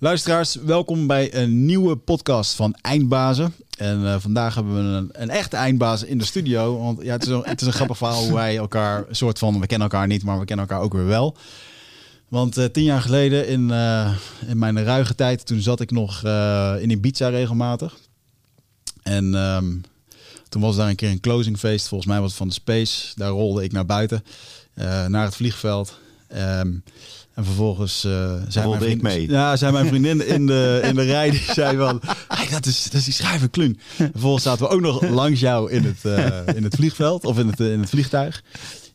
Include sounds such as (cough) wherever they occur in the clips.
Luisteraars, welkom bij een nieuwe podcast van Eindbazen. En uh, vandaag hebben we een, een echte eindbaas in de studio. Want ja, het, is een, het is een grappig verhaal hoe wij elkaar, soort van, we kennen elkaar niet, maar we kennen elkaar ook weer wel. Want uh, tien jaar geleden, in, uh, in mijn ruige tijd, toen zat ik nog in Ibiza regelmatig. En um, toen was daar een keer een closingfeest, volgens mij was het van de Space. Daar rolde ik naar buiten, naar het vliegveld. Um, en vervolgens uh, zei, mijn vriend, mee. Ja, zei mijn vriendin in de, (laughs) in de rij, die zei van, hey, dat, is, dat is die schrijver Klun. Vervolgens zaten we ook nog langs jou in het, uh, in het vliegveld of in het, in het vliegtuig.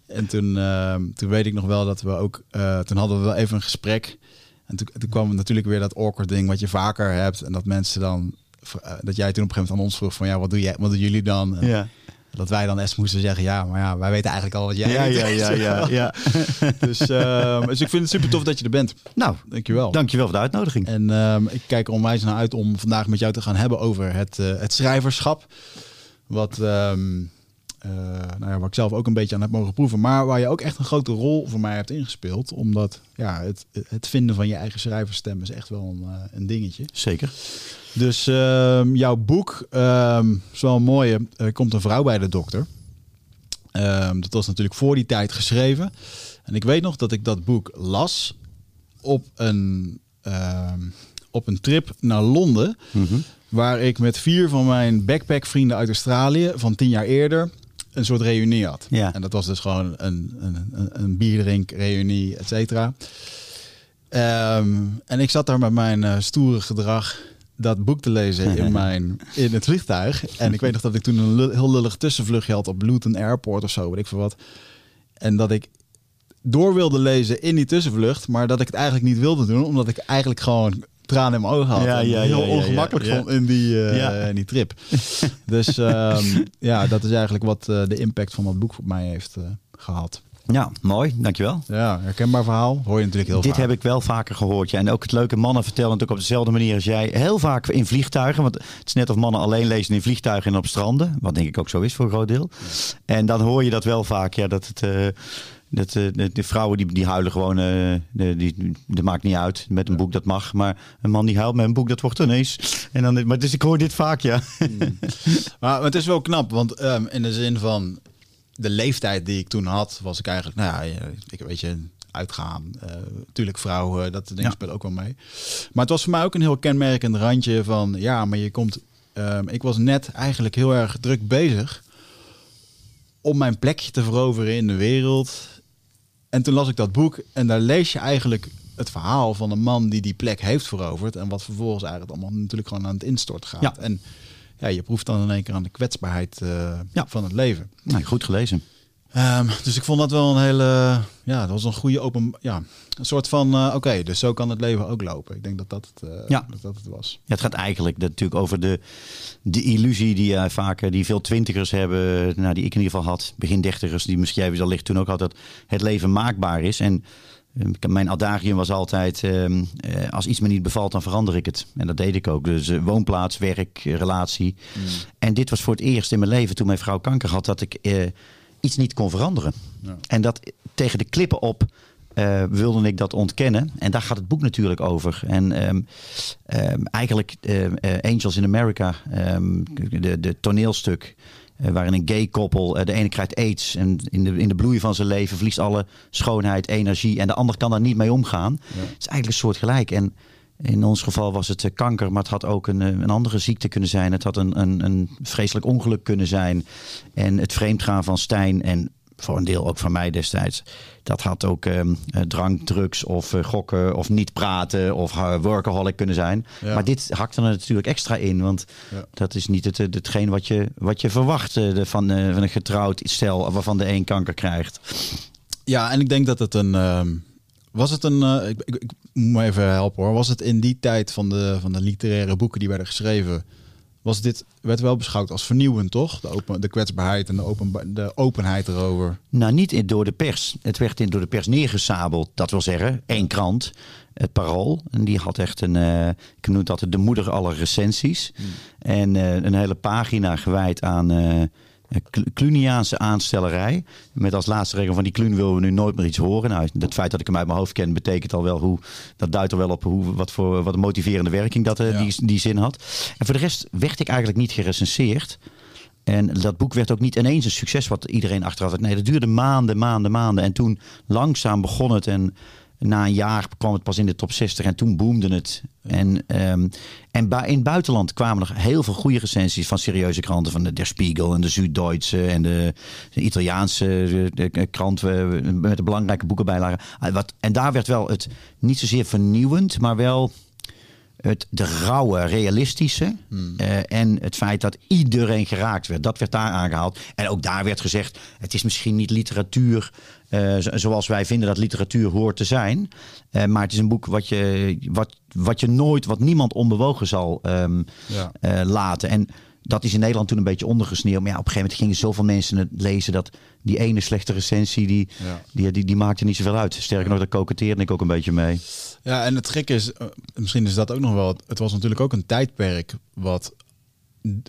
En toen, uh, toen weet ik nog wel dat we ook, toen hadden we wel even een gesprek. En toen, toen kwam natuurlijk weer dat awkward ding wat je vaker hebt. En dat mensen dan, dat jij toen op een gegeven moment aan ons vroeg van, ja, wat, doe jij, wat doen jullie dan? Ja. Dat wij dan eens moesten zeggen, ja, maar ja, wij weten eigenlijk al wat jij ja, weet. Ja, ja, ja, (laughs) ja. dus, uh, dus ik vind het super tof dat je er bent. Nou, dankjewel. Dankjewel voor de uitnodiging. En uh, ik kijk er onwijs naar uit om vandaag met jou te gaan hebben over het, uh, het schrijverschap. Wat, um, nou ja, waar ik zelf ook een beetje aan heb mogen proeven. Maar waar je ook echt een grote rol voor mij hebt ingespeeld. Omdat ja, het, het vinden van je eigen schrijverstem is echt wel een, een dingetje. Zeker. Dus uh, jouw boek um, is wel een mooie. Er komt een vrouw bij de dokter. Um, dat was natuurlijk voor die tijd geschreven. En ik weet nog dat ik dat boek las op een, op een trip naar Londen. Mm -hmm. Waar ik met vier van mijn backpackvrienden uit Australië van tien jaar eerder een soort reunie had. Ja. En dat was dus gewoon een, een, een, een bierdrink, reunie, et cetera. en ik zat daar met mijn uh, stoere gedrag dat boek te lezen in, (laughs) mijn, in het vliegtuig. En ik weet nog dat ik toen een heel lullig tussenvluchtje had op Luton Airport of zo, weet ik veel wat. En dat ik door wilde lezen in die tussenvlucht, maar dat ik het eigenlijk niet wilde doen, omdat ik eigenlijk gewoon tranen in mijn ogen had. Ja, heel ongemakkelijk vond in die, uh, in die trip. (laughs) dus um, ja, dat is eigenlijk wat uh, de impact van dat boek voor mij heeft uh, gehad. Ja, mooi. Dankjewel. Ja, herkenbaar verhaal. Hoor je natuurlijk heel Dit vaak. heb ik wel vaker gehoord. Ja. En ook het leuke mannen vertellen natuurlijk op dezelfde manier als jij. Heel vaak in vliegtuigen. Want het is net of mannen alleen lezen in vliegtuigen en op stranden. Wat denk ik ook zo is voor een groot deel. En dan hoor je dat wel vaak. Ja, dat het... Uh, dat, uh, de, de, vrouwen die, die huilen gewoon, uh, de, die, dat maakt niet uit. Met een boek dat mag. Maar een man die huilt met een boek, dat wordt ineens. En dan, maar dus ik hoor dit vaak, ja. Mm. maar het is wel knap, want um, in de zin van de leeftijd die ik toen had, was ik eigenlijk, nou ja, ik weet je, uitgaan. Uh, tuurlijk vrouwen, dat ding ja. speelt ook wel mee. Maar het was voor mij ook een heel kenmerkend randje van, ja, maar je komt... Um, ik was net eigenlijk heel erg druk bezig om mijn plekje te veroveren in de wereld. En toen las ik dat boek en daar lees je eigenlijk het verhaal van een man die die plek heeft veroverd. En wat vervolgens eigenlijk allemaal natuurlijk gewoon aan het instorten gaat. Ja. En ja, je proeft dan in één keer aan de kwetsbaarheid uh, ja. van het leven. Nou, goed gelezen. Um, dus ik vond dat wel een hele, ja, dat was een goede open, ja, een soort van, uh, oké, okay, dus zo kan het leven ook lopen. Ik denk dat dat het, uh, ja. dat, dat het was. Ja, het gaat eigenlijk natuurlijk over de, de illusie die uh, vaak, die veel twintigers hebben, nou, die ik in ieder geval had, begin dertigers, die misschien jij wellicht toen ook had, dat het leven maakbaar is. En mijn adagium was altijd, uh, als iets me niet bevalt, dan verander ik het. En dat deed ik ook. Dus woonplaats, werk, relatie. Mm. En dit was voor het eerst in mijn leven, toen mijn vrouw kanker had, dat ik iets niet kon veranderen. Ja. En dat tegen de klippen op uh, wilde ik dat ontkennen. En daar gaat het boek natuurlijk over. En um, um, eigenlijk uh, Angels in America, um, de, de toneelstuk... Uh, waarin een gay koppel, uh, de ene krijgt aids en in de, in de bloei van zijn leven verliest alle schoonheid, energie en de ander kan daar niet mee omgaan. Ja. Het is eigenlijk een soort gelijk. En in ons geval was het uh, kanker, maar het had ook een, een andere ziekte kunnen zijn. Het had een, een, een vreselijk ongeluk kunnen zijn. En het vreemdgaan van Stijn en voor een deel ook van mij destijds. Dat had ook um, drank, drugs of uh, gokken of niet praten of uh, workaholic kunnen zijn. Ja. Maar dit hakte er natuurlijk extra in. Want Ja. dat is niet het, hetgeen wat je, wat je verwacht uh, van, van een getrouwd stel waarvan de een kanker krijgt. Ja, en ik denk dat het een. ehm, was het een. eh, ik, ik, ik moet me even helpen hoor. Was het in die tijd van de, van de literaire boeken die werden geschreven. Was dit, werd wel beschouwd als vernieuwend, toch? De, open, de kwetsbaarheid en de, open, de openheid erover. Nou, niet in, door de pers. Het werd in, door de pers neergesabeld. Dat wil zeggen, één krant, het Parool. En die had echt een, uh, ik noem dat de moeder aller recensies. Hmm. En uh, een hele pagina gewijd aan... Uh, Cluniaanse aanstellerij. Met als laatste regel van die Clun willen we nu nooit meer iets horen. Nou, het feit dat ik hem uit mijn hoofd ken, betekent al wel hoe. Dat duidt er wel op hoe, wat voor wat een motiverende werking dat uh, die, die zin had. En voor de rest werd ik eigenlijk niet gerecenseerd. En dat boek werd ook niet ineens een succes wat iedereen achteraf had. Nee, dat duurde maanden, maanden, maanden. En toen langzaam begon het. En na een jaar kwam het pas in de top 60 en toen boomde het. En, um, en in het buitenland kwamen nog heel veel goede recensies van serieuze kranten. Van de Der Spiegel en de Süddeutsche en de, de Italiaanse de, krant met de belangrijke boekenbijlagen. Ah, wat, en daar werd wel het niet zozeer vernieuwend, maar wel het de rauwe, realistische. Hmm. Uh, en het feit dat iedereen geraakt werd. Dat werd daar aangehaald. En ook daar werd gezegd: het is misschien niet literatuur uh, zoals wij vinden dat literatuur hoort te zijn. Uh, maar het is een boek wat je, wat, wat je nooit, wat niemand onbewogen zal um, ja. laten. En dat is in Nederland toen een beetje ondergesneeuwd. Maar ja, op een gegeven moment gingen zoveel mensen het lezen dat die ene slechte recensie, die, die, die, die, maakte niet zoveel uit. Sterker nog, daar koketeerde ik ook een beetje mee. Ja, en het gek is, eh, misschien is dat ook nog wel, het was natuurlijk ook een tijdperk wat,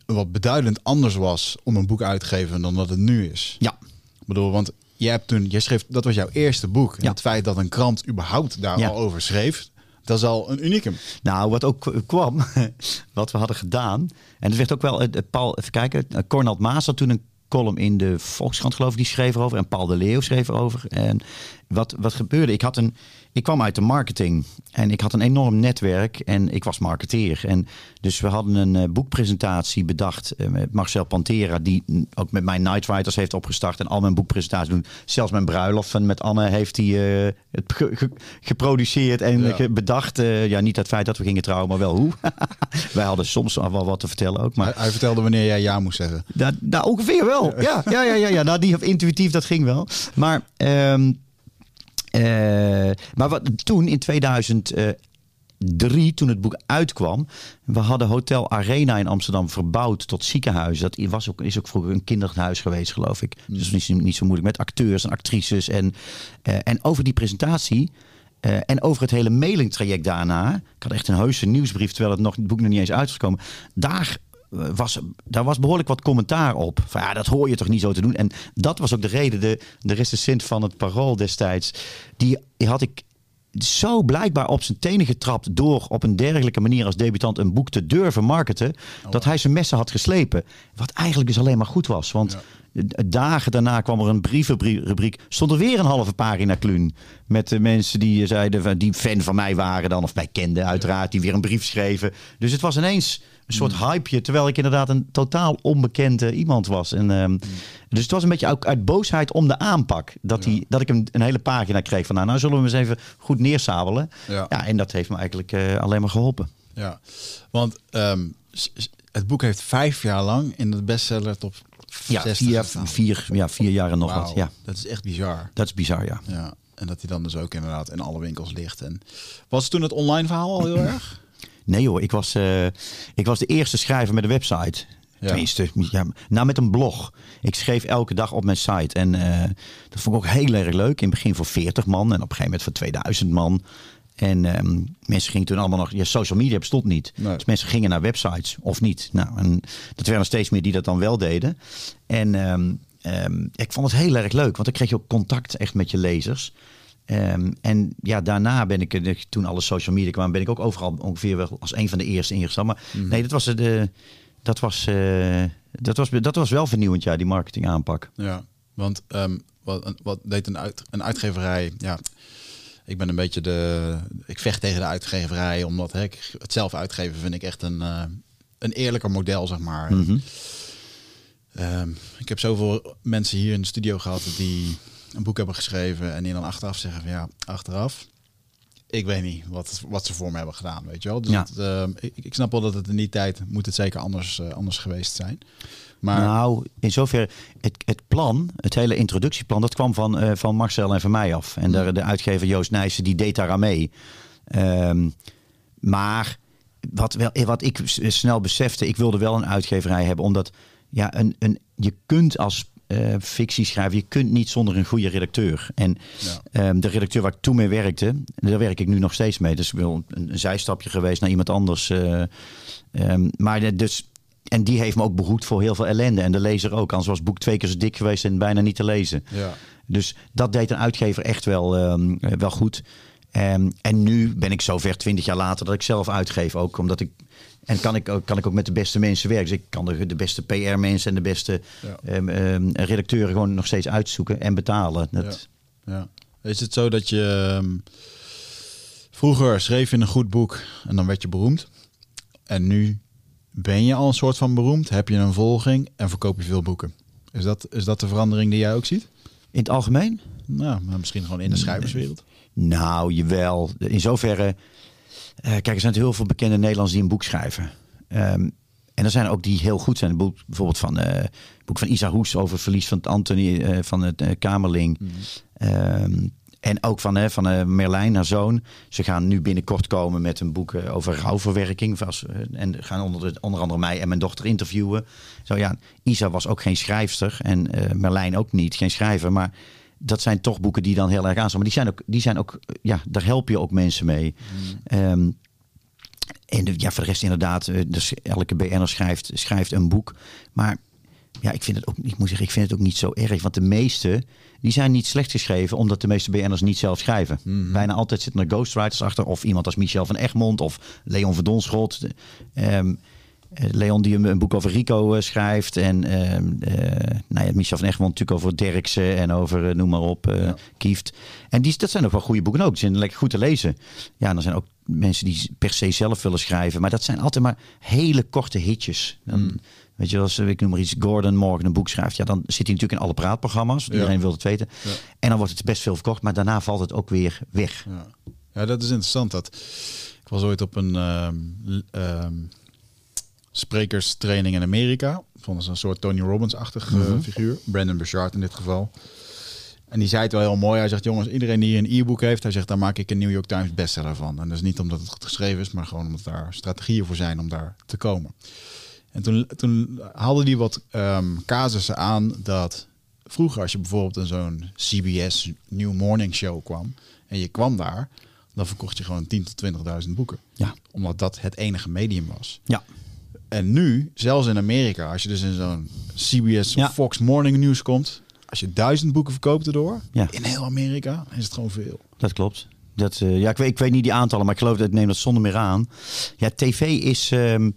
wat beduidend anders was om een boek uit te geven dan dat het nu is. Ja. Ik bedoel, want je hebt toen, je schreef, dat was jouw eerste boek. En het feit dat een krant überhaupt daar al over schreef, dat is al een unicum. Nou, wat ook kwam, (laughs) wat we hadden gedaan. En het werd ook wel, Paul, even kijken, Cornald Maas had toen een column in de Volkskrant, geloof ik, die schreef erover. En Paul de Leeuw schreef erover. En wat, wat gebeurde? Ik had een, ik kwam uit de marketing en ik had een enorm netwerk en ik was marketeer. En dus we hadden een uh, boekpresentatie bedacht uh, met Marcel Pantera, die ook met mijn Nightwriters heeft opgestart en al mijn boekpresentaties doen. Zelfs mijn bruiloft met Anne heeft hij uh, het geproduceerd en bedacht. ja, niet het feit dat we gingen trouwen, maar wel hoe. (laughs) Wij hadden soms wel wat te vertellen ook. Maar... Hij, hij vertelde wanneer jij ja moest zeggen. Nou, ongeveer wel. Ja, ja, ja, ja, ja. Nou, die intuïtief, dat ging wel. Maar... Um, uh, maar wat, toen in 2003, toen het boek uitkwam, we hadden Hotel Arena in Amsterdam verbouwd tot ziekenhuis. Dat was ook, is ook vroeger een kinderhuis geweest, geloof ik. Mm. Dus niet, niet zo moeilijk met acteurs en actrices. En, uh, en over die presentatie uh, en over het hele mailingtraject daarna. Ik had echt een heuse nieuwsbrief, terwijl het, nog, het boek nog niet eens uitgekomen. Daar was, daar was behoorlijk wat commentaar op. Van ja, dat hoor je toch niet zo te doen. En dat was ook de reden. De, de recensent van het Parool destijds, die had ik zo blijkbaar op zijn tenen getrapt door op een dergelijke manier als debutant een boek te durven marketen, oh, dat hij zijn messen had geslepen. Wat eigenlijk dus alleen maar goed was. Want dagen daarna kwam er een brievenrubriek. Stond er weer een halve pagina kluun. Met de mensen die zeiden, die fan van mij waren dan, of mij kenden uiteraard, die weer een brief schreven. Dus het was ineens een soort mm. hypeje, terwijl ik inderdaad een totaal onbekende iemand was. En, um, dus het was een beetje ook uit boosheid om de aanpak. Dat, die, dat ik een, een hele pagina kreeg van, nou, nou zullen we eens even goed neersabelen. Ja. ja en dat heeft me eigenlijk uh, alleen maar geholpen. Ja, want um, het boek heeft vijf jaar lang in de bestseller top ja, vier, vier, ja, vier jaar en nog wat. Ja. Dat is echt bizar. Dat is bizar, ja. ja. En dat hij dan dus ook inderdaad in alle winkels ligt. En was toen het online verhaal al heel (clears throat) erg? Nee hoor, ik was, uh, ik was de eerste schrijver met een website. Ja. Tenminste, ja, nou met een blog. Ik schreef elke dag op mijn site. En uh, dat vond ik ook heel erg leuk. In het begin voor 40 man en op een gegeven moment voor 2000 man. En um, mensen gingen toen allemaal nog... Ja, social media bestond niet. Nee. Dus mensen gingen naar websites of niet. Nou, en dat werden steeds meer die dat dan wel deden. En um, um, ik vond het heel erg leuk. Want dan kreeg je ook contact echt met je lezers. Um, en ja, daarna ben ik, toen alle social media kwamen, ben ik ook overal ongeveer wel als een van de eerste ingestapt. Maar mm. nee, dat was, de, dat, was, uh, dat, was, dat was wel vernieuwend, ja, die marketing aanpak. Ja, want um, wat, wat deed een, uit, een uitgeverij? Ja, ik ben een beetje de. Ik vecht tegen de uitgeverij, omdat hè, het zelf uitgeven vind ik echt een, uh, een eerlijker model, zeg maar. Mm -hmm. um, ik heb zoveel mensen hier in de studio gehad die een boek hebben geschreven en die dan achteraf zeggen van ja, achteraf, ik weet niet wat, wat ze voor me hebben gedaan, weet je wel. Dus ja. het, uh, ik, ik, snap wel dat het in die tijd moet het zeker anders, uh, anders geweest zijn. Maar... Nou, in zover het, het plan, het hele introductieplan, dat kwam van, uh, van Marcel en van mij af. En de, de uitgever Joost Nijssen, die deed daar aan mee. Um, maar wat, wel, wat ik snel besefte, ik wilde wel een uitgeverij hebben, omdat ja, een, een, je kunt als uh, fictie schrijven. Je kunt niet zonder een goede redacteur. En ja. um, de redacteur waar ik toen mee werkte, daar werk ik nu nog steeds mee. Dus ik wil een, een zijstapje geweest naar iemand anders. Uh, um, maar dus en die heeft me ook behoed voor heel veel ellende. En de lezer ook. Anders was het boek twee keer zo dik geweest en bijna niet te lezen. Ja. Dus dat deed een uitgever echt wel, ehm, eh, wel goed. Ehm, en nu ben ik zover, twintig jaar later, dat ik zelf uitgeef. Ook omdat ik. En kan ik, ook, kan ik ook met de beste mensen werken. Dus ik kan de, de beste PR-mensen en de beste Ja. ehm, ehm, redacteuren gewoon nog steeds uitzoeken en betalen. Dat, Ja. Is het zo dat je ehm, vroeger schreef je een goed boek en dan werd je beroemd. En nu ben je al een soort van beroemd, heb je een volging en verkoop je veel boeken. Is dat, is dat de verandering die jij ook ziet? In het algemeen? Nou, maar misschien gewoon in de schrijverswereld. Nou, jawel. In zoverre. Eh, kijk, er zijn heel veel bekende Nederlanders die een boek schrijven. Ehm, en er zijn ook die heel goed zijn. Een boek, bijvoorbeeld van, eh, het boek van Isa Hoes over het verlies van het Anthony eh, van het Kamerling. Ehm, en ook van, van Merlijn, haar zoon. Ze gaan nu binnenkort komen met een boek over rouwverwerking. En gaan onder, de, onder andere mij en mijn dochter interviewen. Zo ja, Isa was ook geen schrijfster. En Merlijn ook niet, geen schrijver. Maar dat zijn toch boeken die dan heel erg aanstaan. Maar die zijn ook, die zijn ook eh, ja, daar help je ook mensen mee. Ehm, en de- ja, voor de rest inderdaad, eh, dus elke BN'er schrijft, schrijft een boek. Maar ja, ik vind het ook, ik moet zeggen, ik vind het ook niet zo erg. Want de meeste, die zijn niet slecht geschreven, omdat de meeste BN'ers niet zelf schrijven. Bijna altijd zitten er ghostwriters achter. Of iemand als Michel van Egmond of Leon Verdonschot. Ehm, eh, Leon die een, boek over Rico eh, schrijft. En eh, nou ja, Michel van Egmond natuurlijk over Derksen en over, eh, noem maar op, eh Ja. Kieft. En die, dat zijn ook wel goede boeken ook. Die zijn lekker goed te lezen. Ja, en er zijn ook mensen die per se zelf willen schrijven. Maar dat zijn altijd maar hele korte hitjes. Dan, Weet je, als eh, ik noem maar iets, Gordon morgen een boek schrijft. Ja, dan zit hij natuurlijk in alle praatprogramma's. Ja. Iedereen wil het weten. En dan wordt het best veel verkocht. Maar daarna valt het ook weer weg. Ja. ja, dat is interessant. Dat, ik was ooit op een ehm, ehm, sprekerstraining in Amerika. Vond ze een soort Tony Robbins-achtig eh, Mhm. figuur. Brandon Burchard in dit geval. En die zei het wel heel mooi. Hij zegt, jongens, iedereen die een e-book heeft, hij zegt, daar maak ik een New York Times bestseller van. En dat is niet omdat het goed geschreven is, maar gewoon omdat daar strategieën voor zijn om daar te komen. En toen, toen haalde hij wat ehm casussen aan dat vroeger als je bijvoorbeeld in zo'n CBS New Morning Show kwam en je kwam daar, dan verkocht je gewoon 10.000 tot 20.000 boeken. Ja. Omdat dat het enige medium was. Ja. En nu, zelfs in Amerika, als je dus in zo'n CBS Ja. Fox Morning News komt, als je duizend boeken verkoopt erdoor, Ja. in heel Amerika, is het gewoon veel. Dat klopt. Dat, eh, ja, ik weet, ik weet niet die aantallen, maar ik geloof dat ik neem dat zonder meer aan. Ja, tv is, ehm,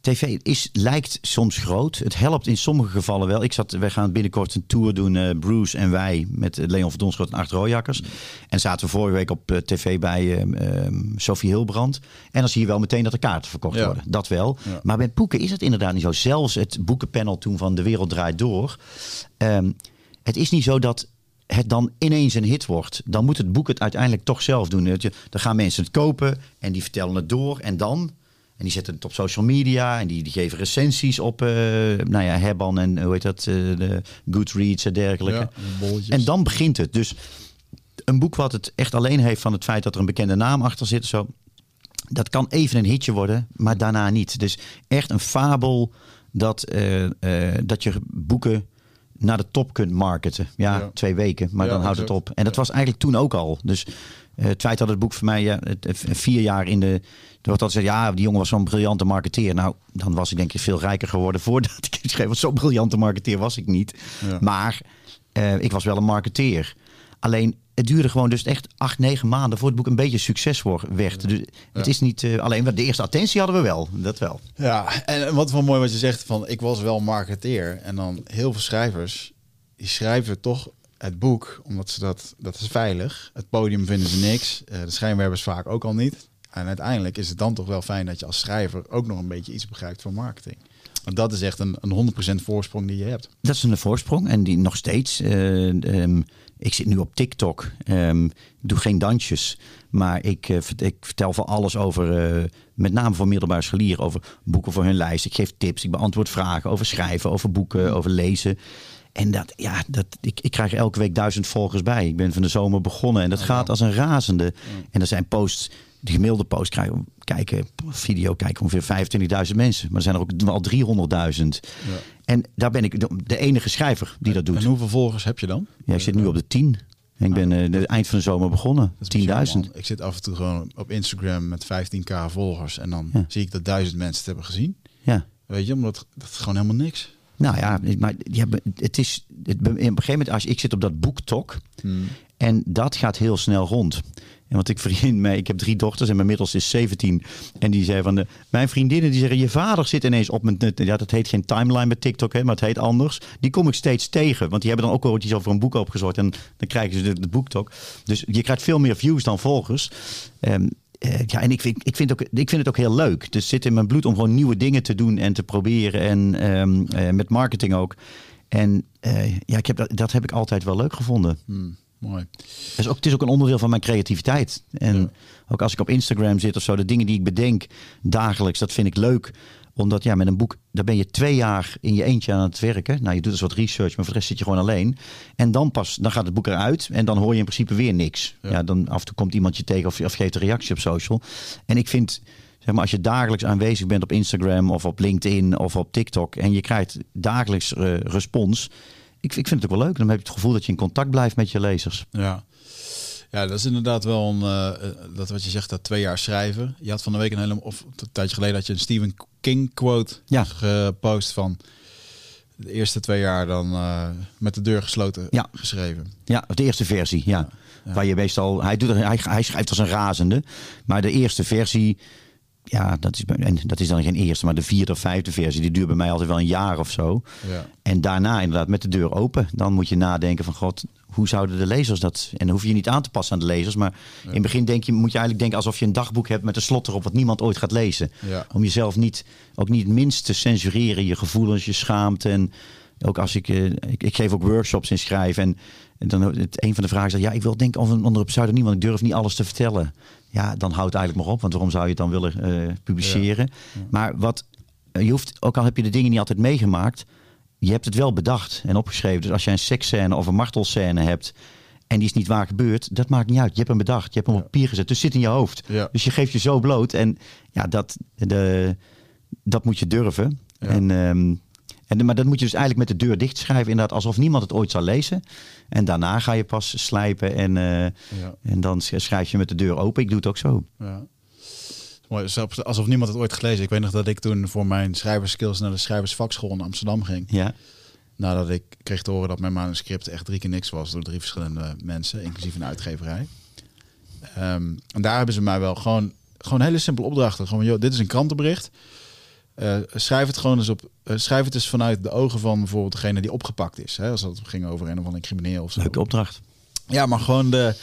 tv is, lijkt soms groot. Het helpt in sommige gevallen wel. Ik zat, wij gaan binnenkort een tour doen, eh, Bruce en wij, met eh, Leon Verdonschot en Acht Rooijakkers. En zaten we vorige week op tv bij ehm, ehm, Sophie Hilbrand. En dan zie je wel meteen dat er kaarten verkocht Ja. worden. Dat wel. Ja. Maar met boeken is het inderdaad niet zo. Zelfs het boekenpanel toen van De Wereld Draait Door. het is niet zo dat het dan ineens een hit wordt. Dan moet het boek het uiteindelijk toch zelf doen. Dan gaan mensen het kopen en die vertellen het door. En dan, en die zetten het op social media en die, die geven recensies op, eh nou ja, Hebban en hoe heet dat, eh, de Goodreads en dergelijke. Ja. En dan begint het. Dus een boek wat het echt alleen heeft van het feit dat er een bekende naam achter zit, zo, dat kan even een hitje worden, maar daarna niet. Dus echt een fabel dat, eh, eh, dat je boeken naar de top kunt marketen. Ja, Ja. twee weken, maar Ja, dan houdt het op. En dat was eigenlijk toen ook al. Dus eh, het feit dat het boek voor mij ja, vier jaar in de... Er wordt altijd gezegd, ja, die jongen was zo'n briljante marketeer. Nou, dan was ik denk ik veel rijker geworden (laughs) voordat ik het schreef. Want zo'n briljante marketeer was ik niet. Maar eh, ik was wel een marketeer. Alleen, het duurde gewoon dus echt acht, negen maanden voor het boek een beetje succes werd. Dus het is niet eh, alleen, de eerste attentie hadden we wel. Dat wel. Ja, en wat wel mooi wat je zegt van ik was wel marketeer en dan heel veel schrijvers die schrijven toch het boek omdat ze dat dat is veilig. Het podium vinden ze niks, eh, de schijnwerpers vaak ook al niet. En uiteindelijk is het dan toch wel fijn dat je als schrijver ook nog een beetje iets begrijpt van marketing. Want dat is echt een, een 100% voorsprong die je hebt. Dat is een voorsprong en die nog steeds. eh, ehm, ik zit nu op TikTok. Ehm, doe geen dansjes, maar ik, eh, ik vertel van alles over, eh, met name voor middelbare scholieren, over boeken voor hun lijst. Ik geef tips, ik beantwoord vragen over schrijven, over boeken, over lezen. En dat, ja, dat, ik, ik krijg elke week duizend volgers bij. Ik ben van de zomer begonnen en dat gaat als een razende. En er zijn posts, de gemiddelde post krijgen, kijken, video kijken ongeveer 25.000 mensen. Maar er zijn er ook wel 300.000. En daar ben ik de, enige schrijver die dat doet. En hoeveel volgers heb je dan? Ja, ik zit nu op de 10. En ik ben de eind van de zomer begonnen. Dat is bizar, 10.000. man. Ik zit af en toe gewoon op Instagram met 15k volgers en dan Ja. zie ik dat duizend mensen het hebben gezien. Ja. Weet je, omdat dat is gewoon helemaal niks. Nou ja, maar ja, het is het, op een gegeven moment als ik zit op dat boektok Hmm. en dat gaat heel snel rond. En want ik vriend mee, ik heb drie dochters en mijn middelste is 17 en die zei van de, mijn vriendinnen die zeggen je vader zit ineens op mijn ja dat heet geen timeline met TikTok hè, maar het heet anders. Die kom ik steeds tegen, want die hebben dan ook ooit iets over een boek opgezocht en dan krijgen ze de, de boektok. Dus je krijgt veel meer views dan volgers. Ehm, eh, ja, en ik vind, ik, vind ook, ik vind het ook heel leuk. Dus zit in mijn bloed om gewoon nieuwe dingen te doen en te proberen. En ehm, eh, met marketing ook. En eh, ja, ik heb dat, dat heb ik altijd wel leuk gevonden. Hmm, mooi. Het is, ook, het is ook een onderdeel van mijn creativiteit. En Ja. ook als ik op Instagram zit of zo, de dingen die ik bedenk dagelijks, dat vind ik leuk. Omdat ja, met een boek, daar ben je twee jaar in je eentje aan het werken. Nou, je doet dus wat research, maar voor de rest zit je gewoon alleen. En dan pas, dan gaat het boek eruit en dan hoor je in principe weer niks. Ja. Ja, dan af en toe komt iemand je tegen of, of geeft een reactie op social. En ik vind, zeg maar, als je dagelijks aanwezig bent op Instagram of op LinkedIn of op TikTok en je krijgt dagelijks eh, respons. Ik, ik vind het ook wel leuk. Dan heb je het gevoel dat je in contact blijft met je lezers. Ja. Ja, dat is inderdaad wel een, eh, eh, dat wat je zegt, dat twee jaar schrijven. Je had van de week een hele, of een tijdje geleden had je een Stephen King quote Ja. gepost van de eerste twee jaar dan eh, met de deur gesloten Ja. geschreven. Ja, de eerste versie, ja. Ja. Waar je meestal, hij, doet, hij, hij schrijft als een razende. Maar de eerste versie, ja, dat is, en dat is dan geen eerste, maar de vierde of vijfde versie, die duurt bij mij altijd wel een jaar of zo. Ja. En daarna inderdaad met de deur open. Dan moet je nadenken van god, hoe zouden de lezers dat... En dan hoef je je niet aan te passen aan de lezers. Maar in het begin denk je, moet je eigenlijk denken alsof je een dagboek hebt met een slot erop wat niemand ooit gaat lezen. Ja. Om jezelf niet, ook niet het minst te censureren. Je gevoelens, je schaamte. En ook als ik, eh, ik, ik geef ook workshops in schrijven. En, en dan het, een van de vragen is, ja, ik wil denken onder, onder een pseudoniem, want ik durf niet alles te vertellen. Ja, dan houd het eigenlijk maar op, want waarom zou je het dan willen eh, publiceren? Maar wat, eh, je hoeft, ook al heb je de dingen niet altijd meegemaakt, je hebt het wel bedacht en opgeschreven. Dus als jij een seksscène of een martelscène hebt en die is niet waar gebeurd, dat maakt niet uit. Je hebt hem bedacht, je hebt hem op papier gezet, dus zit in je hoofd. Ja. Dus je geeft je zo bloot en ja, dat, de, dat moet je durven. Ja. En, ehm, en, maar dat moet je dus eigenlijk met de deur dicht schrijven, inderdaad, alsof niemand het ooit zal lezen. En daarna ga je pas slijpen en, eh, Ja. en dan sch- schrijf je met de deur open. Ik doe het ook zo. Ja. Mooi, alsof niemand het ooit gelezen. Ik weet nog dat ik toen voor mijn schrijverskills naar de schrijversvakschool in Amsterdam ging. Ja, Nadat ik kreeg te horen dat mijn manuscript echt drie keer niks was door drie verschillende mensen, inclusief een uitgeverij. Ehm, en daar hebben ze mij wel gewoon, gewoon hele simpele opdrachten. Gewoon, joh, dit is een krantenbericht. Eh, schrijf het gewoon eens op. eh, schrijf het eens vanuit de ogen van bijvoorbeeld degene die opgepakt is. Hè, als dat ging over een of andere crimineel of zo. leuke opdracht. Ja, maar gewoon de.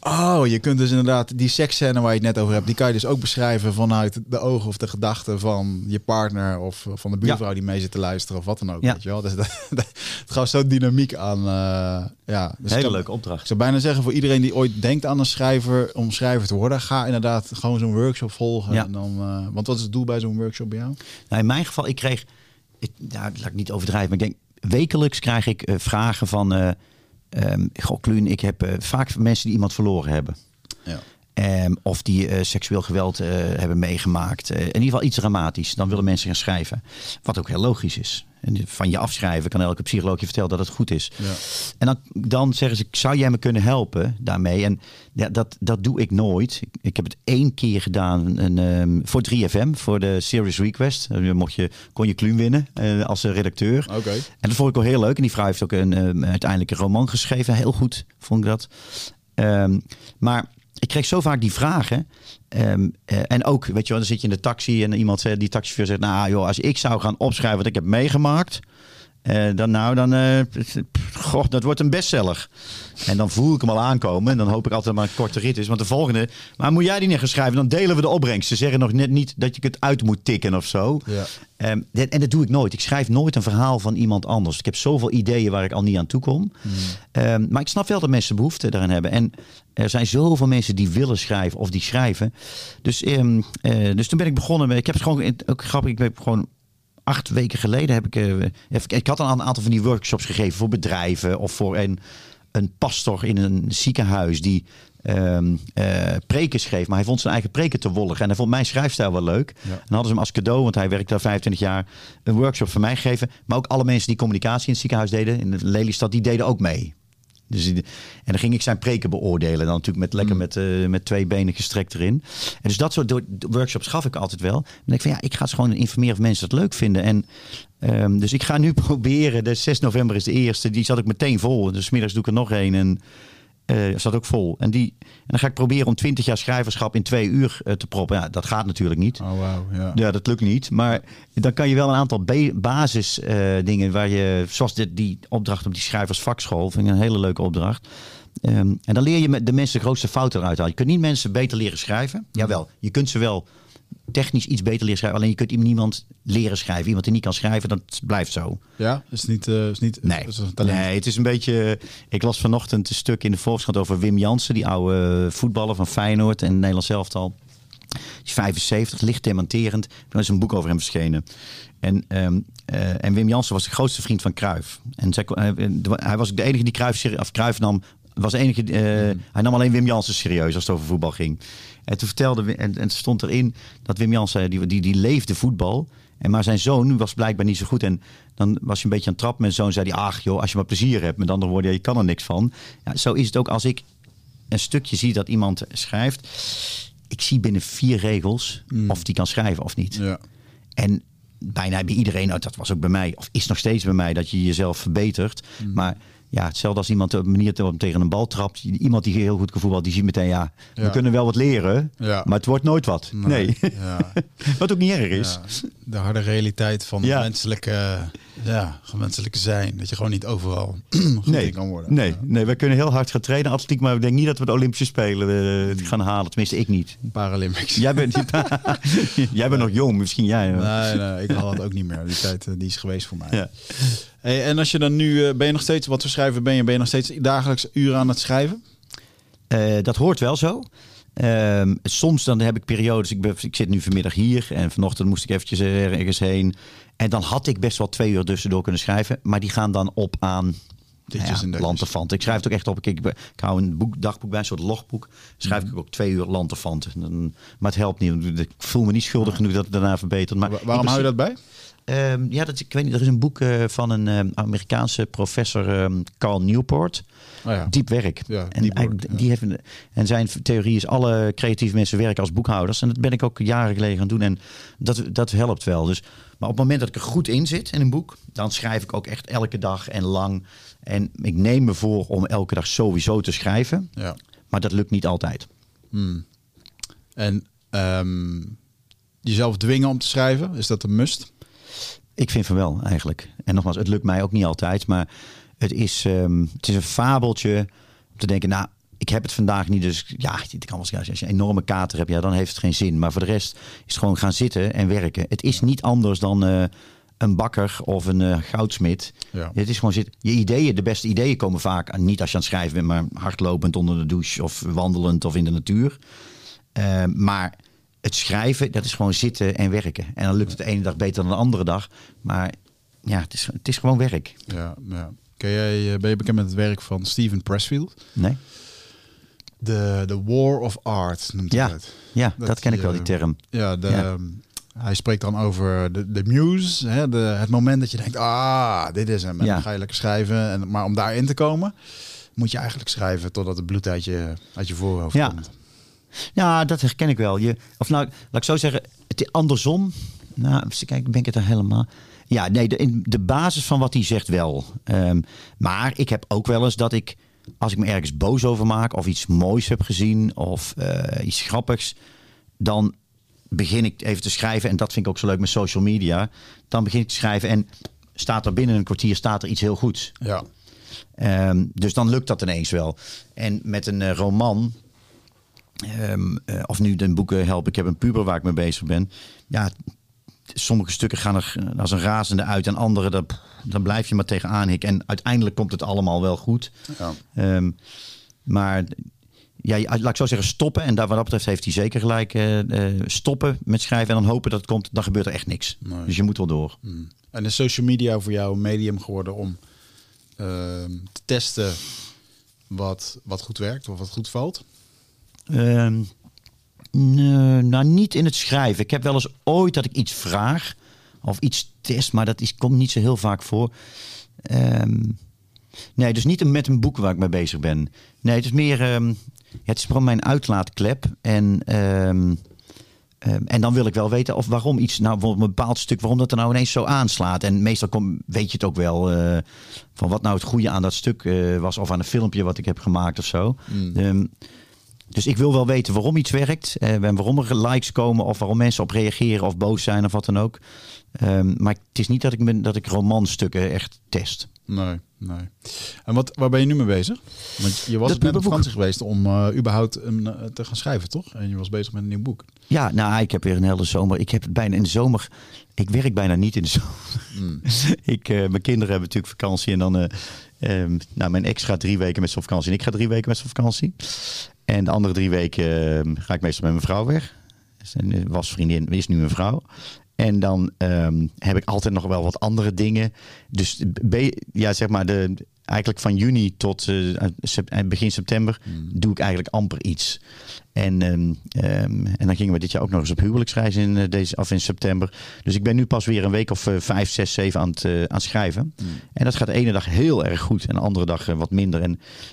Oh, je kunt dus inderdaad die seksscène waar je het net over hebt, die kan je dus ook beschrijven vanuit de ogen of de gedachten van je partner of van de buurvrouw die mee zit te luisteren of wat dan ook. Ja. Weet je wel? Dus dat, (laughs) dat, het gaat zo dynamiek aan. eh, ja, dus ik Hele leuke Ik opdracht. zou bijna zeggen voor iedereen die ooit denkt aan een schrijver om schrijver te worden, ga inderdaad gewoon zo'n workshop volgen. Ja. En dan, eh, want wat is het doel bij zo'n workshop bij jou? Nou, in mijn geval, ik kreeg, ik, nou, laat ik niet overdrijven, maar ik denk, wekelijks krijg ik eh, vragen van, ehm goh, Kluun, ik heb eh, vaak mensen die iemand verloren hebben. Ja. Ehm, of die eh, seksueel geweld eh, hebben meegemaakt. In ieder geval iets dramatisch. Dan willen mensen gaan schrijven. Wat ook heel logisch is. En van je afschrijven kan elke psycholoog je vertellen dat het goed is. Ja. En dan, dan zeggen ze, zou jij me kunnen helpen daarmee? En ja, dat, dat doe ik nooit. Ik, ik heb het één keer gedaan een, ehm, voor 3FM, voor de Series Request. Dan mocht je, kon je Kluun winnen eh, als eh, redacteur. Oké. En dat vond ik wel heel leuk. En die vrouw heeft ook een, ehm, uiteindelijk een roman geschreven. Heel goed, vond ik dat. Ehm, maar ik kreeg zo vaak die vragen. Ehm, eh, en ook, weet je wel, dan zit je in de taxi en iemand die taxichauffeur zegt, nou joh, als ik zou gaan opschrijven wat ik heb meegemaakt, eh, dan nou, dan, eh, goh, dat wordt een bestseller. En dan voel ik hem al aankomen en dan hoop ik altijd maar een korte rit is. Want de volgende, maar moet jij die niet gaan schrijven, dan delen we de opbrengst. Ze zeggen nog net niet dat je het uit moet tikken of zo. Ja. Ehm, dit- en dat doe ik nooit. Ik schrijf nooit een verhaal van iemand anders. Ik heb zoveel ideeën waar ik al niet aan toe kom. Ehm, maar ik snap wel dat mensen behoefte daaraan hebben. En er zijn zoveel mensen die willen schrijven of die schrijven. Dus, ehm, eh, dus toen ben ik begonnen. Met, ik heb het gewoon, ook grappig, ik heb gewoon acht weken geleden heb ik, eh, even- ik had al een aantal van die workshops gegeven voor bedrijven of voor een, een pastor in een ziekenhuis die ehm eh, preken schreef, maar hij vond zijn eigen preken te wollig en hij vond mijn schrijfstijl wel leuk. En dan hadden ze hem als cadeau, want hij werkte daar 25 jaar, een workshop voor mij gegeven. Maar ook alle mensen die communicatie in het ziekenhuis deden, in de Lelystad, die deden ook mee. Dus, die- en dan ging ik zijn preken beoordelen. Dan natuurlijk met, lekker met, eh, met twee benen gestrekt erin. En dus dat soort workshops gaf ik altijd wel. Dan denk ik van ja, ik ga het gewoon informeren of mensen dat leuk vinden. En ehm, dus ik ga nu (laughs) proberen. De 6 november is de eerste. Die zat ik meteen vol. Dus middags doe ik er nog één. En eh zat ook vol. En, die, en dan ga ik proberen om 20 jaar schrijverschap in twee uur eh, te proppen. Ja, dat gaat natuurlijk niet. Oh, wauw. Ja. Ja, dat lukt niet. Maar dan kan je wel een aantal basis eh, dingen waar je, zoals dit, die opdracht op die schrijversvakschool, vind ik een hele leuke opdracht. Ehm, en dan leer je met de mensen de grootste fouten eruit halen. Je kunt niet mensen beter leren schrijven. Jawel, je kunt ze wel technisch iets beter leren schrijven. Alleen je kunt niemand leren schrijven. Iemand die niet kan schrijven, dat blijft zo. Ja? Is niet... eh, is niet Nee. Is het een talent? nee, het is een beetje... Ik las vanochtend een stuk in de Volkskrant over Wim Jansen. Die oude voetballer van Feyenoord en het Nederlands elftal. Die is 75, licht dementerend. Er is een boek over hem verschenen. En, ehm, eh, en Wim Jansen was de grootste vriend van Cruijff. En zij, hij, was de enige die Cruijff, of Cruijff nam... Was enige, eh, Hij nam alleen Wim Jansen serieus als het over voetbal ging. En toen vertelde en, en stond erin dat Wim Jansen die, die, die leefde voetbal. En maar zijn zoon was blijkbaar niet zo goed. En dan was hij een beetje aan het trappen met zijn zoon. Zei hij, ach joh, als je maar plezier hebt. Met andere woorden, je kan er niks van. Ja, zo is het ook als ik een stukje zie dat iemand schrijft. Ik zie binnen vier regels of die kan schrijven of niet. Ja. En bijna bij iedereen, nou, dat was ook bij mij, of is nog steeds bij mij, dat je jezelf verbetert. Mm. Maar ja, hetzelfde als iemand op een manier te- tegen een bal trapt. Iemand die heel goed kan voetballen, die ziet meteen, ja, we kunnen wel wat leren, Ja. maar het wordt nooit wat. Nee. Ja. (laughs) wat ook niet erg is. De harde realiteit van Ja. het menselijke, ja, menselijke zijn. Dat je gewoon niet overal (clears throat) goed Nee, in kan worden. nee, nee, we kunnen heel hard gaan trainen, atletiek, maar ik denk niet dat we de Olympische Spelen eh, gaan halen. Tenminste, ik niet. Paralympics. Jij bent, (laughs) jij bent nog jong, misschien jij. Nee, nee, ik haal het ook niet meer. Die tijd eh, die is geweest voor mij. Hey, en als je dan nu, eh, ben je nog steeds, wat voor schrijver ben je? Ben je nog steeds dagelijks uren aan het schrijven? Eh, dat hoort wel zo. Ehm, soms dan heb ik periodes, ik, ben, ik zit nu vanmiddag hier en vanochtend moest ik eventjes ergens heen. En dan had ik best wel twee uur tussendoor kunnen schrijven. Maar die gaan dan op aan Ditjes nou ja. Ik schrijf het ook echt op. Ik, ik, ik hou een boek, dagboek bij, een soort logboek. Schrijf ik ook twee uur lanterfanten. Dan, maar het helpt niet. Ik voel me niet schuldig genoeg dat het daarna verbetert. Maar Wa- waarom hou je dat bij? Ehm, ja, dat, ik weet niet. Er is een boek eh, van een ehm, Amerikaanse professor, ehm, Carl Newport. Oh ja. Diep werk. Ja, en, diep eigenlijk- work, ja. die heeft een, en zijn theorie is alle creatieve mensen werken als boekhouders. En dat ben ik ook jaren geleden gaan doen. En dat, dat helpt wel. Dus, maar op het moment dat ik er goed in zit in een boek, dan schrijf ik ook echt elke dag en lang. En ik neem me voor om elke dag sowieso te schrijven. Ja. Maar dat lukt niet altijd. En ehm, jezelf dwingen om te schrijven, is dat een must? Ik vind van wel, eigenlijk. En nogmaals, het lukt mij ook niet altijd. Maar het is, ehm, het is een fabeltje om te denken, nou, ik heb het vandaag niet. Dus ja, het kan wel eens, als je een enorme kater hebt, ja, dan heeft het geen zin. Maar voor de rest is het gewoon gaan zitten en werken. Het is niet anders dan eh, een bakker of een eh, goudsmid. Ja. Het is gewoon zitten. Je ideeën, de beste ideeën komen vaak niet als je aan het schrijven bent, maar hardlopend onder de douche of wandelend of in de natuur. Eh, maar het schrijven, dat is gewoon zitten en werken. En dan lukt het de ene dag beter dan de andere dag. Maar ja, het is, het is gewoon werk. Ja, ja. Ken jij, eh, ben je bekend met het werk van Steven Pressfield? Nee? De, de War of Art noemt hij Ja, het. ja dat, ken ik wel, die eh, term. Ja, de, Ja. ehm, hij spreekt dan over de, de muse, hè, de, het moment dat je denkt, ah, dit is hem. En Ja. dan ga je lekker schrijven. En, maar om daarin te komen, moet je eigenlijk schrijven totdat het bloed uit je, uit je voorhoofd Ja. komt. Ja, dat herken ik wel. Je, of nou, laat ik zo zeggen, het is andersom. Nou, kijk, ben ik het er helemaal. Ja, nee, de, in de basis van wat hij zegt wel. Ehm, maar ik heb ook wel eens dat ik, als ik me ergens boos over maak, of iets moois heb gezien, of eh, iets grappigs, dan begin ik even te schrijven. En dat vind ik ook zo leuk met social media. Dan begin ik te schrijven en staat er binnen een kwartier staat er iets heel goeds. Ja. Ehm, dus dan lukt dat ineens wel. En met een eh, roman, ehm, eh, of nu de boeken help, ik heb een puber waar ik mee bezig ben. Ja, sommige stukken gaan er eh, als een razende uit en andere, daar blijf je maar tegenaan hikken. En uiteindelijk komt het allemaal wel goed. Ja. Ehm, maar ja, laat ik zo zeggen, stoppen. En daar wat dat betreft heeft hij zeker gelijk. eh, stoppen met schrijven en dan hopen dat het komt. Dan gebeurt er echt niks. Nee. Dus je moet wel door. Mm. En is social media voor jou een medium geworden om ehm, te testen wat, wat goed werkt of wat goed valt? Ehm, nou, niet in het schrijven. Ik heb wel eens ooit dat ik iets vraag of iets test, maar dat is, komt niet zo heel vaak voor. Ehm, Nee, dus niet met een boek waar ik mee bezig ben. Nee, het is meer. ehm, het is vooral mijn uitlaatklep. En, en dan wil ik wel weten of waarom iets, nou bijvoorbeeld een bepaald stuk, waarom dat er nou ineens zo aanslaat. En meestal kom, weet je het ook wel eh, van wat nou het goede aan dat stuk eh, was, of aan een filmpje wat ik heb gemaakt of zo. Ehm, dus ik wil wel weten waarom iets werkt. eh, en waarom er likes komen. Of waarom mensen op reageren of boos zijn of wat dan ook. Ehm, maar het is niet dat ik, me, dat ik romanstukken echt test. Nee, nee. En wat, waar ben je nu mee bezig? Want je was Dat net op vakantie geweest om eh, überhaupt een, eh, te gaan schrijven, toch? En je was bezig met een nieuw boek. Ja, nou, ik heb weer een hele zomer. Ik heb bijna in de zomer. Ik werk bijna niet in de zomer. (laughs) ik, eh, mijn kinderen hebben natuurlijk vakantie. En dan. eh, ehm, nou, mijn ex gaat drie weken met zijn vakantie. En ik ga drie weken met zijn vakantie. En de andere drie weken ehm, ga ik meestal met mijn vrouw weg. Zijn eh, was vriendin, is nu mijn vrouw. En dan ehm, heb ik altijd nog wel wat andere dingen. Dus ja, zeg maar, de, eigenlijk van juni tot eh, begin september doe ik eigenlijk amper iets. En, ehm, ehm, en dan gingen we dit jaar ook nog eens op huwelijksreis in, eh, deze, of in september. Dus ik ben nu pas weer een week of eh, vijf, zes, zeven aan het, eh, aan het schrijven. En dat gaat de ene dag heel erg goed en de andere dag wat minder. En,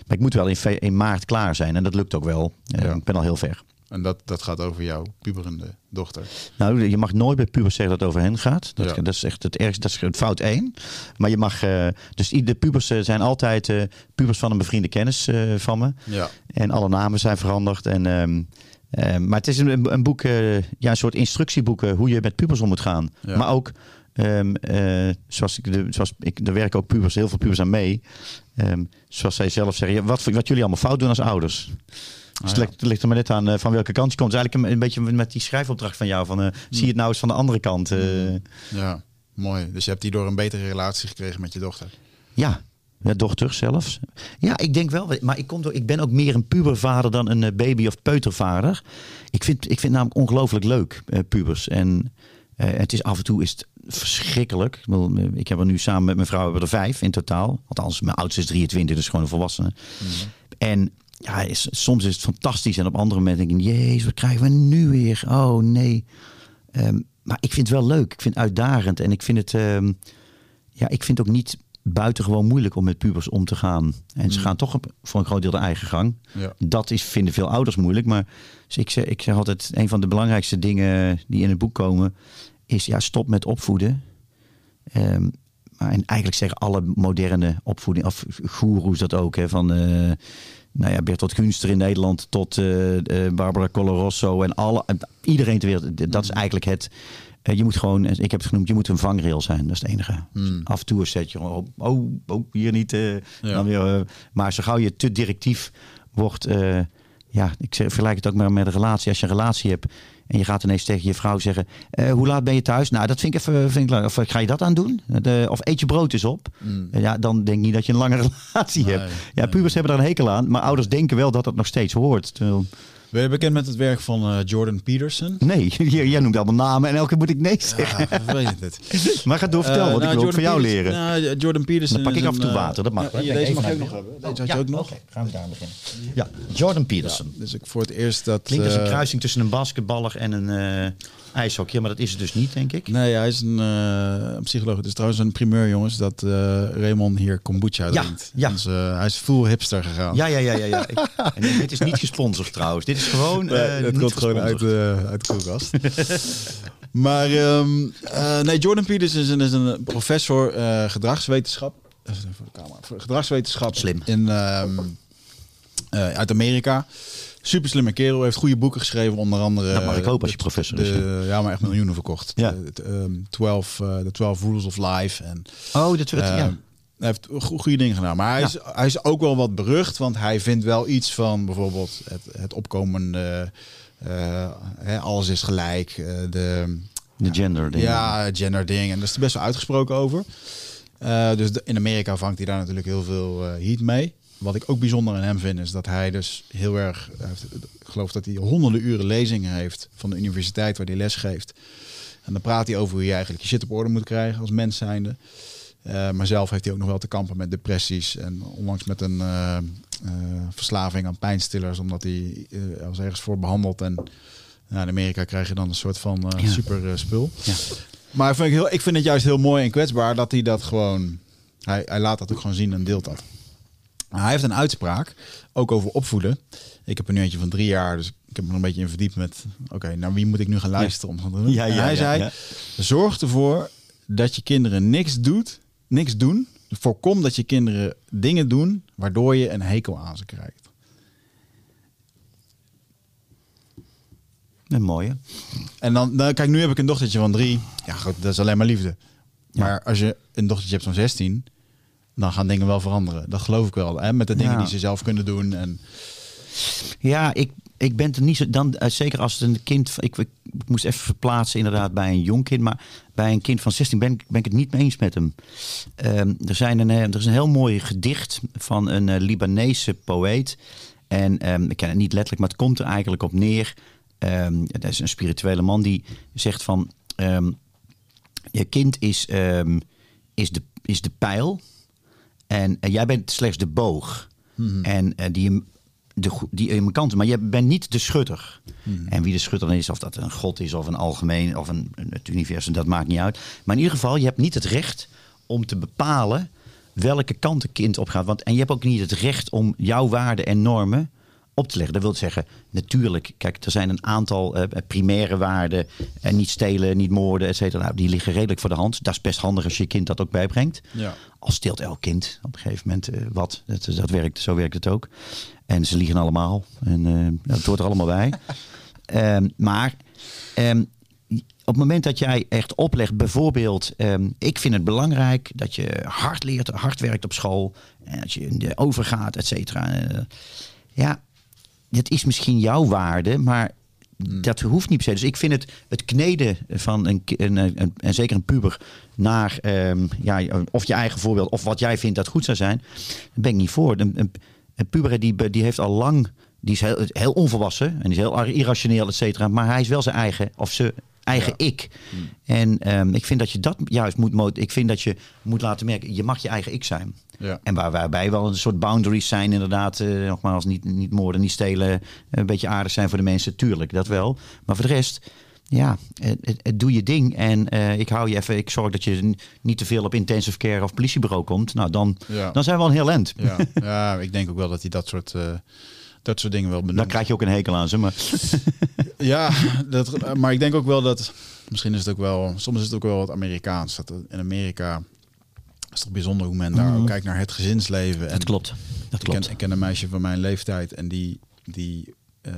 maar ik moet wel in, maart klaar zijn en dat lukt ook wel. Ja. Ik ben al heel ver. En dat, dat gaat over jouw puberende dochter. Nou, je mag nooit bij pubers zeggen dat het over hen gaat. Dat, Ja. dat is echt het ergste. Dat is het fout één. Maar je mag. eh, dus de pubers eh, zijn altijd eh, pubers van een bevriende kennis van me. Ja. En alle namen zijn veranderd. En, ehm, ehm, maar het is een, een boek, ja, een soort instructieboek hoe je met pubers om moet gaan. Ja. Maar ook, ehm, eh, zoals ik, de, zoals ik, er werken ook pubers, heel veel pubers aan mee. Zoals zij zelf zeggen, ja, wat, wat jullie allemaal fout doen als ouders. Dus Ah, het ligt, er maar net aan eh, van welke kant je komt. Het is eigenlijk een, een beetje met die schrijfopdracht van jou. Van, eh, Zie je het nou eens van de andere kant. eh, ja, mooi. Dus je hebt hierdoor een betere relatie gekregen met je dochter. Ja, met dochter zelfs. Ja, ik denk wel. Maar ik, kom door, ik ben ook meer een pubervader dan een baby- of peutervader. Ik vind, ik vind het namelijk ongelooflijk leuk, eh, pubers. En eh, het is af en toe is het verschrikkelijk. Ik, heb er nu samen met mijn vrouw hebben we er vijf in totaal. Althans, mijn oudste is 23, dus gewoon een volwassene. En ja, is, soms is het fantastisch. En op andere momenten denk ik, jezus, wat krijgen we nu weer? Oh nee. Ehm, maar ik vind het wel leuk. Ik vind het uitdagend. En ik vind het, ehm, ja, ik vind het ook niet buitengewoon moeilijk om met pubers om te gaan. En ze gaan toch op, voor een groot deel de eigen gang. Ja. Dat is, vinden veel ouders moeilijk. Maar dus ik, zeg, ik zeg altijd, een van de belangrijkste dingen die in het boek komen... is ja, stop met opvoeden. Maar en eigenlijk zeggen alle moderne opvoeding, of goeroes dat ook, hè, van... eh, nou ja, Bertolt Gunster in Nederland tot eh, Barbara Coloroso en alle, en iedereen ter wereld. Dat is eigenlijk het. eh, je moet gewoon, ik heb het genoemd, je moet een vangrail zijn. Dat is het enige. Hmm. Af en toe zet je gewoon op. Oh, oh hier niet. Ja. dan weer, maar zo gauw je te directief wordt. ja, ik vergelijk het ook maar met een relatie. Als je een relatie hebt en je gaat ineens tegen je vrouw zeggen: eh, Hoe laat ben je thuis? Nou, dat vind ik even. Vind ik, of eh, ga je dat aan doen? De, of eet je brood eens op? Eh, Ja, dan denk ik niet dat je een lange (laughs) relatie Nee, hebt. Ja, pubers hebben daar een hekel aan, maar ouders denken wel dat dat nog steeds hoort. Terwijl, Ben je bekend met het werk van eh, Jordan Peterson? nee, (laughs) jij jij noemt allemaal namen en elke keer moet ik nee zeggen. Ja, (laughs) weet het. Maar ga door vertellen, Eh, want nou, ik wil ook van jou leren. Nou, Jordan Peterson. Dan pak ik af en toe eh, water, dat mag ja, deze mag je ook nog hebben. Deze had je ook nog. gaan we daar beginnen. Ja, Jordan Peterson. Dus ik voor het eerst dat. Klinkt als een kruising tussen een basketballer en een eh ijshokje, maar dat is het dus niet, denk ik. Nee, hij is een, eh, een psycholoog. Het is trouwens een primeur, jongens, dat eh Raymond hier kombucha Ja, drinkt. ja. Dus, hij is full hipster gegaan. Ja, ja, ja, ja. ja. Ik- en dit is niet gesponsord trouwens. Dit is gewoon. Nee, komt gewoon uit, uit de koelkast. (laughs) maar ehm, eh, nee, Jordan Peterson is een, is een professor gedragswetenschap. Voor de camera. Gedragswetenschap Slim. In, ehm, eh, uit Amerika. Super slimme kerel. Heeft goede boeken geschreven. Onder andere. Dat mag ik hopen als je de- professor is, de- Ja, maar echt miljoenen verkocht. Ja. De, de, ehm, 12, eh, de 12 Rules of Life. En Oh, dat werd. eh, ja. Hij heeft go- goede dingen gedaan. Maar hij, Ja. is, hij is ook wel wat berucht. Want hij vindt wel iets van bijvoorbeeld het, het opkomende... eh, hè, alles is gelijk. eh, de, De gender ding. ja, gender ding. En daar is hij best wel uitgesproken over. Eh, dus de- in Amerika vangt hij daar natuurlijk heel veel eh, heat mee. Wat ik ook bijzonder aan hem vind, is dat hij dus heel erg... ik geloof dat hij honderden uren lezingen heeft van de universiteit waar hij les geeft. En dan praat hij over hoe je eigenlijk je shit op orde moet krijgen als mens zijnde. Eh, maar zelf heeft hij ook nog wel te kampen met depressies. En onlangs met een eh, eh, verslaving aan pijnstillers. Omdat hij was ergens voor behandeld. En nou, in Amerika krijg je dan een soort van Ja. super spul. Ja. Maar ik vind, ik, heel, ik vind het juist heel mooi en kwetsbaar dat hij dat gewoon Hij, hij laat dat ook gewoon zien en deelt dat. Maar hij heeft een uitspraak, ook over opvoeden. Ik heb er nu eentje van drie jaar, dus ik heb me er een beetje in verdiept met... Oké, naar wie moet ik nu gaan luisteren om te doen? Ja, En ja, hij zei, zorg ervoor dat je kinderen niks doet, niks doen. Voorkom dat je kinderen dingen doen waardoor je een hekel aan ze krijgt. Een mooie. En dan, nou, kijk, nu heb ik een dochtertje van drie. Ja, goed, dat is alleen maar liefde. Maar als je een dochtertje hebt van 16, dan gaan dingen wel veranderen. Dat geloof ik wel. Hè? Met de dingen Ja. die ze zelf kunnen doen. En Ja, ik, ik ben het niet zo. Dan, eh, zeker als het een kind. Ik, ik, moest even verplaatsen, inderdaad, bij een jong kind. Maar bij een kind van 16 ben, ik- ben ik het niet mee eens met hem. Ehm, er, zijn een, eh, er is een heel mooi gedicht van een eh, Libanese poëet. En ehm, ik ken het niet letterlijk, maar het komt er eigenlijk op neer. Ehm dat is een spirituele man die zegt van. je kind is, is, de, is de pijl. En, en jij bent slechts de boog. En eh, die, de, die in kant, maar je bent niet de schutter. En wie de schutter is, of dat een god is of een algemeen of een, een- het universum, dat maakt niet uit. Maar in ieder geval, je hebt niet het recht om te bepalen welke kant een kind op gaat. Want, en je hebt ook niet het recht om jouw waarden en normen op te leggen. Dat wil zeggen, natuurlijk, kijk, er zijn een aantal eh, primaire waarden. En niet stelen, niet moorden, et cetera. Nou, die liggen redelijk voor de hand. Dat is best handig als je kind dat ook bijbrengt. Ja. Al steelt elk kind op een gegeven moment eh, wat. Dat, dat werkt, zo werkt het ook. En ze liegen allemaal. En eh, dat hoort er allemaal bij. (laughs) Ehm, maar ehm, op het moment dat jij echt oplegt, bijvoorbeeld, ehm, ik vind het belangrijk dat je hard leert, hard werkt op school. En dat je in de overgaat, et cetera. Eh, ja, dit is misschien jouw waarde, maar dat hoeft niet per se. Dus ik vind het, het kneden van een, een, een, en zeker een puber naar ehm, ja, of je eigen voorbeeld of wat jij vindt dat goed zou zijn, daar ben ik niet voor. Een, een, een puber die, die heeft al lang, die is heel, heel onvolwassen en die is heel irrationeel, et cetera, maar hij is wel zijn eigen of zijn eigen ik. En ehm, ik vind dat je dat juist moet, mo- ik vind dat je moet laten merken, je mag je eigen ik zijn. Ja. En waar, waarbij wel een soort boundaries zijn, inderdaad. eh, nogmaals, niet, niet moorden, niet stelen. Een beetje aardig zijn voor de mensen, tuurlijk, dat wel. Maar voor de rest, ja, het, het- het doe je ding. En eh, ik hou je even, ik zorg dat je niet te veel op intensive care of politiebureau komt. Nou, dan, Ja. dan zijn we al een heel eind. Ja, ja, ik denk ook wel dat hij dat soort, eh, dat soort dingen wel benoemt. Dan krijg je ook een hekel aan ze. Maar (laughs) Ja, dat, maar ik denk ook wel dat... Misschien is het ook wel... Soms is het ook wel wat Amerikaans. Dat in Amerika is het toch bijzonder hoe men daar ook kijkt naar het gezinsleven. En dat klopt. Dat Ik ken, klopt. ik ken een meisje van mijn leeftijd en die... die eh,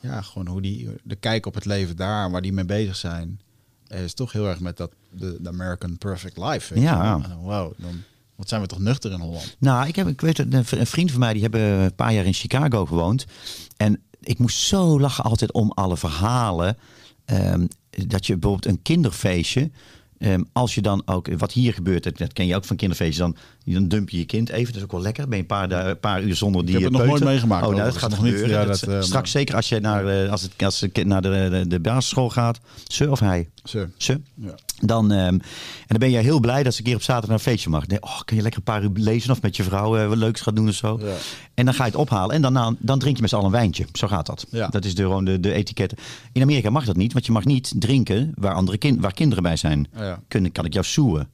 ja, gewoon hoe die... De kijk op het leven daar, waar die mee bezig zijn... Is toch heel erg met dat... De, de American Perfect Life. je Ja. Wow, dan... Wat zijn we toch nuchter in Holland? Nou, ik, heb, ik weet het, een v- een vriend van mij, die hebben een paar jaar in Chicago gewoond. En ik moest zo lachen altijd om alle verhalen. ehm, dat je bijvoorbeeld een kinderfeestje. Ehm, als je dan ook, wat hier gebeurt, dat, dat ken je ook van kinderfeestjes, dan, dan dump je je kind even. Dat is ook wel lekker. Ben je een paar, da- paar uur zonder die heb het nog nooit meegemaakt, Oh, nou, dat gaat Nog niet. Ja, Dat- dat, eh, straks zeker als je naar, eh, als het, als het kind naar de, de, basisschool gaat. Ze of hij? Zo. Ze. Ja. Dan, ehm, en dan ben je heel blij dat ze een keer op zaterdag naar een feestje mag. Nee, oh, kun je lekker een paar uur lezen of met je vrouw eh, wat leuks gaan doen of zo. Ja. En dan ga je het ophalen en dan, dan drink je met z'n allen een wijntje. Zo gaat dat. Ja. Dat is de, gewoon de, de etiketten. In Amerika mag dat niet, want je mag niet drinken waar, andere kind, waar kinderen bij zijn. Ja. Kunnen, kan ik jou soeën.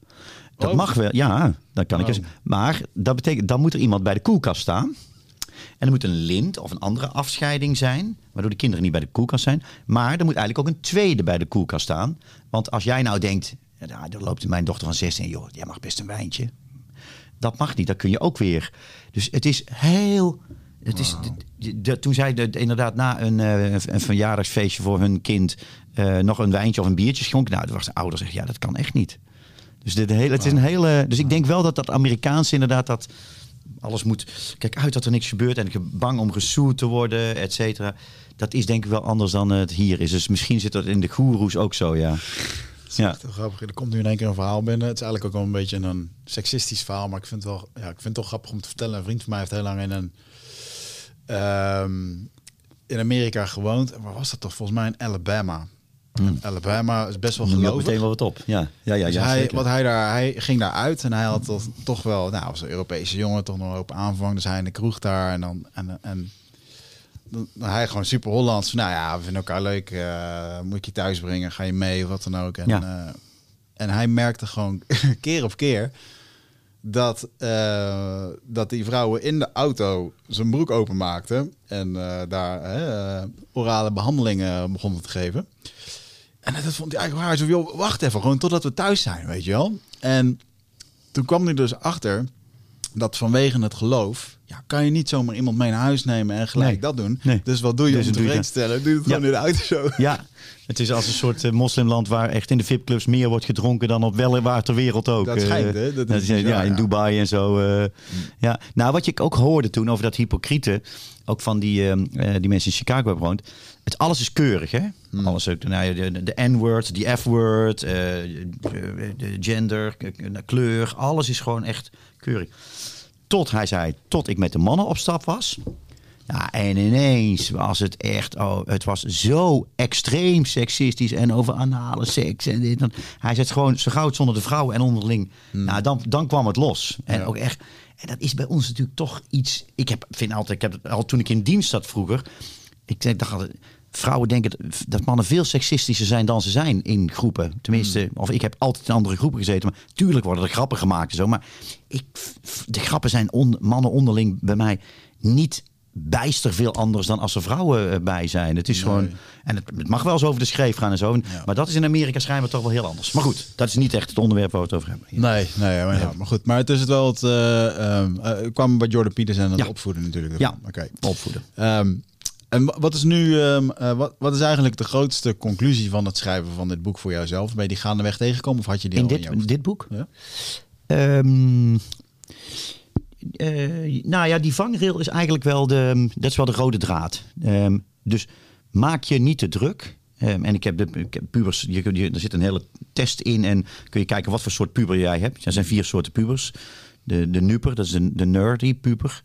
Dat Oh. mag wel, ja. Dat kan ik Oh. dus. Maar dat betekent, dan moet er iemand bij de koelkast staan. En er moet een lint of een andere afscheiding zijn, waardoor de kinderen niet bij de koelkast zijn. Maar er moet eigenlijk ook een tweede bij de koelkast staan. Want als jij nou denkt, ja, er loopt mijn dochter van 16, joh, jij mag best een wijntje. Dat mag niet, dat kun je ook weer. Dus het is heel. Het is, de- de- toen zij de, inderdaad na een, eh, een- verjaardagsfeestje voor hun kind eh, nog een wijntje of een biertje schonk. Nou, was de ouder zegt, ja, dat kan echt niet. Dus, dit hele, het is een hele, dus ik denk wel dat dat Amerikaanse inderdaad dat alles moet. Kijk uit dat er niks gebeurt en ik ben bang om gesoerd te worden, et cetera. Dat is denk ik wel anders dan het hier is. Dus misschien zit dat in de goeroes ook zo, ja. Ja. Echt grappig. Er komt nu in één keer een verhaal binnen. Het is eigenlijk ook wel een beetje een seksistisch verhaal, maar ik vind het wel, ja, ik vind het toch grappig om te vertellen. Een vriend van mij heeft heel lang in een ehm, in Amerika gewoond. En waar was dat toch? Volgens mij in Alabama. En Alabama is best wel ook gelovig. meteen wel wat op. Ja, ja, ja. Dus ja hij, wat hij daar, hij ging daar uit en hij had toch, toch wel, nou, als een Europese jongen, toch nog op aanvang. Dus hij in de kroeg daar en dan en, en dan, dan hij gewoon super Hollands. Nou ja, we vinden elkaar leuk. eh, moet ik je thuis brengen? Ga je mee of wat dan ook? En, Ja. eh, en hij merkte gewoon (laughs) keer op keer dat, eh, dat die vrouwen in de auto zijn broek openmaakten en daar orale behandelingen begonnen te geven. En dat vond hij eigenlijk waar. Zo, wacht even, gewoon totdat we thuis zijn, weet je wel. En toen kwam hij dus achter dat vanwege het geloof, ja, kan je niet zomaar iemand mee naar huis nemen en gelijk Nee. dat doen. Nee. Dus wat doe je Dus om tevreden te stellen? Doe het gewoon Ja. in de auto zo. (laughs) Ja, het is als een soort eh, moslimland waar echt in de VIP-clubs meer wordt gedronken dan op wel waar ter wereld ook. Dat Eh, schijnt, hè? Dat is ja, bizar, in ja. Dubai en zo. eh, ja. Nou, wat je ook hoorde toen over dat hypocriete, ook van die, eh, eh, die mensen in Chicago hebben gewoond. Het alles is keurig, hè? Hmm. Alles ook, nou, ja, de, de, N-word, die F-word, eh, de, de gender, kleur, alles is gewoon echt keurig. Tot hij zei, tot ik met de mannen op stap was. Ja, en ineens was het echt, oh, het was zo extreem seksistisch en over anale seks en dit. en- Hij zegt gewoon, zo het zonder de vrouwen en onderling. Nou, dan, dan kwam het los. En Ja. ook echt, en dat is bij ons natuurlijk toch iets. Ik heb, vind altijd, ik heb al toen ik in dienst zat vroeger. Ik denk, dacht altijd, vrouwen denken dat mannen veel seksistischer zijn dan ze zijn in groepen. Tenminste, of ik heb altijd in andere groepen gezeten. Maar tuurlijk worden er grappen gemaakt en zo. Maar ik, de grappen zijn on- mannen onderling bij mij niet bijster veel anders dan als er vrouwen eh, bij zijn. Het is gewoon. En het, het mag wel eens over de schreef gaan en zo. Ja. Maar dat is in Amerika schijnbaar toch wel heel anders. Maar goed, dat is niet echt het onderwerp waar we het over hebben. Nee, nee maar, ja, maar goed. Maar het is het wel het. eh, eh, kwam bij Jordan Peterson en het opvoeden natuurlijk. Ja. Oké. Opvoeden. Ehm, en wa- wat is nu, ehm, eh, wat, wat is eigenlijk de grootste conclusie van het schrijven van dit boek voor jouzelf? Ben je die gaandeweg tegengekomen of had je die In al dit, in dit boek? Ja? Ehm, eh, nou ja, die vangrail is eigenlijk wel de, dat is wel de rode draad. Ehm, dus maak je niet te druk. En ik heb, de, ik heb pubers, je, er zit een hele test in en kun je kijken wat voor soort puber jij hebt. Er zijn vier soorten pubers. De, de nuper, dat is de, de nerdy puber.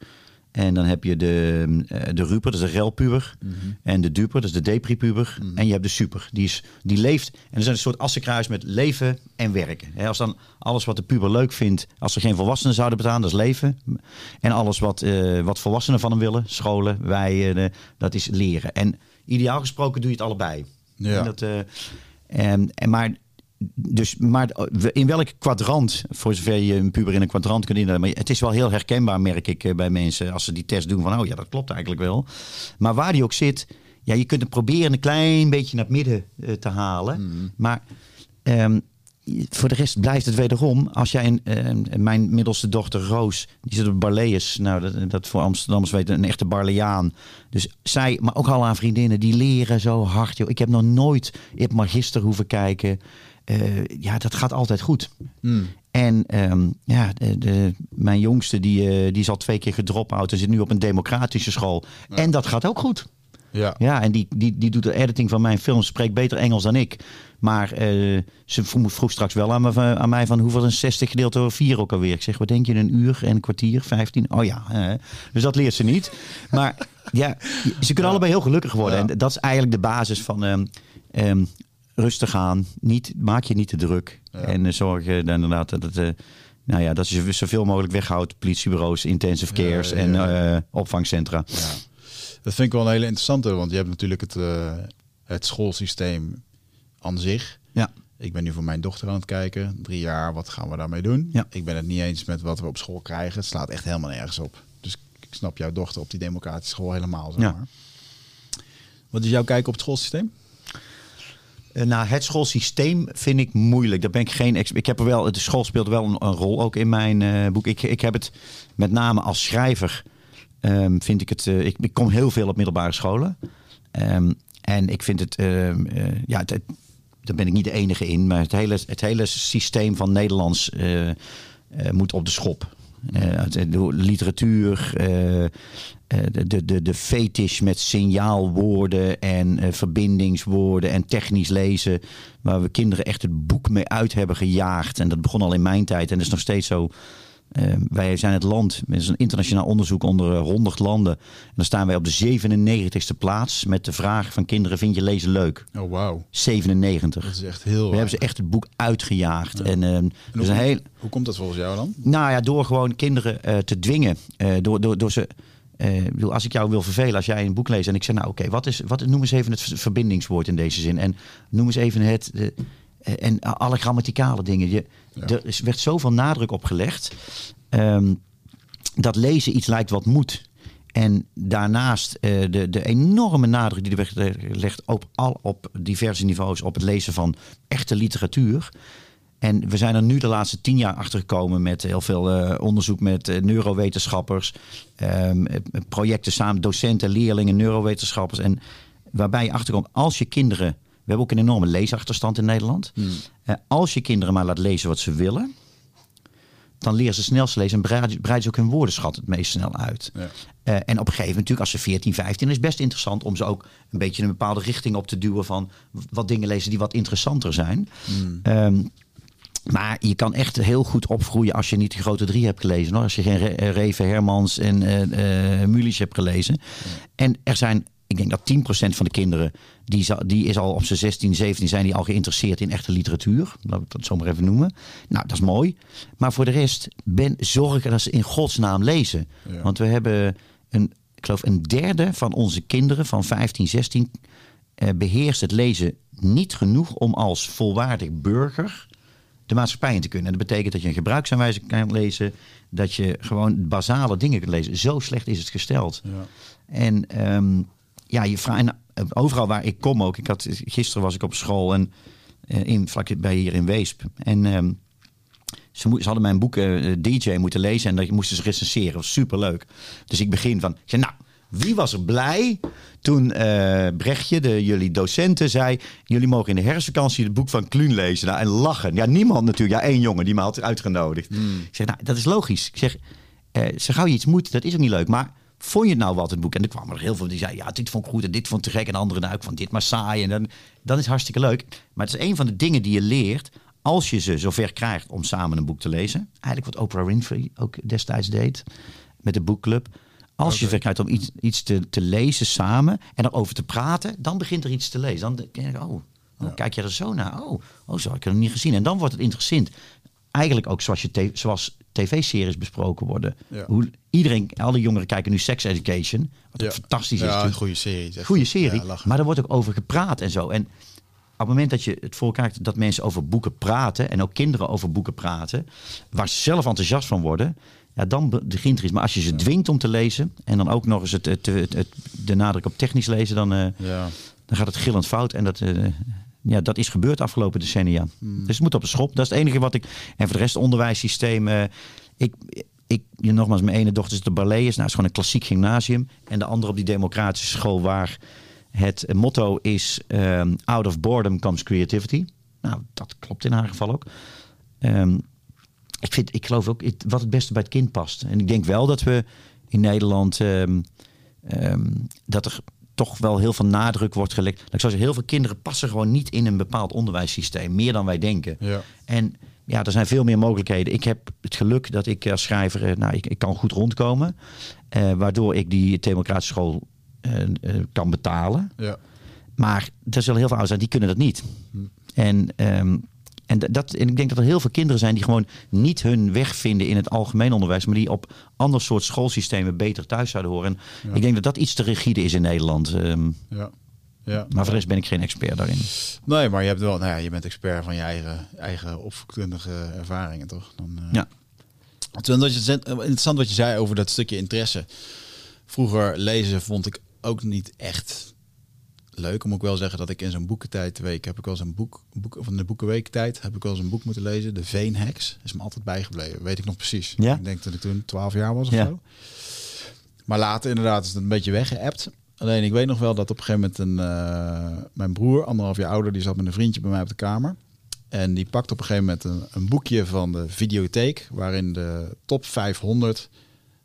En dan heb je de, eh, de ruper, dat is de relpuber. En de duper, dat is de depri-puber. En je hebt de super, die, is, die leeft. En er zijn een soort assenkruis met leven en werken. Als dan alles wat de puber leuk vindt, als ze geen volwassenen zouden betalen, dat is leven. En alles wat, eh, wat volwassenen van hem willen, scholen, wij, eh, dat is leren. En ideaal gesproken doe je het allebei. Ja. En dat, en, en maar, dus, maar in welk kwadrant, voor zover je een puber in een kwadrant kunt indelen. Maar het is wel heel herkenbaar, merk ik eh, bij mensen, als ze die test doen van, oh ja, dat klopt eigenlijk wel. Maar waar die ook zit, ja, je kunt het proberen een klein beetje naar het midden eh, te halen. Maar ehm, voor de rest blijft het wederom. Als jij een, eh, mijn middelste dochter Roos, die zit op Barlees. Nou, dat, dat voor Amsterdammers weten een echte Barleaan. Dus zij, maar ook al haar vriendinnen, die leren zo hard. Joh. Ik heb nog nooit Ip Magister hoeven kijken. Eh, ja, dat gaat altijd goed. Hmm. En ehm, ja, de, de- mijn jongste die, eh, die is al twee keer gedrop-out en zit nu op een democratische school. En dat gaat ook goed. Ja. Ja, en die, die, die doet de editing van mijn films, spreekt beter Engels dan ik. Maar eh, ze vroeg, vroeg straks wel aan, me, aan mij van hoeveel is 60 gedeeld door 4 ook alweer. Ik zeg, wat denk je, een uur en een kwartier, 15? Oh ja, eh, dus dat leert ze niet. Maar ja, ze kunnen allebei heel gelukkig worden. En dat is eigenlijk de basis van ehm, ehm, rustig aan. Niet, maak je niet te druk. Ja. En eh, zorg dan inderdaad dat het... eh, nou ja, dat je zoveel mogelijk weghoudt. Politiebureaus, intensive cares ja, en ja. opvangcentra. Ja. Dat vind ik wel een hele interessante, want je hebt natuurlijk het, het schoolsysteem aan zich. Ja. Ik ben nu voor mijn dochter aan het kijken. Drie jaar, wat gaan we daarmee doen? Ja. Ik ben het niet eens met wat we op school krijgen. Het slaat echt helemaal nergens op. Dus ik snap jouw dochter op die democratische school helemaal. Zeg Ja. maar. Wat is jouw kijk op het schoolsysteem? Eh, nou, het schoolsysteem vind ik moeilijk. Daar ben ik geen Ik heb er wel. De school speelt wel een, rol ook in mijn eh, boek. Ik, ik heb het met name als schrijver. ehm, vind ik het. eh, ik, kom heel veel op middelbare scholen. Ehm, en ik vind het. ehm, eh, ja, daar ben ik niet de enige in. Maar het hele, het hele systeem van Nederlands moet op de schop. De literatuur, de, de, de, de fetish met signaalwoorden en eh, verbindingswoorden en technisch lezen. Waar we kinderen echt het boek mee uit hebben gejaagd. En dat begon al in mijn tijd en dat is nog steeds zo. Eh, wij zijn het land, met een internationaal onderzoek onder eh, 100 landen. En dan staan wij op de 97ste plaats met de vraag van kinderen: vind je lezen leuk? Oh, wauw. 97. Dat is echt heel We hebben ze echt het boek uitgejaagd. En, eh, dus een heel, Hoe komt dat volgens jou dan? nou ja, door gewoon kinderen eh, te dwingen. Eh, door, door, door ze. Eh, bedoel, als ik jou wil vervelen, als jij een boek leest en ik zeg, nou oké, wat is, wat, noem eens even het ver- verbindingswoord in deze zin. En noem eens even het. de- eh, en alle grammaticale dingen. Je, Ja. Er werd zoveel nadruk op gelegd ehm, dat lezen iets lijkt wat moet. En daarnaast eh, de, de enorme nadruk die er werd gelegd op, al, op diverse niveaus op het lezen van echte literatuur. En we zijn er nu de laatste tien jaar achter gekomen met heel veel eh, onderzoek met eh, neurowetenschappers, ehm, eh, projecten samen, docenten, leerlingen, neurowetenschappers. En waarbij je achterkomt, als je kinderen. We hebben ook een enorme leesachterstand in Nederland. Eh, als je kinderen maar laat lezen wat ze willen, dan leren ze snel lezen en breiden ze ook hun woordenschat het meest snel uit. Ja. En op een gegeven moment, natuurlijk, als ze 14, 15, is het best interessant om ze ook een beetje een bepaalde richting op te duwen van wat dingen lezen die wat interessanter zijn. Ehm, maar je kan echt heel goed opgroeien als je niet de grote drie hebt gelezen. Hoor. Als je geen Re- eh, Reven, Hermans en eh Mulisch hebt gelezen. En er zijn, ik denk dat 10% van de kinderen, die, die is al op zijn 16, 17, zijn die al geïnteresseerd in echte literatuur. Laat ik dat zo maar even noemen. Nou, dat is mooi. Maar voor de rest, ben, zorg dat ze in godsnaam lezen. Ja. Want we hebben, een, ik geloof, een derde van onze kinderen van 15, 16 eh, beheerst het lezen niet genoeg om als volwaardig burger de maatschappij in te kunnen. En dat betekent dat je een gebruiksaanwijzing kan lezen, dat je gewoon basale dingen kunt lezen. Zo slecht is het gesteld. Ja. En ehm, ja, je vraagt en, eh, overal waar ik kom ook. Ik had, gisteren was ik op school en eh, in, vlak bij hier in Weesp. En ehm, ze, ze hadden mijn boek eh, DJ moeten lezen en dat moesten ze recenseren. Dat was superleuk. Dus ik begin van, ik zeg, nou, wie was er blij toen eh, Brechtje, de, jullie docenten, zei... jullie mogen in de herfstvakantie het boek van Kluun lezen. Nou, en lachen. Ja, niemand natuurlijk. Ja, één jongen die me had uitgenodigd. Ik zeg, nou, dat is logisch. Ik zeg, eh zo gauw je iets moet, dat is ook niet leuk. Maar vond je het nou wat, het boek? En er kwamen er heel veel die zeiden, ja, dit vond ik goed en dit vond ik te gek. En anderen nou, ik vond dit maar saai. En dan, dat is hartstikke leuk. Maar het is een van de dingen die je leert als je ze zover krijgt om samen een boek te lezen. Eigenlijk wat Oprah Winfrey ook destijds deed met de boekclub. Als je zover krijgt om iets, iets te, te lezen samen en erover te praten, dan begint er iets te lezen. Dan denk je, oh, oh kijk je er zo naar? Oh, oh, zo heb ik het nog niet gezien. En dan wordt het interessant. Eigenlijk ook zoals, je zoals tv-series besproken worden. Ja. Hoe iedereen, alle jongeren kijken nu Sex Education. Wat Ja. fantastisch is. Ja, een goede serie. Echt Goede goed. serie. Maar er wordt ook over gepraat en zo. En op het moment dat je het voor elkaar krijgt dat mensen over boeken praten. En ook kinderen over boeken praten. Waar ze zelf enthousiast van worden. Ja, dan be- begint er iets. Maar als je ze dwingt om te lezen. En dan ook nog eens het, het, het, het- de nadruk op technisch lezen. Dan, eh, Ja. dan gaat het gillend fout. En dat, eh, ja, dat is gebeurd de afgelopen decennia. Dus het moet op de schop. Dat is het enige wat ik. En voor de rest, onderwijssysteem. eh, ik, ik, je, nogmaals, mijn ene dochter zit op Barlees. Nou, het is gewoon een klassiek gymnasium. En de andere op die democratische school waar het motto is: ehm, out of boredom comes creativity. Nou, dat klopt in haar geval ook. Ehm, ik, vind, ik geloof ook wat het beste bij het kind past. En ik denk wel dat we in Nederland ehm, ehm, dat er toch wel heel veel nadruk wordt gelegd. Ik zou zeggen, heel veel kinderen passen gewoon niet in een bepaald onderwijssysteem, meer dan wij denken. Ja. En ja, er zijn veel meer mogelijkheden. Ik heb het geluk dat ik als schrijver, eh, nou, ik, ik kan goed rondkomen, eh, waardoor ik die democratische school eh, kan betalen. Ja. Maar er zullen heel veel ouders zijn die kunnen dat niet. En, ehm, en, dat, en ik denk dat er heel veel kinderen zijn die gewoon niet hun weg vinden in het algemeen onderwijs, maar die op ander soort schoolsystemen beter thuis zouden horen. En ik denk dat dat iets te rigide is in Nederland. Ehm, Ja. Ja. maar voor de rest ben ik geen expert daarin. Nee, maar je hebt wel, nou ja, je bent expert van je eigen, eigen opvoedkundige ervaringen, toch? Dan, eh, Ja. Toen dat je, interessant wat je zei over dat stukje interesse. Vroeger lezen vond ik ook niet echt leuk. Om ook wel zeggen dat ik in zo'n boekentijdweek heb ik wel eens een boek, boek van de boekenweektijd heb ik wel eens een boek moeten lezen. De Veenheks is me altijd bijgebleven. Weet ik nog precies. Ja? Ik denk dat ik toen 12 jaar was of Ja. zo. Maar later inderdaad is het een beetje weggeëpt. Alleen ik weet nog wel dat op een gegeven moment een, eh, mijn broer, anderhalf jaar ouder, die zat met een vriendje bij mij op de kamer. En die pakte op een gegeven moment een, een boekje van de videotheek, waarin de top 500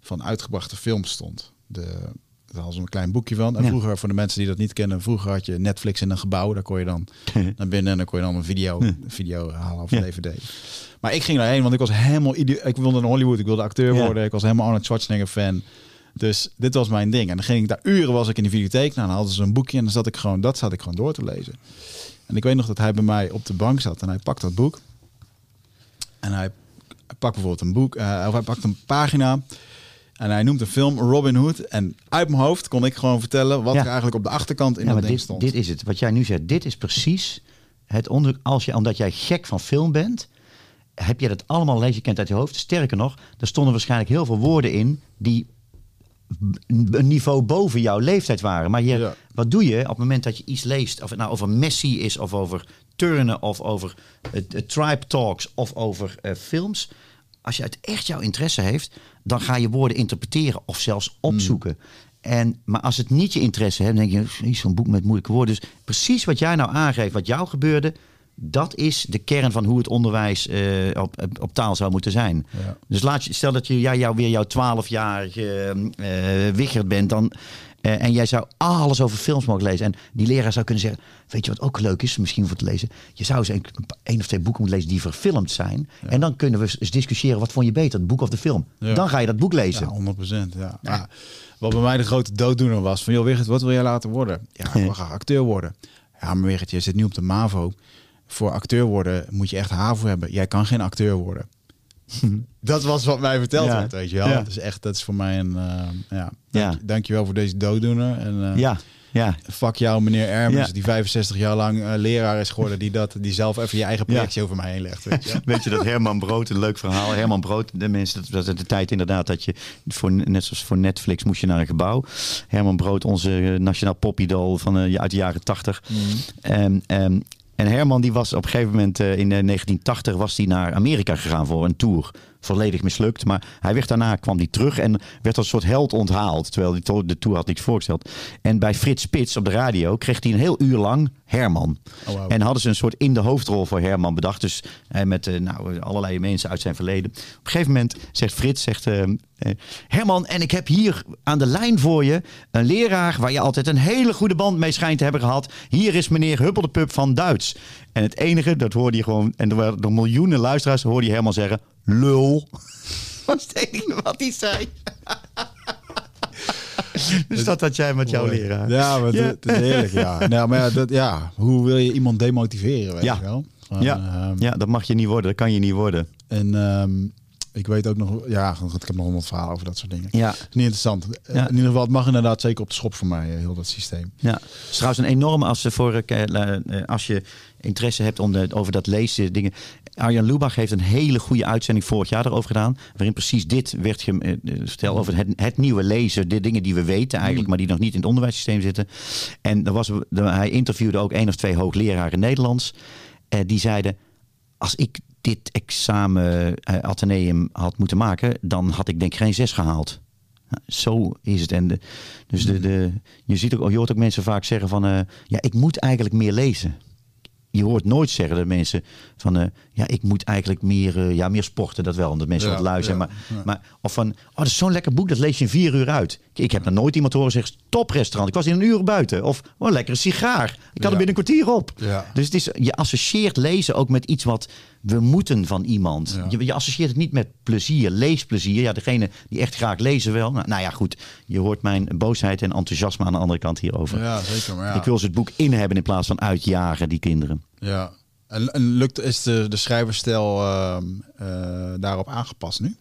van uitgebrachte films stond. De, daar hadden ze een klein boekje van. En Ja. vroeger, voor de mensen die dat niet kennen, vroeger had je Netflix in een gebouw. Daar kon je dan (laughs) naar binnen en dan kon je dan een video, video halen of Ja. DVD. Maar ik ging daarheen, want ik was helemaal... Ik wilde naar Hollywood, ik wilde acteur worden. Ik was helemaal Arnold Schwarzenegger fan. Dus dit was mijn ding. En dan ging ik daar uren was ik in de videotheek. Nou, dan hadden ze een boekje en dan zat ik gewoon, dat zat ik gewoon door te lezen. En ik weet nog dat hij bij mij op de bank zat en hij pakt dat boek. En hij pakt bijvoorbeeld een boek, eh, of hij pakt een pagina. En hij noemt een film Robin Hood. En uit mijn hoofd kon ik gewoon vertellen wat Ja. er eigenlijk op de achterkant in Ja, dat ding dit, stond. dit is het. Wat jij nu zegt, dit is precies het onder, als je, omdat jij gek van film bent, heb je dat allemaal lees je kent uit je hoofd. Sterker nog, er stonden waarschijnlijk heel veel woorden in die een niveau boven jouw leeftijd waren. Maar je, Ja. wat doe je op het moment dat je iets leest, of het nou over Messi is, of over turnen, of over het tribe talks, of over eh, films. Als je het echt jouw interesse heeft, dan ga je woorden interpreteren of zelfs opzoeken. En, maar als het niet je interesse heeft, dan denk je, "Jeez, zo'n boek met moeilijke woorden. Dus precies wat jij nou aangeeft, wat jou gebeurde, dat is de kern van hoe het onderwijs eh, op, op, taal zou moeten zijn. Ja. Dus laat je, stel dat je ja, jou, weer jouw 12-jarige eh Wichert bent dan, eh, en jij zou alles over films mogen lezen. En die leraar zou kunnen zeggen, weet je wat ook leuk is, misschien voor te lezen? Je zou eens een, een of twee boeken moeten lezen die verfilmd zijn. En dan kunnen we eens discussiëren, wat vond je beter, het boek of de film? Ja. Dan ga je dat boek lezen. Ja, 100 procent. Ja. Maar wat bij mij de grote dooddoener was: van joh, Wigert, wat wil jij later worden? Ja, ik wil graag acteur worden. Ja, maar Wigert, je zit nu op de MAVO. Voor acteur worden moet je echt HAVO hebben. Jij kan geen acteur worden. (laughs) dat was wat mij verteld werd, weet je wel. Dat is echt, dat is voor mij een, eh, ja. Ja. Dank, Dankjewel voor deze dooddoener. En eh, Ja, ja. fuck jou, meneer Ermens, Ja. die 65 jaar lang eh, leraar is geworden, die dat, die zelf even je eigen projectie over mij heen legt. Weet je. (laughs) Weet je dat Herman Brood, een leuk verhaal. Herman Brood, de mensen, dat was de tijd inderdaad dat je, voor, net zoals voor Netflix, moest je naar een gebouw. Herman Brood, onze nationaal popidol van, eh, uit de jaren tachtig. En, ehm, en Herman die was op een gegeven moment eh, in eh, 1980 was hij naar Amerika gegaan voor een tour. Volledig mislukt. Maar hij werd daarna kwam hij terug en werd als een soort held onthaald. Terwijl hij de tour had niks voorgesteld. En bij Frits Spits op de radio kreeg hij een heel uur lang Herman. Oh. En hadden ze een soort in de hoofdrol voor Herman bedacht. Dus eh, met eh, nou, allerlei mensen uit zijn verleden. Op een gegeven moment zegt Frits, zegt, eh, eh, Herman, en ik heb hier aan de lijn voor je een leraar waar je altijd een hele goede band mee schijnt te hebben gehad. Hier is meneer Huppeldepup van Duits. En het enige, dat hoorde je gewoon, en er waren door miljoenen luisteraars, hoorde je Herman zeggen, lul. (laughs) Was het enige wat hij zei. (laughs) dus dat had jij met jouw leraar. Ja, maar Ja. Het, het is heerlijk, ja. (laughs) Nou, maar ja, dat, ja, hoe wil je iemand demotiveren, weet Ja. je wel? Ja. ehm, ja, dat mag je niet worden, dat kan je niet worden. En ehm, ik weet ook nog, ja, ik heb nog honderd verhalen over dat soort dingen. Ja. Is niet interessant. Eh, Ja. In ieder geval, het mag inderdaad zeker op de schop voor mij, eh, heel dat systeem. Ja, het is trouwens een enorme als, je voor, eh, eh, als je interesse hebt om de, over dat lezen dingen. Arjan Lubach heeft een hele goede uitzending vorig jaar erover gedaan. Waarin precies dit werd ge- eh, eh, verteld over het, het nieuwe lezen. De dingen die we weten eigenlijk, maar die nog niet in het onderwijssysteem zitten. En er was, hij interviewde ook één of twee hoogleraren Nederlands. Eh, die zeiden, als ik dit examen eh, ateneum had moeten maken, dan had ik denk ik geen zes gehaald. Nou, zo is het. En de, dus de, de, je, ziet ook, je hoort ook mensen vaak zeggen van... ja, ik moet eigenlijk meer lezen. Je hoort nooit zeggen dat mensen van... eh, ja, ik moet eigenlijk meer, eh, ja, meer sporten. Dat wel, omdat mensen Ja, wat lui zijn. ja, maar, maar, of van, oh, dat is zo'n lekker boek. Dat lees je in vier uur uit. Ik heb nog nooit iemand horen zeggen... toprestaurant. Ik was in een uur buiten. Of, oh, lekkere sigaar. Ik had er binnen een kwartier op. Dus het is, je associeert lezen ook met iets wat we moeten van iemand. Je, je associeert het niet met plezier, leesplezier. Ja, degene die echt graag lezen wel. Nou, nou ja, goed. Je hoort mijn boosheid en enthousiasme aan de andere kant hierover. Ja, zeker. Maar ja. Ik wil ze het boek in hebben in plaats van uitjagen, die kinderen. Ja. En, en lukt, is de, de schrijverstijl ehm, eh, daarop aangepast nu?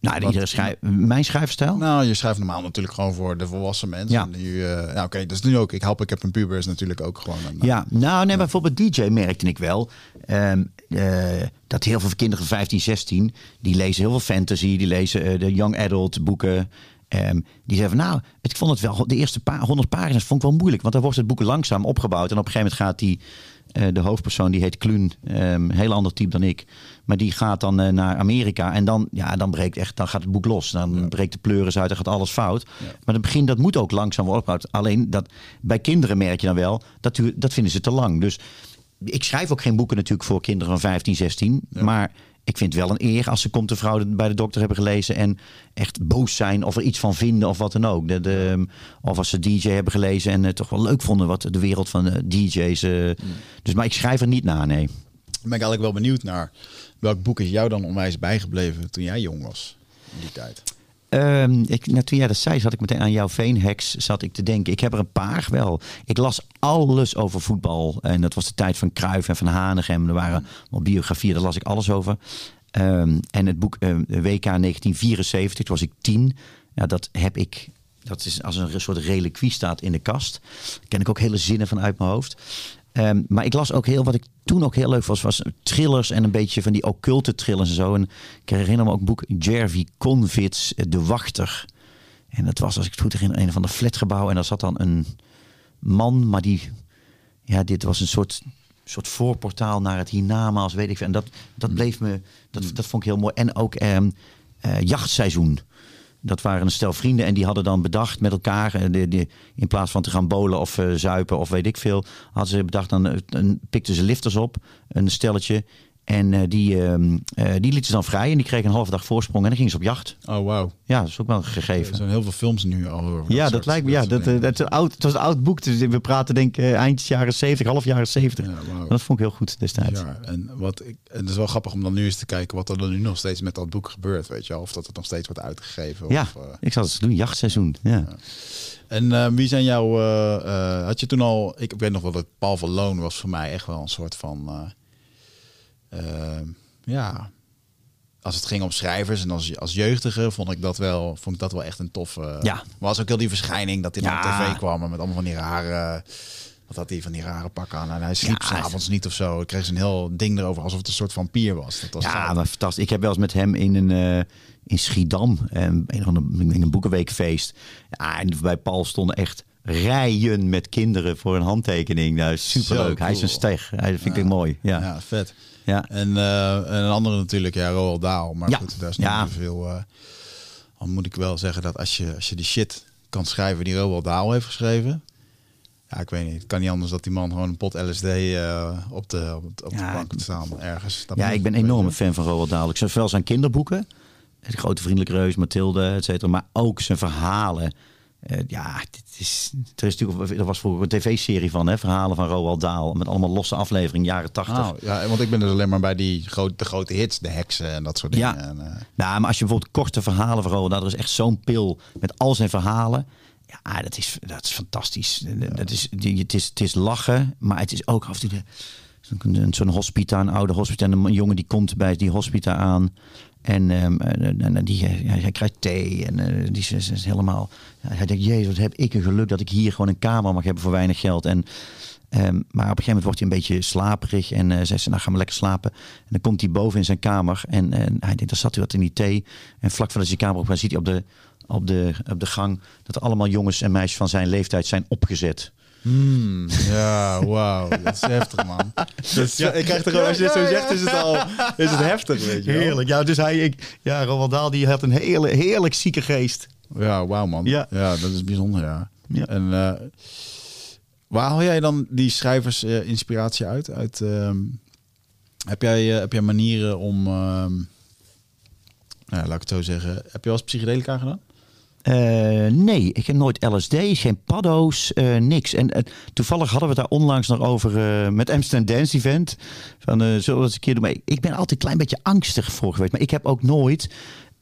Nou, Wat- schrijf, mijn schrijfstijl? Nou, je schrijft normaal natuurlijk gewoon voor de volwassen mensen. Ja. Eh, nou, oké, is nu ook. Ik help, ik heb een puber is natuurlijk ook gewoon. Een, Ja, nou, nee, bijvoorbeeld DJ merkte ik wel. ehm, eh, dat heel veel kinderen van 15, 16, die lezen heel veel fantasy, die lezen eh, de young adult boeken. Ehm, die zeggen van, nou, ik vond het wel, de eerste paar, 100 pagina's vond ik wel moeilijk. Want dan wordt het boek langzaam opgebouwd. En op een gegeven moment gaat die, eh, de hoofdpersoon, die heet Kluun, een heel ander type dan ik. Maar die gaat dan eh, naar Amerika en dan, ja, dan, breekt echt, dan gaat het boek los. Dan breekt de pleuris uit en gaat alles fout. Maar het begin, dat moet ook langzaam worden opgebouwd. Alleen dat, bij kinderen merk je dan wel, dat, u- dat vinden ze te lang. Dus ik schrijf ook geen boeken natuurlijk voor kinderen van 15, 16. Maar ik vind het wel een eer als ze komt de vrouw bij de dokter hebben gelezen en echt boos zijn of er iets van vinden of wat dan ook. De, de, of als ze DJ hebben gelezen en het toch wel leuk vonden wat de wereld van de DJ's. eh, Dus maar ik schrijf er niet na, nee. ben ik eigenlijk wel benieuwd naar welk boek is jou dan onwijs bijgebleven toen jij jong was in die tijd. Ehm, ik, nou, toen jij dat zei, zat ik meteen aan jouw Veenhex zat ik te denken. Ik heb er een paar wel. Ik las alles over voetbal. En dat was de tijd van Cruijff en van Hanegem. Er waren wel biografieën, daar las ik alles over. Ehm, en het boek eh, WK 1974, toen was ik tien. Ja, dat heb ik... Dat is als een soort reliquie staat in de kast. Daar ken ik ook hele zinnen van uit mijn hoofd. Ehm, maar ik las ook heel, wat ik toen ook heel leuk was, was thrillers en een beetje van die occulte thrillers en zo. En ik herinner me ook boek Jervy Convits, De Wachter. En dat was, als ik het goed herinner, een van de flatgebouwen. En daar zat dan een man, maar die, ja, dit was een soort, soort voorportaal naar het hiernamaals, weet ik veel. En dat, dat bleef me, dat, dat vond ik heel mooi. En ook eh, jachtseizoen. Dat waren een stel vrienden en die hadden dan bedacht met elkaar, eh, in plaats van te gaan bolen of uh, zuipen of weet ik veel, hadden ze bedacht, dan uh, pikten ze lifters op, een stelletje. En uh, die, uh, die lieten ze dan vrij en die kregen een halve dag voorsprong en dan gingen ze op jacht. Oh, wauw. Ja, dat is ook wel gegeven. Er zijn heel veel films nu al over. Ja, dat, dat lijkt me. Ja, dat, dat, dat, is oud, het was een oud boek. Dus we praten denk ik eind jaren 70, half jaren 70. Ja, wow. Dat vond ik heel goed destijds. Ja, en wat ik, en het is wel grappig om dan nu eens te kijken wat er dan nu nog steeds met dat boek gebeurt. Weet je, of dat het nog steeds wordt uitgegeven. Ja, of, uh, ik zal het doen. Jachtseizoen. Ja. ja. En wie zijn jouw... Had je toen al... Ik, ik weet nog wel dat Paul van Loon was voor mij echt wel een soort van ja, als het ging om schrijvers en als, als jeugdige vond ik dat wel, vond ik dat wel echt een toffe. Ja. Was ook heel die verschijning dat hij ja. op tv kwam met allemaal van die rare. Wat had hij van die rare pakken aan? En hij sliep ja, s'avonds niet of zo. Ik kreeg een heel ding erover alsof het een soort vampier was. Dat was ja, maar fantastisch. Ik heb wel eens met hem in een uh, in Schiedam en een van een, een boekenweekfeest. Ja, en bij Paul stonden echt rijen met kinderen voor een handtekening. Nou, superleuk. Cool. Hij is een steg. Hij vind ik mooi. Ja. ja, vet. Ja. En, uh, en een andere natuurlijk, ja, Roald Dahl. Maar ja. goed, daar is niet ja. veel. Uh, dan moet ik wel zeggen dat als je, als je die shit kan schrijven die Roald Dahl heeft geschreven. Ja, ik weet niet. Het kan niet anders dat die man gewoon een pot LSD uh, op de, op, de, op ja, de bank staan ergens. Dat ja, ik ben een enorme fan van Roald Dahl. Ik schrijf wel zijn kinderboeken. De Grote Vriendelijke Reus, Mathilde, et cetera. Maar ook zijn verhalen. Uh, ja, dit is, er, is natuurlijk, er was vroeger een tv-serie van, hè, verhalen van Roald Dahl. Met allemaal losse afleveringen, jaren tachtig. Oh, ja, want ik ben dus alleen maar bij die grote, de grote hits, de heksen en dat soort dingen. Ja. En, uh... nou, maar als je bijvoorbeeld korte verhalen van Roald Dahl, er is echt zo'n pil met al zijn verhalen. Ja, dat is, dat is fantastisch. Ja. Dat is, het, is, het is lachen, maar het is ook af en toe zo'n zo hospita, een oude hospita. En een jongen die komt bij die hospita aan. En, um, en die, ja, hij krijgt thee en uh, die is, helemaal... Hij denkt, jezus, wat heb ik een geluk dat ik hier gewoon een kamer mag hebben voor weinig geld. En, um, maar op een gegeven moment wordt hij een beetje slaperig en uh, zegt ze, nou ga maar lekker slapen. En dan komt hij boven in zijn kamer en, en hij denkt, dan zat hij wat in die thee. En vlak voordat hij zijn kamer op gaat, ziet hij op de, op, de, op de gang dat er allemaal jongens en meisjes van zijn leeftijd zijn opgezet. Mm, ja, wauw. Dat is heftig, man. Dus, ja, ik krijg er gewoon, als je het zo zegt, is het al is het heftig, weet je wel. Heerlijk. Ja, dus hij, ik, ja, Roald Dahl, die had een hele, heerlijk zieke geest. Ja, wauw, man. Ja. ja, dat is bijzonder, ja. ja. En uh, waar haal jij dan die schrijvers uh, inspiratie uit? uit uh, heb, jij, uh, heb jij manieren om, nou, laat ik het zo zeggen, heb je wel eens psychedelica gedaan? Uh, nee, ik heb nooit LSD, geen paddo's, uh, niks. En uh, toevallig hadden we het daar onlangs nog over met Amsterdam Dance Event. Van, zullen we eens een keer ik, ik ben altijd een klein beetje angstig voor geweest. Maar ik heb ook nooit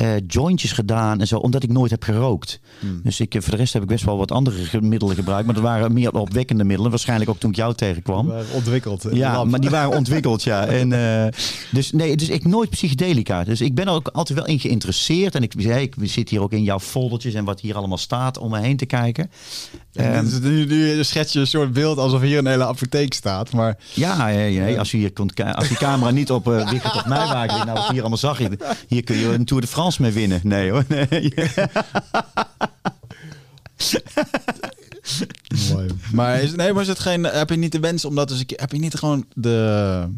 uh, jointjes gedaan en zo, omdat ik nooit heb gerookt. Hmm. Dus ik, voor de rest heb ik best wel wat andere middelen gebruikt. Maar dat waren meer opwekkende middelen. Waarschijnlijk ook toen ik jou tegenkwam. Die waren ontwikkeld. Ja, maar die waren ontwikkeld, ja. (laughs) En, uh, dus nee, dus ik nooit psychedelica. Dus ik ben er ook altijd wel in geïnteresseerd. En ik, ik zit hier ook in jouw foldertjes en wat hier allemaal staat om me heen te kijken. Ja, um, nu, nu schets je een soort beeld alsof hier een hele apotheek staat. Maar... Ja, nee, als, je hier komt, als die camera niet op uh, of mij waakt, nou wat hier allemaal zag je. Hier kun je een Tour de France mee winnen. Nee hoor. Nee. Mooi. Maar is, nee, maar is het geen, heb je niet de wens om dat dus heb je niet gewoon de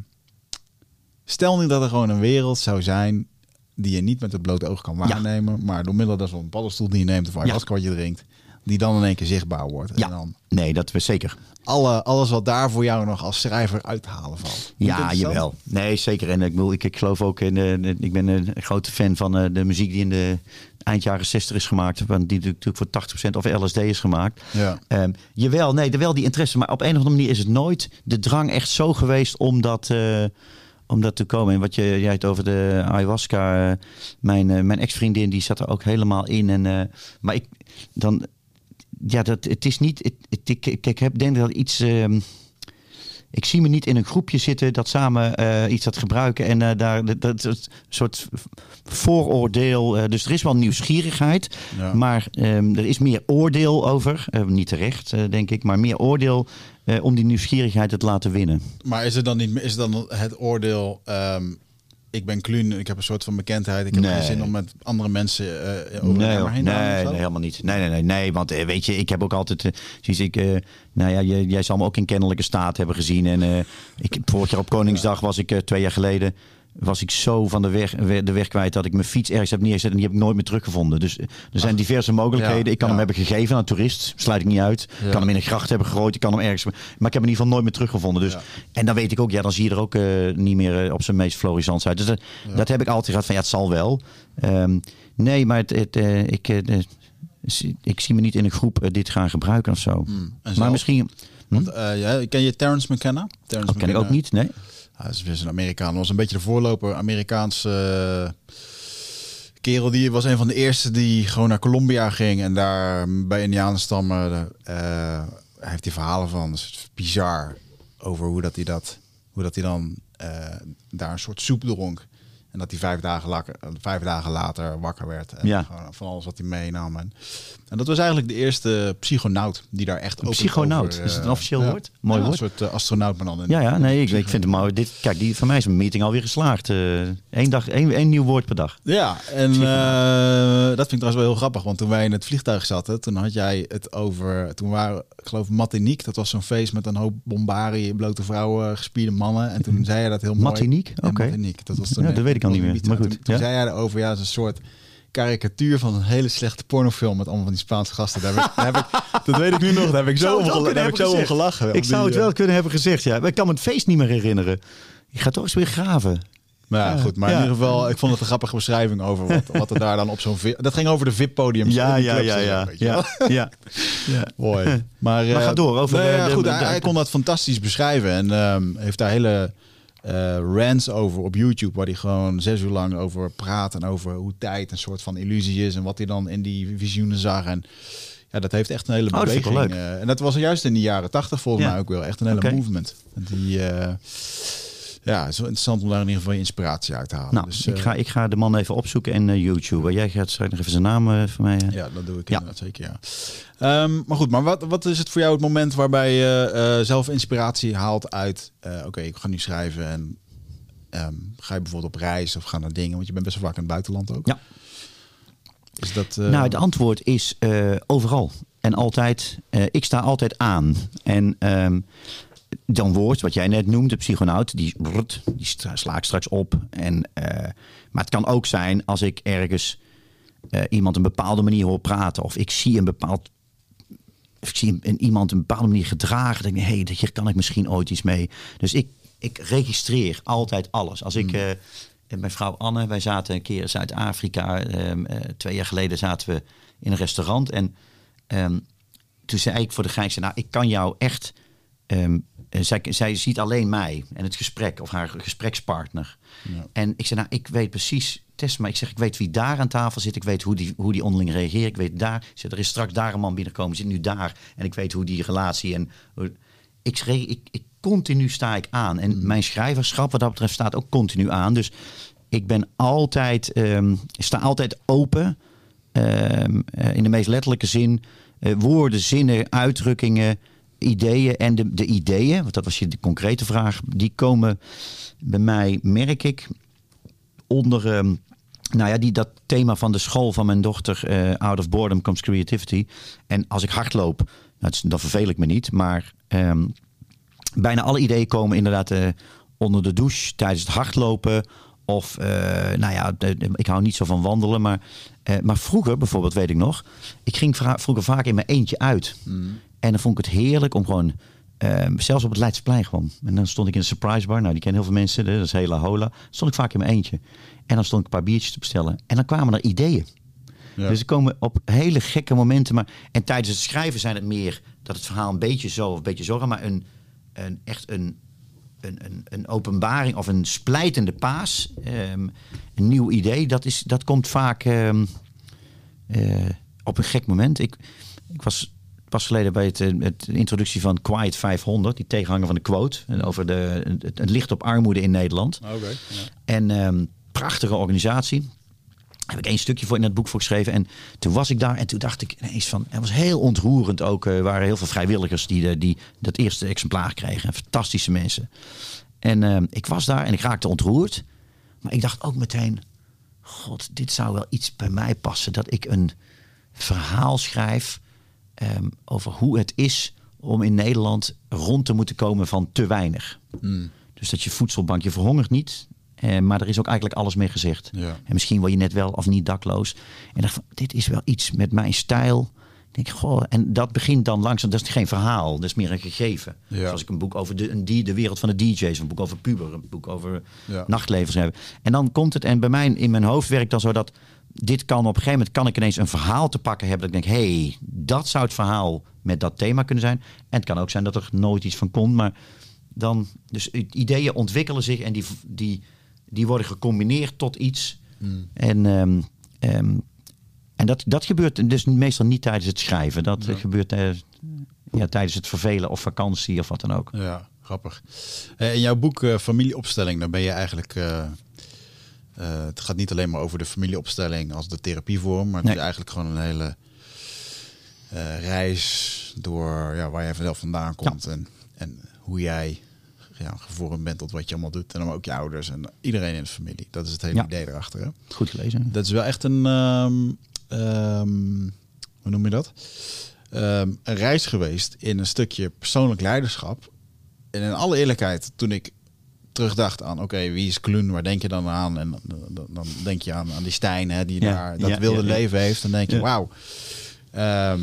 stel nu dat er gewoon een wereld zou zijn die je niet met het blote oog kan waarnemen, ja. maar door middel van zo'n paddenstoel die je neemt of ja. wat je drinkt, die dan in één keer zichtbaar wordt. Ja. En dan nee, dat we zeker. Alle, alles wat daar voor jou nog als schrijver uit te halen valt. Ja, jawel. Nee, zeker. En ik, bedoel, ik, ik geloof ook in. Uh, ik ben een grote fan van uh, de muziek die in de eind jaren 60 is gemaakt. Die natuurlijk voor 80% of LSD is gemaakt. Ja. Um, jawel, nee, wel die interesse. Maar op een of andere manier is het nooit de drang echt zo geweest om dat. Uh, om dat te komen. En wat je, jij het over de ayahuasca. mijn, mijn ex-vriendin die zat er ook helemaal in. En, maar ik dan. Ja, dat, het is niet. Het, het, ik, ik heb denk dat iets. Um, ik zie me niet in een groepje zitten dat samen eh, iets gaat gebruiken en eh, daar dat, dat, dat soort vooroordeel. eh, dus er is wel nieuwsgierigheid, Ja. maar ehm, er is meer oordeel over. Niet terecht, denk ik, maar meer oordeel om die nieuwsgierigheid te laten winnen. Maar is het dan niet is het dan het oordeel? ehm, ik ben kluun, ik heb een soort van bekendheid. Ik heb Nee. geen zin om met andere mensen eh over Nee, heen te nee, nee, helemaal niet. Nee, nee, nee, nee. Want eh, weet je, ik heb ook altijd. Zoals ik, nou ja, jij, jij zal me ook in kennelijke staat hebben gezien. En ik, vorig jaar op Koningsdag was ik twee jaar geleden. Was ik zo van de weg, we- de weg kwijt dat ik mijn fiets ergens heb neergezet en die heb ik nooit meer teruggevonden. Dus er zijn diverse mogelijkheden. Ja, ik kan ja. hem hebben gegeven aan een toerist, sluit ik niet uit. Ik Ja. kan hem in een gracht hebben gegooid, ik kan hem ergens. Maar ik heb hem in ieder geval nooit meer teruggevonden. Dus. En dan weet ik ook, ja, dan zie je er ook eh, niet meer eh, op zijn meest florissant uit. Dus dat, dat heb ik altijd gehad van ja, het zal wel. Ehm, nee, maar het, het, eh, ik, ik zie me niet in een groep dit gaan gebruiken of zo. Hmm. Maar misschien, Want, eh, ja, ken je Terrence McKenna? Terrence dat ken ik ook McKenna. niet, nee. Hij is dus een Amerikaan. Was een beetje de voorloper. Amerikaanse eh, kerel. Die was een van de eerste die gewoon naar Colombia ging. En daar bij Indianenstammen eh heeft hij verhalen van. Het is bizar over hoe dat hij dat, hoe dat hij dan eh, daar een soort soep dronk. En dat hij vijf dagen, later, vijf dagen later wakker werd. En Ja. gewoon van alles wat hij meenam. En, en dat was eigenlijk de eerste psychonaut die daar echt open psychonaut? over, Is het een eh, officieel ja. woord? Mooi Ja, woord. Een soort eh, astronaut, maar dan in Ja, ja, nee, ik, ik vind het mooi. Dit, kijk, die, van mij is mijn meeting alweer geslaagd. Eén dag, één, één nieuw woord per dag. Ja, en eh, dat vind ik trouwens wel heel grappig. Want toen wij in het vliegtuig zaten, toen had jij het over... Toen waren, ik geloof, Martinique. Dat was zo'n feest met een hoop bombari, blote vrouwen, gespierde mannen. En toen zei jij dat heel mooi. Martinique? Oké. Martinique. Dat was toen Ja, dat weet ik al niet meer, maar goed, Toen, toen zei jij erover, ja, is een soort karikatuur van een hele slechte pornofilm met allemaal van die Spaanse gasten. Daar heb ik, daar heb ik, dat weet ik nu nog. Daar heb ik zo om gel- heb ik zo om gelachen. Ik zou het wel eh, kunnen hebben gezegd, ja. Maar ik kan me het feest niet meer herinneren. Ik ga toch eens weer graven. Maar ja, Ja. goed. Maar Ja. in ieder geval, ik vond het een grappige beschrijving over wat, wat er daar dan op zo'n... Dat ging over de VIP-podiums. Ja, ja, ja, ja. ja, ja. ja. Mooi. Maar, Maar eh, ga door over nee, de- goed, de- hij, hij kon dat fantastisch beschrijven. En ehm, heeft daar hele eh, rants over op YouTube. Waar hij gewoon zes uur lang over praat. En over hoe tijd een soort van illusie is. En wat hij dan in die visioenen zag. En ja, dat heeft echt een hele Oh, dat beweging. wel eh, en dat was juist in de jaren tachtig volgens Ja. mij ook wel. Echt een hele movement. En Die... eh, ja, het is wel interessant om daar in ieder geval je inspiratie uit te halen. Nou, dus, ik, eh, ga, ik ga de man even opzoeken en uh, YouTube. Jij gaat straks nog even zijn naam uh, voor mij. Uh. Ja, dat doe ik Ja. inderdaad zeker, ja. Ehm, maar goed, maar wat, wat is het voor jou het moment waarbij je eh, zelf inspiratie haalt uit... eh, Oké, ik ga nu schrijven en ehm, ga je bijvoorbeeld op reis of ga naar dingen? Want je bent best wel vaak in het buitenland ook. Ja. Is dat... eh, Nou, het antwoord is overal. En altijd, ik sta altijd aan. En um, dan woord, wat jij net noemt, de psychonaut, die, die sla ik straks op. En, uh, maar het kan ook zijn als ik ergens uh, iemand een bepaalde manier hoor praten. Of ik zie een bepaald. Of ik zie een, iemand een bepaalde manier gedragen. Dan denk ik, hé, hey, hier kan ik misschien ooit iets mee. Dus ik, ik registreer altijd alles. Als ik. Uh, mijn vrouw Anne, wij zaten een keer in Zuid-Afrika. Um, twee jaar geleden zaten we in een restaurant. En um, toen zei ik voor de geit, nou, ik kan jou echt. Um, zij, zij, ziet alleen mij en het gesprek of haar gesprekspartner. Ja. En ik zei, nou, ik weet precies, test maar. Ik zeg, ik weet wie daar aan tafel zit. Ik weet hoe die, hoe die onderling reageert. Ik weet daar. Ik zeg, er is straks daar een man binnenkomen, zit nu daar. En ik weet hoe die relatie en. Ik, schreef, ik, ik continu sta ik aan. En mm. mijn schrijverschap, wat dat betreft, staat ook continu aan. Dus ik ben altijd, um, sta altijd open. Um, uh, in de meest letterlijke zin. Uh, woorden, zinnen, uitdrukkingen, ideeën. En de, de ideeën, want dat was je de concrete vraag, die komen bij mij, merk ik, onder. Um, nou ja, die, dat thema van de school van mijn dochter, uh, Out of Boredom Comes Creativity. En als ik hardloop, nou, dan verveel ik me niet, maar um, bijna alle ideeën komen inderdaad uh, onder de douche, tijdens het hardlopen. Of, uh, nou ja, ik hou niet zo van wandelen, maar, maar vroeger bijvoorbeeld, weet ik nog, ik ging vroeger vaak in mijn eentje uit. Mm. En dan vond ik het heerlijk om gewoon, uh, zelfs op het Leidseplein gewoon. En dan stond ik in een surprise bar, nou die kennen heel veel mensen, dat is Hela Hola. Stond ik vaak in mijn eentje. En dan stond ik een paar biertjes te bestellen. En dan kwamen er ideeën. Ja. Dus er komen op hele gekke momenten. Maar, en tijdens het schrijven zijn het meer dat het verhaal een beetje zo of een beetje zo gaat. Maar een, een, echt een, een, een, een openbaring of een splijtende paas. Um, een nieuw idee. Dat, is, dat komt vaak um, uh, op een gek moment. Ik, ik was pas geleden bij het, eh, het introductie van Quiet 500, die tegenhanger van de quote, en over de, het, het licht op armoede in Nederland. Oké. ja. En ehm, prachtige organisatie. Heb ik één stukje voor in het boek voor geschreven. En toen was ik daar en toen dacht ik ineens van... Het was heel ontroerend ook. Er waren heel veel vrijwilligers die, de, die dat eerste exemplaar kregen. Fantastische mensen. En ehm, ik was daar en ik raakte ontroerd. Maar ik dacht ook meteen... God, dit zou wel iets bij mij passen. Dat ik een verhaal schrijf ehm, over hoe het is om in Nederland rond te moeten komen van te weinig. Dus dat je voedselbank, je verhongert niet. Eh, maar er is ook eigenlijk alles mee gezegd. Ja. En misschien word je net wel of niet dakloos. En dacht van, dit is wel iets met mijn stijl. Ik denk, goh, en dat begint dan langzaam. Dat is geen verhaal, dat is meer een gegeven. Ja. Zoals ik een boek over de, een die, de wereld van de DJ's, een boek over puber, een boek over Ja. nachtleven schrijven. En dan komt het, en bij mij in mijn hoofd werkt dan zo dat dit kan op een gegeven moment kan ik ineens een verhaal te pakken hebben. Dat ik denk, hé, hey, dat zou het verhaal met dat thema kunnen zijn. En het kan ook zijn dat er nooit iets van komt, maar dan, dus ideeën ontwikkelen zich en die, die, die worden gecombineerd tot iets. En, ehm, ehm, en dat, dat gebeurt dus meestal niet tijdens het schrijven. Dat gebeurt ja, tijdens het vervelen of vakantie of wat dan ook. Ja, grappig. Eh, In jouw boek eh, Familieopstelling, daar ben je eigenlijk. eh, eh, het gaat niet alleen maar over de familieopstelling als de therapievorm, maar het Nee. is eigenlijk gewoon een hele eh, reis door ja, waar jij zelf vandaan komt en, en hoe jij ja, gevormd bent tot wat je allemaal doet. En dan ook je ouders en iedereen in de familie. Dat is het hele Ja. idee erachter. Hè? Goed gelezen. Dat is wel echt een, ehm, ehm, hoe noem je dat? Ehm, een reis geweest in een stukje persoonlijk leiderschap. En in alle eerlijkheid, toen ik terugdacht aan, oké, wie is Kloen? Waar denk je dan aan? En dan, dan- dan denk je aan, aan die Stijn, hè, die Ja, daar dat ja, wilde ja, leven heeft. Dan denk je, wauw. Ehm,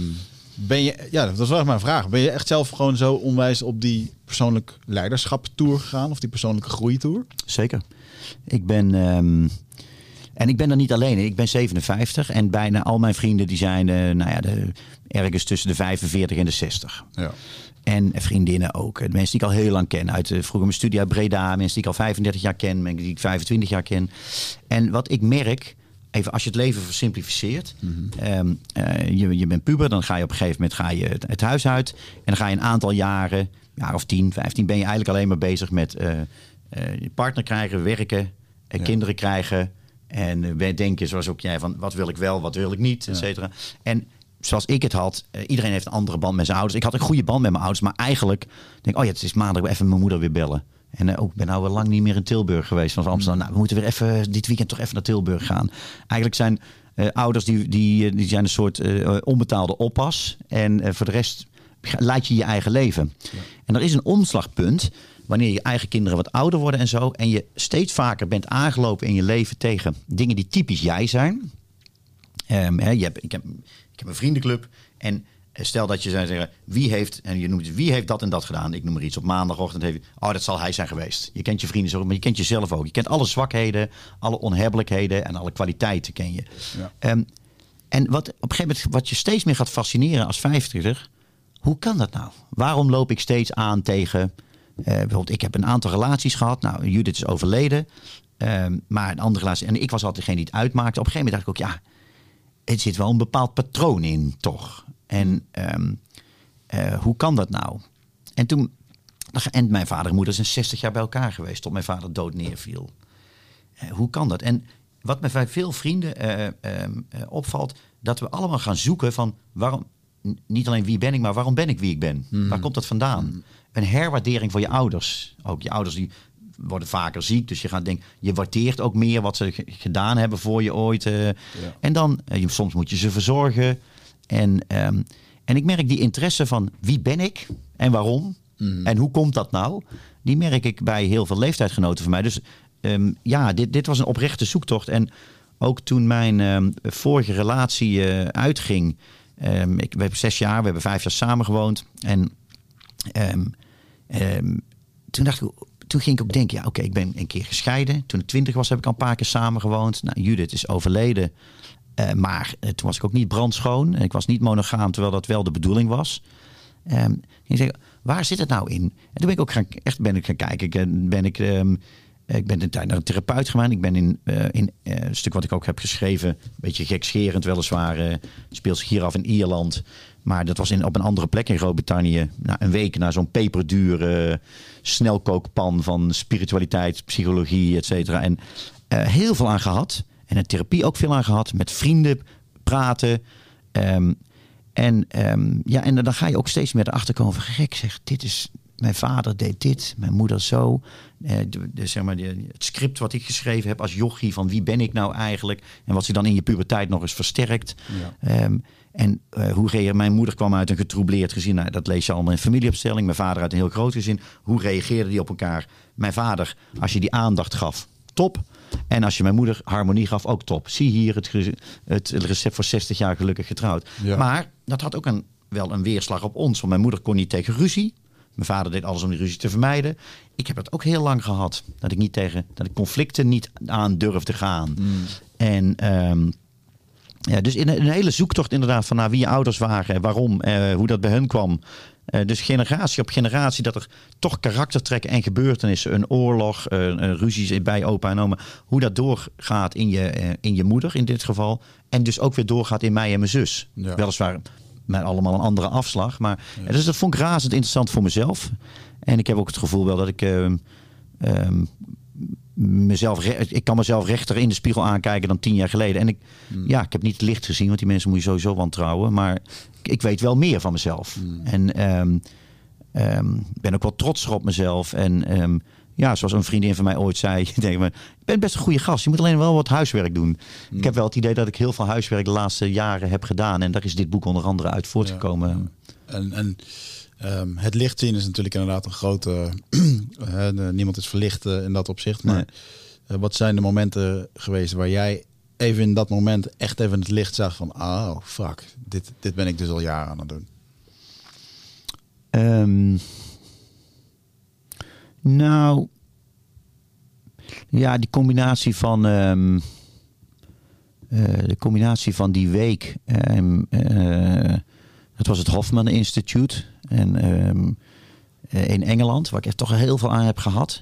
ben je, ja, dat was wel mijn vraag. Ben je echt zelf gewoon zo onwijs op die persoonlijk leiderschapstour gegaan? Of die persoonlijke groeitour? Zeker. Ik ben. ehm, en ik ben er niet alleen. Ik ben 57 en bijna al mijn vrienden die zijn eh, nou ja, de, ergens tussen de 45 en de 60. Ja. En vriendinnen ook. De mensen die ik al heel lang ken. Uit eh, vroeger mijn studie uit Breda. Mensen die ik al 35 jaar ken. Mensen die ik 25 jaar ken. En wat ik merk. Even als je het leven versimplificeert. ehm, eh, je, je bent puber. Dan ga je op een gegeven moment ga je het, het huis uit. En dan ga je een aantal jaren. Jaar of 10, 15. Ben je eigenlijk alleen maar bezig met eh, je partner krijgen. Werken. en Ja. Kinderen krijgen. En denken zoals ook jij van wat wil ik wel. Wat wil ik niet. Et cetera. En zoals ik het had, eh, iedereen heeft een andere band met zijn ouders. Ik had een goede band met mijn ouders, maar eigenlijk denk ik, oh ja, het is maandag, even mijn moeder weer bellen. En eh, ook, ik ben nou wel lang niet meer in Tilburg geweest van Amsterdam. Nou, we moeten weer even dit weekend toch even naar Tilburg gaan. Eigenlijk zijn eh, ouders die, die, die zijn een soort onbetaalde oppas. En voor de rest leid je je eigen leven. En er is een omslagpunt wanneer je eigen kinderen wat ouder worden en zo. En je steeds vaker bent aangelopen in je leven tegen dingen die typisch jij zijn. Ehm, hè, je hebt, ik, heb, ik heb een vriendenclub. En eh, stel dat je zou zeggen, wie heeft, en je noemt wie heeft dat en dat gedaan? Ik noem maar iets. Op maandagochtend heeft oh, dat zal hij zijn geweest. Je kent je vrienden zo, maar je kent jezelf ook. Je kent alle zwakheden, alle onhebbelijkheden en alle kwaliteiten ken je. Ja. Ehm, en wat op een gegeven moment, wat je steeds meer gaat fascineren als vijftiger, hoe kan dat nou? Waarom loop ik steeds aan tegen, eh, bijvoorbeeld, ik heb een aantal relaties gehad. Nou, Judith is overleden, ehm, maar een andere relatie. En ik was altijd degene die het uitmaakte. Op een gegeven moment dacht ik ook, ja, het zit wel een bepaald patroon in, toch? En ehm, eh, hoe kan dat nou? En toen, en mijn vader en moeder zijn 60 jaar bij elkaar geweest, tot mijn vader dood neerviel. Eh, hoe kan dat? En wat me bij veel vrienden eh, ehm, eh, opvalt, dat we allemaal gaan zoeken van waarom, niet alleen wie ben ik, maar waarom ben ik wie ik ben? Waar komt dat vandaan? Een herwaardering voor je ouders. Ook je ouders die worden vaker ziek, dus je gaat denken, je waardeert ook meer wat ze gedaan hebben voor je ooit. eh. En dan, eh, je- soms moet je ze verzorgen. En, ehm, en ik merk die interesse van wie ben ik en waarom en hoe komt dat nou? Die merk ik bij heel veel leeftijdsgenoten van mij. Dus ehm, ja, dit, dit was een oprechte zoektocht. En ook toen mijn ehm, vorige relatie eh, uitging. ik, we hebben zes jaar, we hebben vijf jaar samen gewoond. En toen dacht ik, toen ging ik ook denken, ja, oké, ik ben een keer gescheiden. Toen ik twintig was, heb ik al een paar keer samen gewoond. Nou, Judith is overleden. Eh, maar eh, toen was ik ook niet brandschoon. Ik was niet monogaam, terwijl dat wel de bedoeling was. Ehm, en ik zeg, waar zit het nou in? En toen ben ik ook gaan, echt ben ik gaan kijken. Ik, eh, Ben ik, ehm, ik ben een tijd naar een therapeut gegaan. Ik ben in, uh, in een stuk wat ik ook heb geschreven, een beetje gekscherend weliswaar, speelt zich hier af in Ierland. Maar dat was in, op een andere plek in Groot-Brittannië. Na een week naar zo'n peperdure snelkookpan van spiritualiteit, psychologie, et cetera. En heel veel aan gehad. En een therapie ook veel aan gehad. Met vrienden praten. Um, en, um, ja, en dan ga je ook steeds meer erachter komen van gek zeg, dit is, mijn vader deed dit, mijn moeder zo. Uh, de, de, zeg maar, de, het script wat ik geschreven heb als jochie van wie ben ik nou eigenlijk en wat zich dan in je puberteit nog eens versterkt. Ja. Um, en uh, hoe reageerde mijn moeder kwam uit een getroubleerd gezin. Nou, dat lees je allemaal in familieopstelling. Mijn vader uit een heel groot gezin. Hoe reageerden die op elkaar? Mijn vader, als je die aandacht gaf, top. En als je mijn moeder harmonie gaf, ook top. Zie hier het, het recept voor 60 jaar gelukkig getrouwd. Ja. Maar dat had ook een, wel een weerslag op ons. Want mijn moeder kon niet tegen ruzie. Mijn vader deed alles om die ruzie te vermijden. Ik heb het ook heel lang gehad. Dat ik niet tegen dat ik conflicten niet aan durfde gaan. Mm. En um, ja, dus in een, hele zoektocht inderdaad van nou, wie je ouders waren, waarom, eh, hoe dat bij hun kwam. Uh, dus generatie op generatie dat er toch karaktertrekken en gebeurtenissen, een oorlog, uh, een ruzies bij opa en oma, hoe dat doorgaat in je, in je moeder in dit geval. En dus ook weer doorgaat in mij en mijn zus. Ja. Weliswaar met allemaal een andere afslag. Maar ja. dus dat vond ik razend interessant voor mezelf. En ik heb ook het gevoel wel dat ik um, um, mezelf, ik kan mezelf rechter in de spiegel aankijken dan tien jaar geleden. En ik, hmm. ja, ik heb niet het licht gezien, want die mensen moet je sowieso wantrouwen. Maar ik weet wel meer van mezelf. Hmm. En um, um, ben ook wel trots op mezelf. En um, ja, zoals een vriendin van mij ooit zei, (laughs) denk me, je bent best een goede gast. Je moet alleen wel wat huiswerk doen. Hmm. Ik heb wel het idee dat ik heel veel huiswerk de laatste jaren heb gedaan. En daar is dit boek onder andere uit voortgekomen. Ja. En, en Um, het licht zien is natuurlijk inderdaad een grote. (clears throat) niemand is verlicht uh, in dat opzicht. Maar nee. uh, wat zijn de momenten geweest waar jij even in dat moment echt even het licht zag van: oh fuck, dit, dit ben ik dus al jaren aan het doen? Um, nou, ja, die combinatie van. Um, uh, de combinatie van die week. het was het Hofman Institute. En um, in Engeland, waar ik echt toch heel veel aan heb gehad.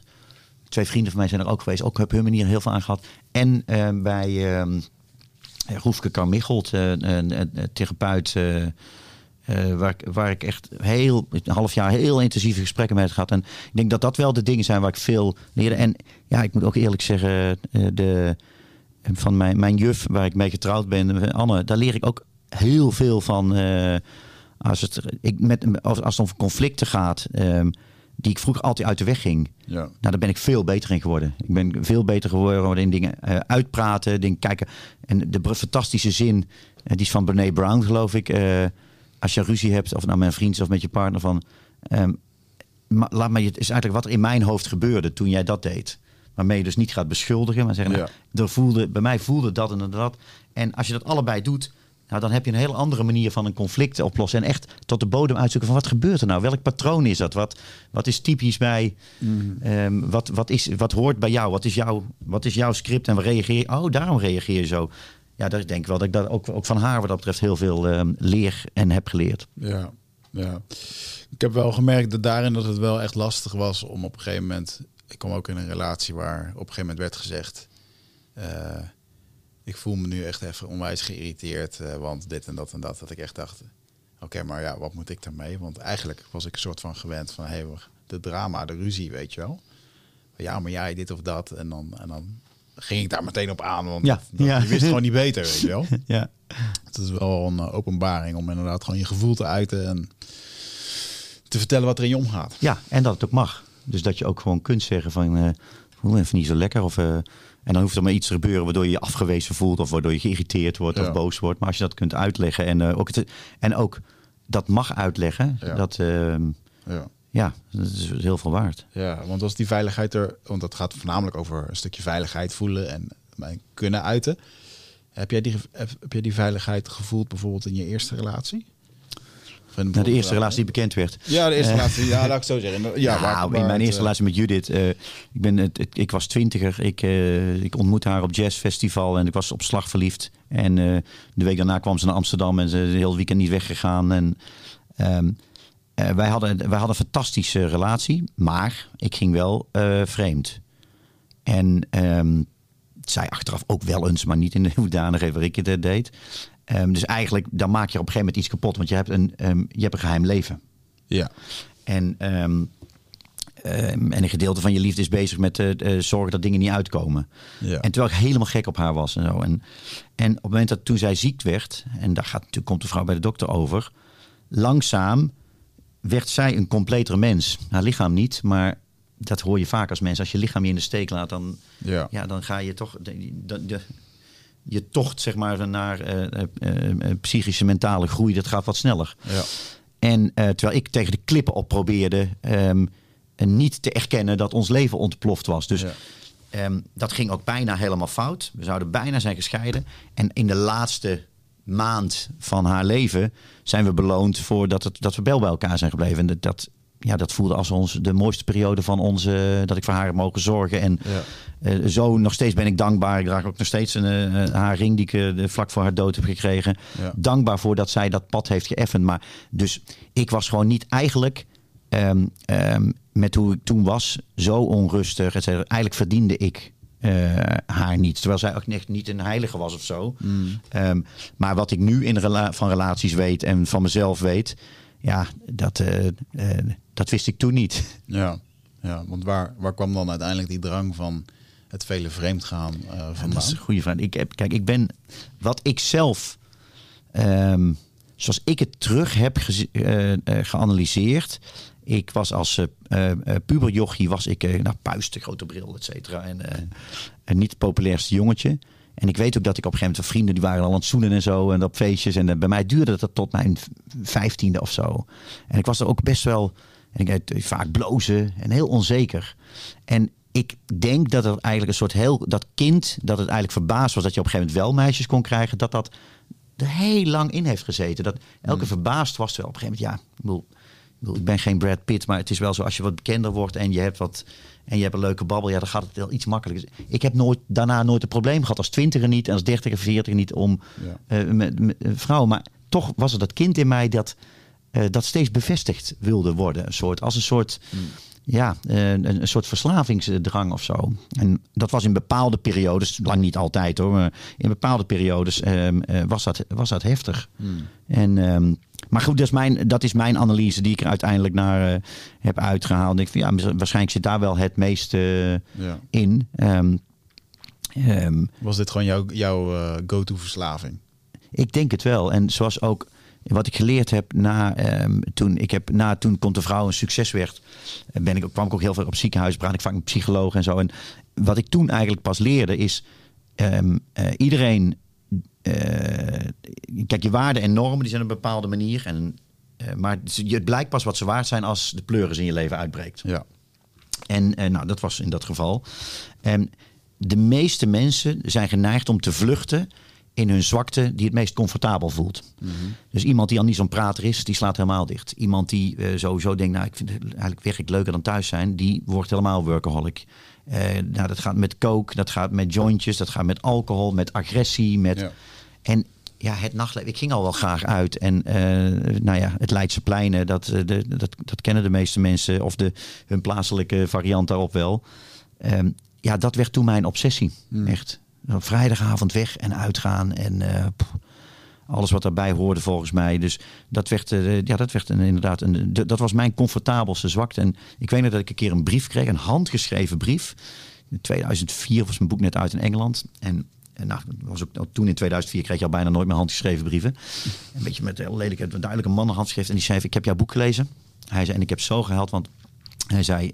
Twee vrienden van mij zijn er ook geweest, ook op hun manier heel veel aan gehad. En uh, bij um, Roefke Carmichelt, uh, een, therapeut, waar, waar ik echt heel, een half jaar heel intensieve gesprekken mee heb gehad. En ik denk dat dat wel de dingen zijn waar ik veel leerde. En ja, ik moet ook eerlijk zeggen, de, van mijn, mijn juf, waar ik mee getrouwd ben, Anne, daar leer ik ook heel veel van als het, ik met, als, als het om conflicten gaat, um, die ik vroeger altijd uit de weg ging. Ja. Nou, daar ben ik veel beter in geworden. Ik ben veel beter geworden in dingen uh, uitpraten, dingen kijken. En de fantastische zin, uh, die is van Brené Brown, geloof ik. Uh, als je ruzie hebt, of nou met een vriend of met je partner, van... Um, maar, laat me, het is eigenlijk wat er in mijn hoofd gebeurde toen jij dat deed. Waarmee je dus niet gaat beschuldigen, maar zeggen, ja. nou, er voelde, bij mij voelde dat en dat. En als je dat allebei doet, nou, dan heb je een hele andere manier van een conflict oplossen. En echt tot de bodem uitzoeken van wat gebeurt er nou? Welk patroon is dat? Wat, wat is typisch bij... Mm. Um, wat, wat, is, wat hoort bij jou? Wat is, jouw, wat is jouw script? En we reageer Oh, daarom reageer je zo. Ja, dat, ik denk wel dat ik dat ook, ook van haar wat dat betreft heel veel um, leer en heb geleerd. Ja, ja. Ik heb wel gemerkt dat daarin dat het wel echt lastig was om op een gegeven moment... Ik kom ook in een relatie waar op een gegeven moment werd gezegd... Uh, ik voel me nu echt even onwijs geïrriteerd, uh, want dit en dat en dat. Dat ik echt dacht, oké, maar ja, wat moet ik daarmee? Want eigenlijk was ik een soort van gewend van, hé, hey, de drama, de ruzie, weet je wel. Ja, maar jij dit of dat. En dan, en dan ging ik daar meteen op aan, want ja, dat, ja. je wist gewoon niet beter, weet je wel. (laughs) Ja. Het is wel een uh, openbaring om inderdaad gewoon je gevoel te uiten en te vertellen wat er in je omgaat. Ja, en dat het ook mag. Dus dat je ook gewoon kunt zeggen van, uh, voel even niet zo lekker of... Uh, en dan hoeft er maar iets te gebeuren waardoor je je afgewezen voelt of waardoor je geïrriteerd wordt of boos wordt. Maar als je dat kunt uitleggen en, uh, ook, het, en ook dat mag uitleggen, ja. dat, uh, ja. ja, dat is heel veel waard. Ja, want als die veiligheid er, want dat gaat voornamelijk over een stukje veiligheid voelen en kunnen uiten. Heb jij die, heb jij die veiligheid gevoeld bijvoorbeeld in je eerste relatie? Nou, de eerste relatie die bekend werd. Ja, de eerste uh, relatie. Ja, laat ik zo zeggen. (laughs) Ja, waar in mijn eerste relatie met Judith. Uh, ik, ben, het, het, ik was twintiger. Ik, uh, ik ontmoette haar op jazzfestival en ik was op slag verliefd. En de week daarna kwam ze naar Amsterdam en ze is heel weekend niet weggegaan. En um, wij, hadden, wij hadden een fantastische relatie, maar ik ging wel vreemd. En ehm, zij achteraf ook wel eens, maar niet in de (laughs) hoedanigheid waar ik het deed. Ehm, dus eigenlijk, dan maak je op een gegeven moment iets kapot. Want je hebt een, ehm, je hebt een geheim leven. Ja. En, ehm, en een gedeelte van je liefde is bezig met eh, zorgen dat dingen niet uitkomen. Ja. En terwijl ik helemaal gek op haar was en zo. En, en op het moment dat toen zij ziek werd, en daar gaat, natuurlijk komt de vrouw bij de dokter over, langzaam werd zij een completere mens. Haar lichaam niet, maar dat hoor je vaak als mens. Als je lichaam je in de steek laat, dan, Ja. ja, dan ga je toch. De, de, de- je tocht zeg maar naar eh, eh, psychische mentale groei, dat gaat wat sneller. Ja. En terwijl ik tegen de klippen op probeerde en niet te erkennen dat ons leven ontploft was. Dus Ja. ehm, dat ging ook bijna helemaal fout. We zouden bijna zijn gescheiden. En in de laatste maand van haar leven zijn we beloond voor dat, het, dat we wel bij elkaar zijn gebleven. En dat, dat, ja, dat voelde als ons de mooiste periode van onze. dat ik voor haar heb mogen zorgen. En Ja. eh, zo nog steeds ben ik dankbaar. Ik draag ook nog steeds een, eh, haar ring die ik eh, de- vlak voor haar dood heb gekregen. Ja. Dankbaar voor dat zij dat pad heeft geëffend. Maar dus ik was gewoon niet eigenlijk ehm, ehm, met hoe ik toen was zo onrustig. et. Eigenlijk verdiende ik eh, haar niet. Terwijl zij ook echt niet een heilige was of zo. Ehm, maar wat ik nu in rela- van relaties weet en van mezelf weet. Ja, dat, eh, eh, dat wist ik toen niet. Ja, ja want waar, waar kwam dan uiteindelijk die drang van het vele vreemdgaan eh vandaan? Dat is een goede vraag. Ik heb, kijk, ik ben wat ik zelf, ehm, zoals ik het terug heb geanalyseerd. Ik was als puberjochie, was ik nou, puist, grote bril, et cetera. En en niet het populairste jongetje. En ik weet ook dat ik op een gegeven moment vrienden die waren al aan het zoenen en zo. En op feestjes. En eh, bij mij duurde dat tot mijn vijftiende of zo. En ik was er ook best wel. En ik deed vaak blozen en heel onzeker. En ik denk dat het eigenlijk een soort heel. Dat kind dat het eigenlijk verbaasd was dat je op een gegeven moment wel meisjes kon krijgen. Dat dat er heel lang in heeft gezeten. Dat elke verbaasd was. Terwijl op een gegeven moment, ja, ik bedoel, ik ben geen Brad Pitt, maar het is wel zo als je wat bekender wordt en je hebt wat en je hebt een leuke babbel, ja, dan gaat het wel iets makkelijker. Ik heb nooit daarna nooit een probleem gehad als twintiger niet en als dertiger, veertiger niet om Ja. eh, met, met eh, vrouwen, maar toch was er dat kind in mij dat eh, dat steeds bevestigd wilde worden, een soort als een soort ja, eh, een, een soort verslavingsdrang of zo. En dat was in bepaalde periodes, lang niet altijd hoor, maar in bepaalde periodes ehm, eh, was, dat, was dat heftig. En, ehm, maar goed, dat is, mijn, dat is mijn analyse die ik er uiteindelijk naar eh, heb uitgehaald. Ik vind, ja, waarschijnlijk zit daar wel het meeste eh, Ja. in. Ehm, ehm, Was dit gewoon jouw, jouw eh, go-to verslaving? ik denk het wel. En zoals ook wat ik geleerd heb na ehm, toen ik heb na toen Komt de Vrouw een succes werd, ben ik, kwam ik ook heel veel op ziekenhuis, praat ik vaak met psycholoog en zo. En wat ik toen eigenlijk pas leerde is iedereen. Eh, kijk, je waarden en normen die zijn op een bepaalde manier. En, eh, maar het blijkt pas wat ze waard zijn als de pleuris in je leven uitbreekt. Ja. En eh, nou, dat was in dat geval. En de meeste mensen zijn geneigd om te vluchten in hun zwakte die het meest comfortabel voelt. Dus iemand die al niet zo'n prater is, die slaat helemaal dicht. Iemand die sowieso denkt, nou, ik vind het eigenlijk werkelijk leuker dan thuis zijn, die wordt helemaal workaholic. Nou, dat gaat met coke, dat gaat met jointjes, dat gaat met alcohol, met agressie, met... Ja. En ja, het nachtleven. Ik ging al wel graag uit. En eh, nou ja, het Leidse pleinen, dat, eh, de, dat, dat kennen de meeste mensen. Of de, hun plaatselijke variant daarop wel. Ehm, ja, dat werd toen mijn obsessie. Echt. Op vrijdagavond weg en uitgaan. En eh, pff, alles wat daarbij hoorde volgens mij. Dus dat werd, ja, dat werd een, inderdaad... Een, de- dat was mijn comfortabelste zwakte. En ik weet nog dat ik een keer een brief kreeg. Een handgeschreven brief. In 2004 was mijn boek net uit in Engeland. En en nou, was ook, toen in 2004 kreeg je al bijna nooit meer handgeschreven brieven. Een beetje met heel lelijk, een duidelijke mannenhandschrift. En die schreef, ik heb jouw boek gelezen. Hij zei, en ik heb zo gehuild, want hij zei...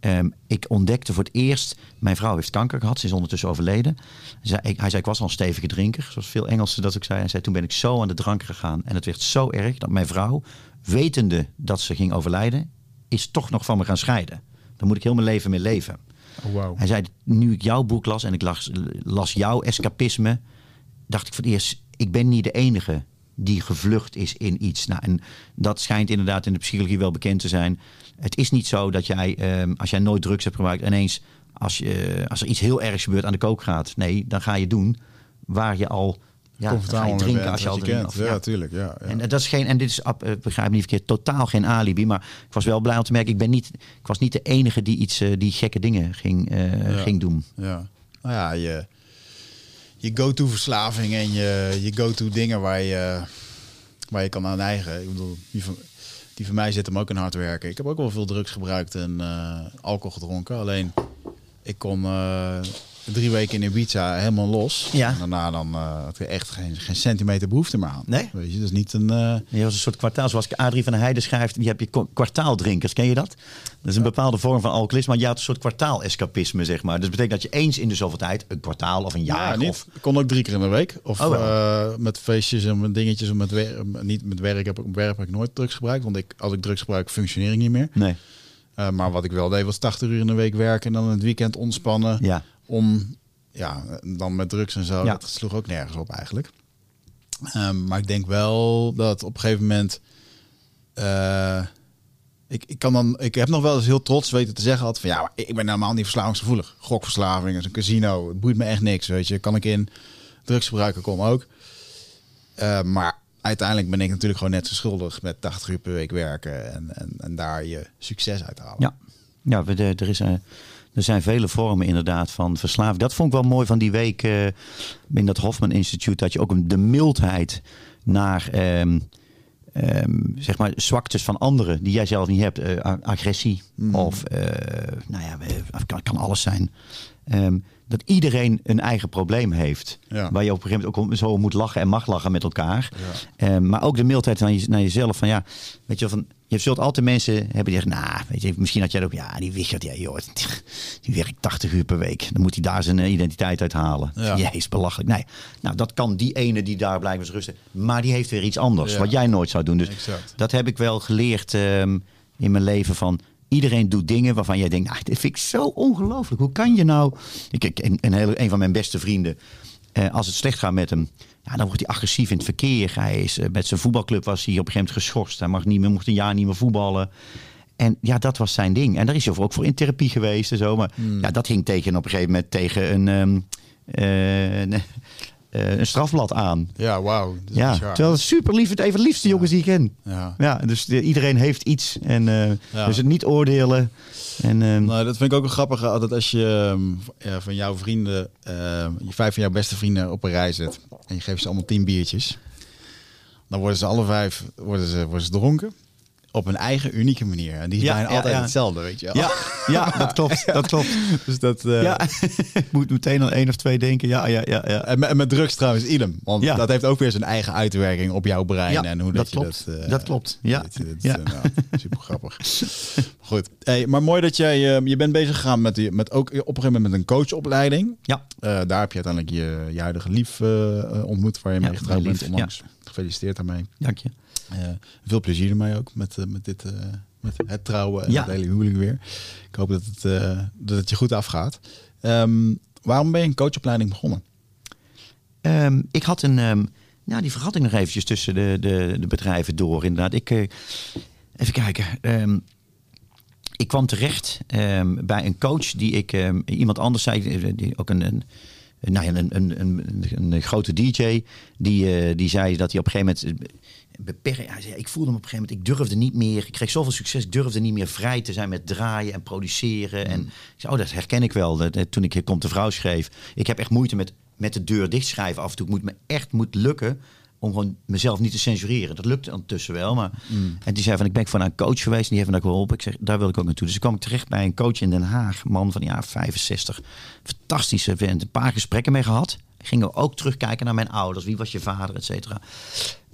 ehm, ik ontdekte voor het eerst, mijn vrouw heeft kanker gehad, ze is ondertussen overleden. Hij zei, ik, ik was al een stevige drinker, zoals veel Engelsen dat ook zei. Hij zei, toen ben ik zo aan de drank gegaan. En het werd zo erg dat mijn vrouw, wetende dat ze ging overlijden, is toch nog van me gaan scheiden. Daar moet ik heel mijn leven mee leven. Oh, wauw. Hij zei, nu ik jouw boek las en ik las, las jouw escapisme, dacht ik voor het eerst, ik ben niet de enige die gevlucht is in iets. Nou, en dat schijnt inderdaad in de psychologie wel bekend te zijn. Het is niet zo dat jij, ehm, als jij nooit drugs hebt gebruikt, ineens als, je, als er iets heel ergs gebeurt aan de kook gaat. Nee, dan ga je doen waar je al Ja, comfortabel ga je drinken bent als je al kent. drinkt, Ja, ja. tuurlijk. Ja, ja. En eh, dat is geen, en dit is, eh, begrijp me niet verkeerd, totaal geen alibi. Maar ik was wel blij om te merken, ik, ben niet, ik was niet de enige die iets, eh, die gekke dingen ging, Ja. ging doen. Ja. Nou ja, je, je go-to verslaving en je, je go-to dingen waar je, waar je kan aan eigen. Ik bedoel, die van, die van mij zit hem ook in hard werken. Ik heb ook wel veel drugs gebruikt en alcohol gedronken. Alleen, ik kon drie weken in Ibiza helemaal los. Ja. En daarna dan eh, had ik echt geen, geen centimeter behoefte meer aan. Nee? Weet je, dus niet een... eh, Je was een soort kwartaal, zoals Adrie van der Heijden schrijft, die heb je kwartaaldrinkers, ken je dat? Dat is een bepaalde vorm van alcoholisme, maar je had een soort kwartaal-escapisme, zeg maar. Dus dat betekent dat je eens in de zoveel tijd, een kwartaal of een jaar, Ja, niet. of... Ik kon ook drie keer in de week. Of Oh, eh, met feestjes en met dingetjes. En met niet met werk heb ik, werk heb ik nooit drugs gebruikt. Want ik, als ik drugs gebruik, functioneer ik niet meer. Nee, maar wat ik wel deed, was 80 uur in de week werken. En dan in het weekend ontspannen. ja. Om, ja, dan met drugs en zo. Ja. Dat sloeg ook nergens op eigenlijk. Ehm, maar ik denk wel dat op een gegeven moment... eh, ik, ik, kan dan, ik heb nog wel eens heel trots weten te zeggen had van ja, maar ik ben helemaal niet verslavingsgevoelig. Gokverslaving is een casino, het boeit me echt niks, weet je. Kan ik in drugs gebruiken, kom ook. Eh, maar uiteindelijk ben ik natuurlijk gewoon net zo schuldig met 80 uur per week werken en, en, en daar je succes uit halen. Ja, ja we- de- er, is, eh, er zijn vele vormen inderdaad van verslaving. Dat vond ik wel mooi van die week eh, in dat Hofman Instituut. Dat je ook de mildheid naar ehm, ehm, zeg maar zwaktes van anderen die jij zelf niet hebt. eh, agressie of eh, nou ja, kan, kan alles zijn. Ehm, dat iedereen een eigen probleem heeft. Ja. Waar je op een gegeven moment ook zo moet lachen en mag lachen met elkaar. Ehm, maar ook de mildheid naar, je, naar jezelf. Van ja, weet je wel, van, je zult altijd mensen hebben die zeggen, nou, weet je, misschien had jij ook, ja, die Wichert, ja, joh, die werkt 80 uur per week. Dan moet hij daar zijn eh, identiteit uit halen. Ja. Jezus, belachelijk. Nee, nou, dat kan die ene die daar blijven rusten. Maar die heeft weer iets anders, Ja. wat jij nooit zou doen. Dus Exact. dat heb ik wel geleerd ehm, in mijn leven van... Iedereen doet dingen waarvan jij denkt, nou, dit vind ik zo ongelooflijk. Hoe kan je nou... Ik, ik, een, een, hele, een van mijn beste vrienden, eh, als het slecht gaat met hem... Ja, dan wordt hij agressief in het verkeer. Hij is, eh, met zijn voetbalclub was hij op een gegeven moment geschorst. Hij mag niet meer, mocht een jaar niet meer voetballen. En ja, dat was zijn ding. En daar is hij ook voor in therapie geweest en zo. Maar ja, dat hing tegen op een gegeven moment tegen een, ehm, eh, een, eh, een strafblad aan. Ja, wauw. Ja, bizar. terwijl het super lief, het even liefste jongens die ik ken. Ja. Ja, dus de- iedereen heeft iets. En eh, Ja. dus het niet oordelen. En, ehm, Nou, dat vind ik ook een grappige. Altijd als je ehm, ja, van jouw vrienden, ehm, je vijf van jouw beste vrienden op een rij zet. En je geeft ze allemaal tien biertjes. Dan worden ze alle vijf worden ze, worden ze dronken. Op een eigen unieke manier. En die is Ja, bijna ja, altijd ja. hetzelfde, weet je wel. ja, ja, (laughs) dat klopt. Dat klopt. Dus dat... Ja, (laughs) ik moet meteen aan één of twee denken. Ja, ja, ja. ja. En met, met drugs trouwens, idem. Want dat heeft ook weer zijn eigen uitwerking op jouw brein. En hoe dat dat, je klopt. dat... eh, Dat klopt, ja. je, Ja. eh, nou, super grappig. (laughs) Goed. Hey, maar mooi dat jij... je bent bezig gegaan met, die, met ook op een gegeven moment met een coachopleiding. Ja, daar heb je uiteindelijk je, je huidige lief ontmoet, waar je mee getrouwd bent onlangs. Gefeliciteerd daarmee. dank je. Eh, veel plezier ermee ook met, eh, met, dit, eh, met het trouwen en Ja. het hele huwelijk weer. Ik hoop dat het, dat het je goed afgaat. Ehm, waarom ben je een coachopleiding begonnen? Ehm, ik had een. ehm nou, die vergat ik nog eventjes tussen de, de, de bedrijven door. Inderdaad. Ik, even kijken. Ik kwam terecht bij een coach die ik. iemand anders zei. Die, ook een. een nou ja, een, een, een, een, grote DJ. Die, eh, die zei dat hij op een gegeven moment. Beperkt, hij zei, ik voelde me op een gegeven moment, ik durfde niet meer. Ik kreeg zoveel succes, ik durfde niet meer vrij te zijn met draaien en produceren. En ik zei, oh, dat herken ik wel. Dat, eh, toen ik hier Komt de Vrouw schreef. Ik heb echt moeite met, met de deur dichtschrijven af en toe. Het moet me echt moet lukken om gewoon mezelf niet te censureren. Dat lukt ondertussen wel. Maar... En die zei van, ik ben van een coach geweest die heeft me daar geholpen. Ik zeg, daar wil ik ook naartoe. Dus ik kwam ik terecht bij een coach in Den Haag. Man van ja, 65. Fantastische vent. Een paar gesprekken mee gehad. Gingen we ook terugkijken naar mijn ouders. Wie was je vader, et cetera.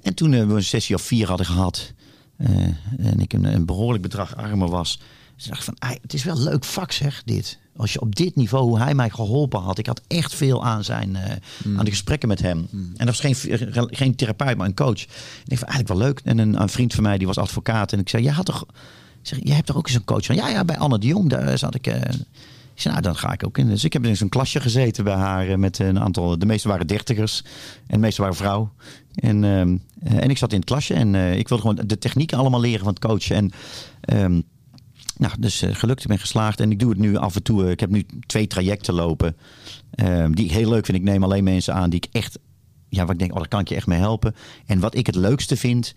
En toen eh, we een sessie of vier hadden gehad. eh, en ik een, een behoorlijk bedrag armer was. Dus dacht van, "Ai, het is wel een leuk vak zeg, dit. Als je op dit niveau, hoe hij mij geholpen had. Ik had echt veel aan zijn, eh, aan de gesprekken met hem. En dat was geen, geen therapeut, maar een coach. En ik vond eigenlijk wel leuk. En een, een vriend van mij, die was advocaat. En ik zei, jij had toch, zeg, jij hebt toch ook eens een coach van? Ja, ja, bij Anne de Jong, daar zat ik... eh, ik zei, nou, dan ga ik ook in. Dus ik heb in zo'n klasje gezeten bij haar eh, met een aantal... De meeste waren dertigers en de meeste waren vrouw. En, ehm, eh, en ik zat in het klasje en eh, ik wilde gewoon de technieken allemaal leren van het coachen. En ehm, nou, dus eh, gelukt, ik ben geslaagd. En ik doe het nu af en toe. eh, ik heb nu twee trajecten lopen. ehm, die ik heel leuk vind. Ik neem alleen mensen aan die ik echt ja, wat ik denk, oh, daar kan ik je echt mee helpen. En wat ik het leukste vind,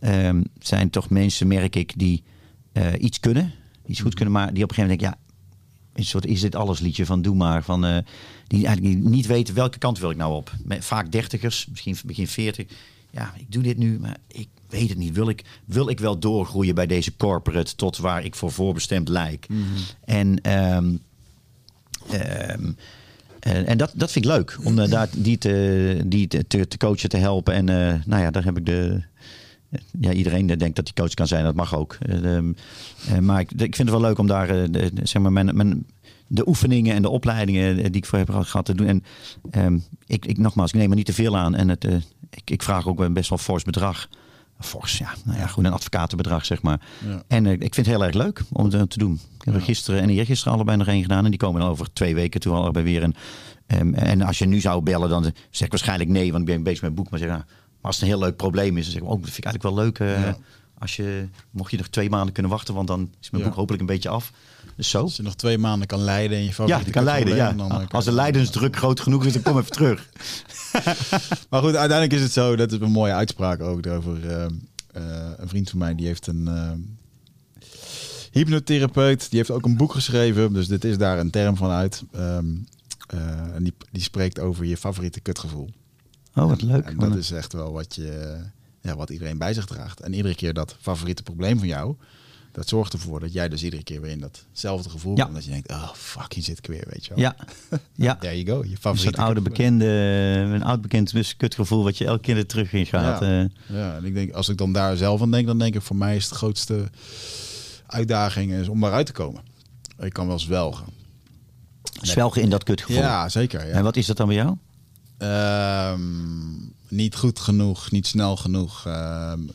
ehm, zijn toch mensen, merk ik, die eh, iets kunnen. Iets goed kunnen, maar die op een gegeven moment denken, ja, een soort is dit alles liedje van doe maar. Van, die eigenlijk niet weten welke kant wil ik nou op. Vaak dertigers, misschien begin veertig. Ja, ik doe dit nu, maar ik weet het niet. Wil ik, wil ik wel doorgroeien bij deze corporate tot waar ik voor voorbestemd lijk? En, ehm, ehm, en, en dat, dat vind ik leuk, om eh, daar die, te, die te, te, coachen, te helpen. En eh, nou ja, daar heb ik de, ja, iedereen denkt dat hij coach kan zijn, dat mag ook. Eh, ehm, eh, maar ik, ik vind het wel leuk om daar eh, de, zeg maar mijn, mijn, de oefeningen en de opleidingen die ik voor heb gehad te doen. En ik, ik, nogmaals, ik neem er niet te veel aan. En het, ik, ik vraag ook een best wel fors bedrag. Fors, ja. Nou ja, gewoon een advocatenbedrag, zeg maar. Ja. En ik vind het heel erg leuk om het te doen. Ik heb er gisteren en eergisteren allebei nog één gedaan. En die komen dan over twee weken toe allebei weer. En, um, en als je nu zou bellen, dan zeg ik waarschijnlijk nee, want ik ben bezig met boek. Maar zeg, nou, maar als het een heel leuk probleem is, dan zeg ik, oh, dat vind ik eigenlijk wel leuk. Uh, ja. Als je, mocht je nog twee maanden kunnen wachten, want dan is mijn boek hopelijk een beetje af. Dus zo. Als je nog twee maanden kan leiden en je Ja, die kan leiden, ja. Dan, uh, als de leidensdruk groot genoeg is, dan kom even terug. (laughs) (laughs) maar goed, uiteindelijk is het zo, dat is een mooie uitspraak ook over uh, een vriend van mij, die heeft een hypnotherapeut, die heeft ook een boek geschreven, dus dit is daar een term van uit. Um, en die, die spreekt over je favoriete kutgevoel. Oh, wat leuk. En dat is echt wel wat, je, ja, wat iedereen bij zich draagt. En iedere keer dat favoriete probleem van jou, dat zorgt ervoor dat jij dus iedere keer weer in datzelfde gevoel ja. komt. Dat je denkt, oh fuck, hier zit ik weer, weet je wel. Ja, (laughs) ja. There you go, je favoriete Een oude bekende, een oud bekend kutgevoel wat je elke keer terug in gaat. Ja. Uh. ja, en ik denk, als ik dan daar zelf aan denk, dan denk ik voor mij is de grootste uitdaging is om eruit te komen. Ik kan wel zwelgen. Zwelgen in dat kutgevoel? Ja, zeker. Ja. En wat is dat dan bij jou? Um, niet goed genoeg, niet snel genoeg. Um,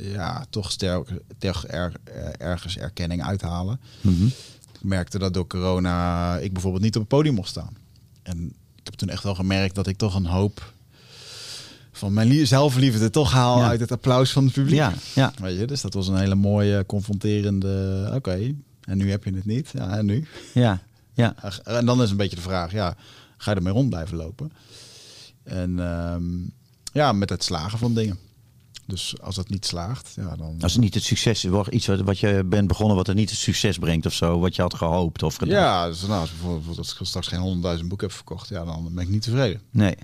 ja, toch sterk, toch er, ergens erkenning uithalen. Mm -hmm. Ik merkte dat door corona ik bijvoorbeeld niet op het podium mocht staan. En ik heb toen echt wel gemerkt dat ik toch een hoop van mijn zelfliefde toch haal ja. uit het applaus van het publiek. Ja, ja. Weet je, dus dat was een hele mooie, confronterende. Oké, okay, en nu heb je het niet. Ja, en nu? Ja, ja. (laughs) En dan is een beetje de vraag: ja, ga je ermee rond blijven lopen? En um, ja, met het slagen van dingen. Dus als het niet slaagt, ja, dan... Als het niet het succes wordt, iets wat, wat je bent begonnen wat er niet het succes brengt of zo, wat je had gehoopt of gedaan. Ja, dus nou, als bijvoorbeeld als ik straks geen honderdduizend boek heb verkocht, ja, dan ben ik niet tevreden. Nee.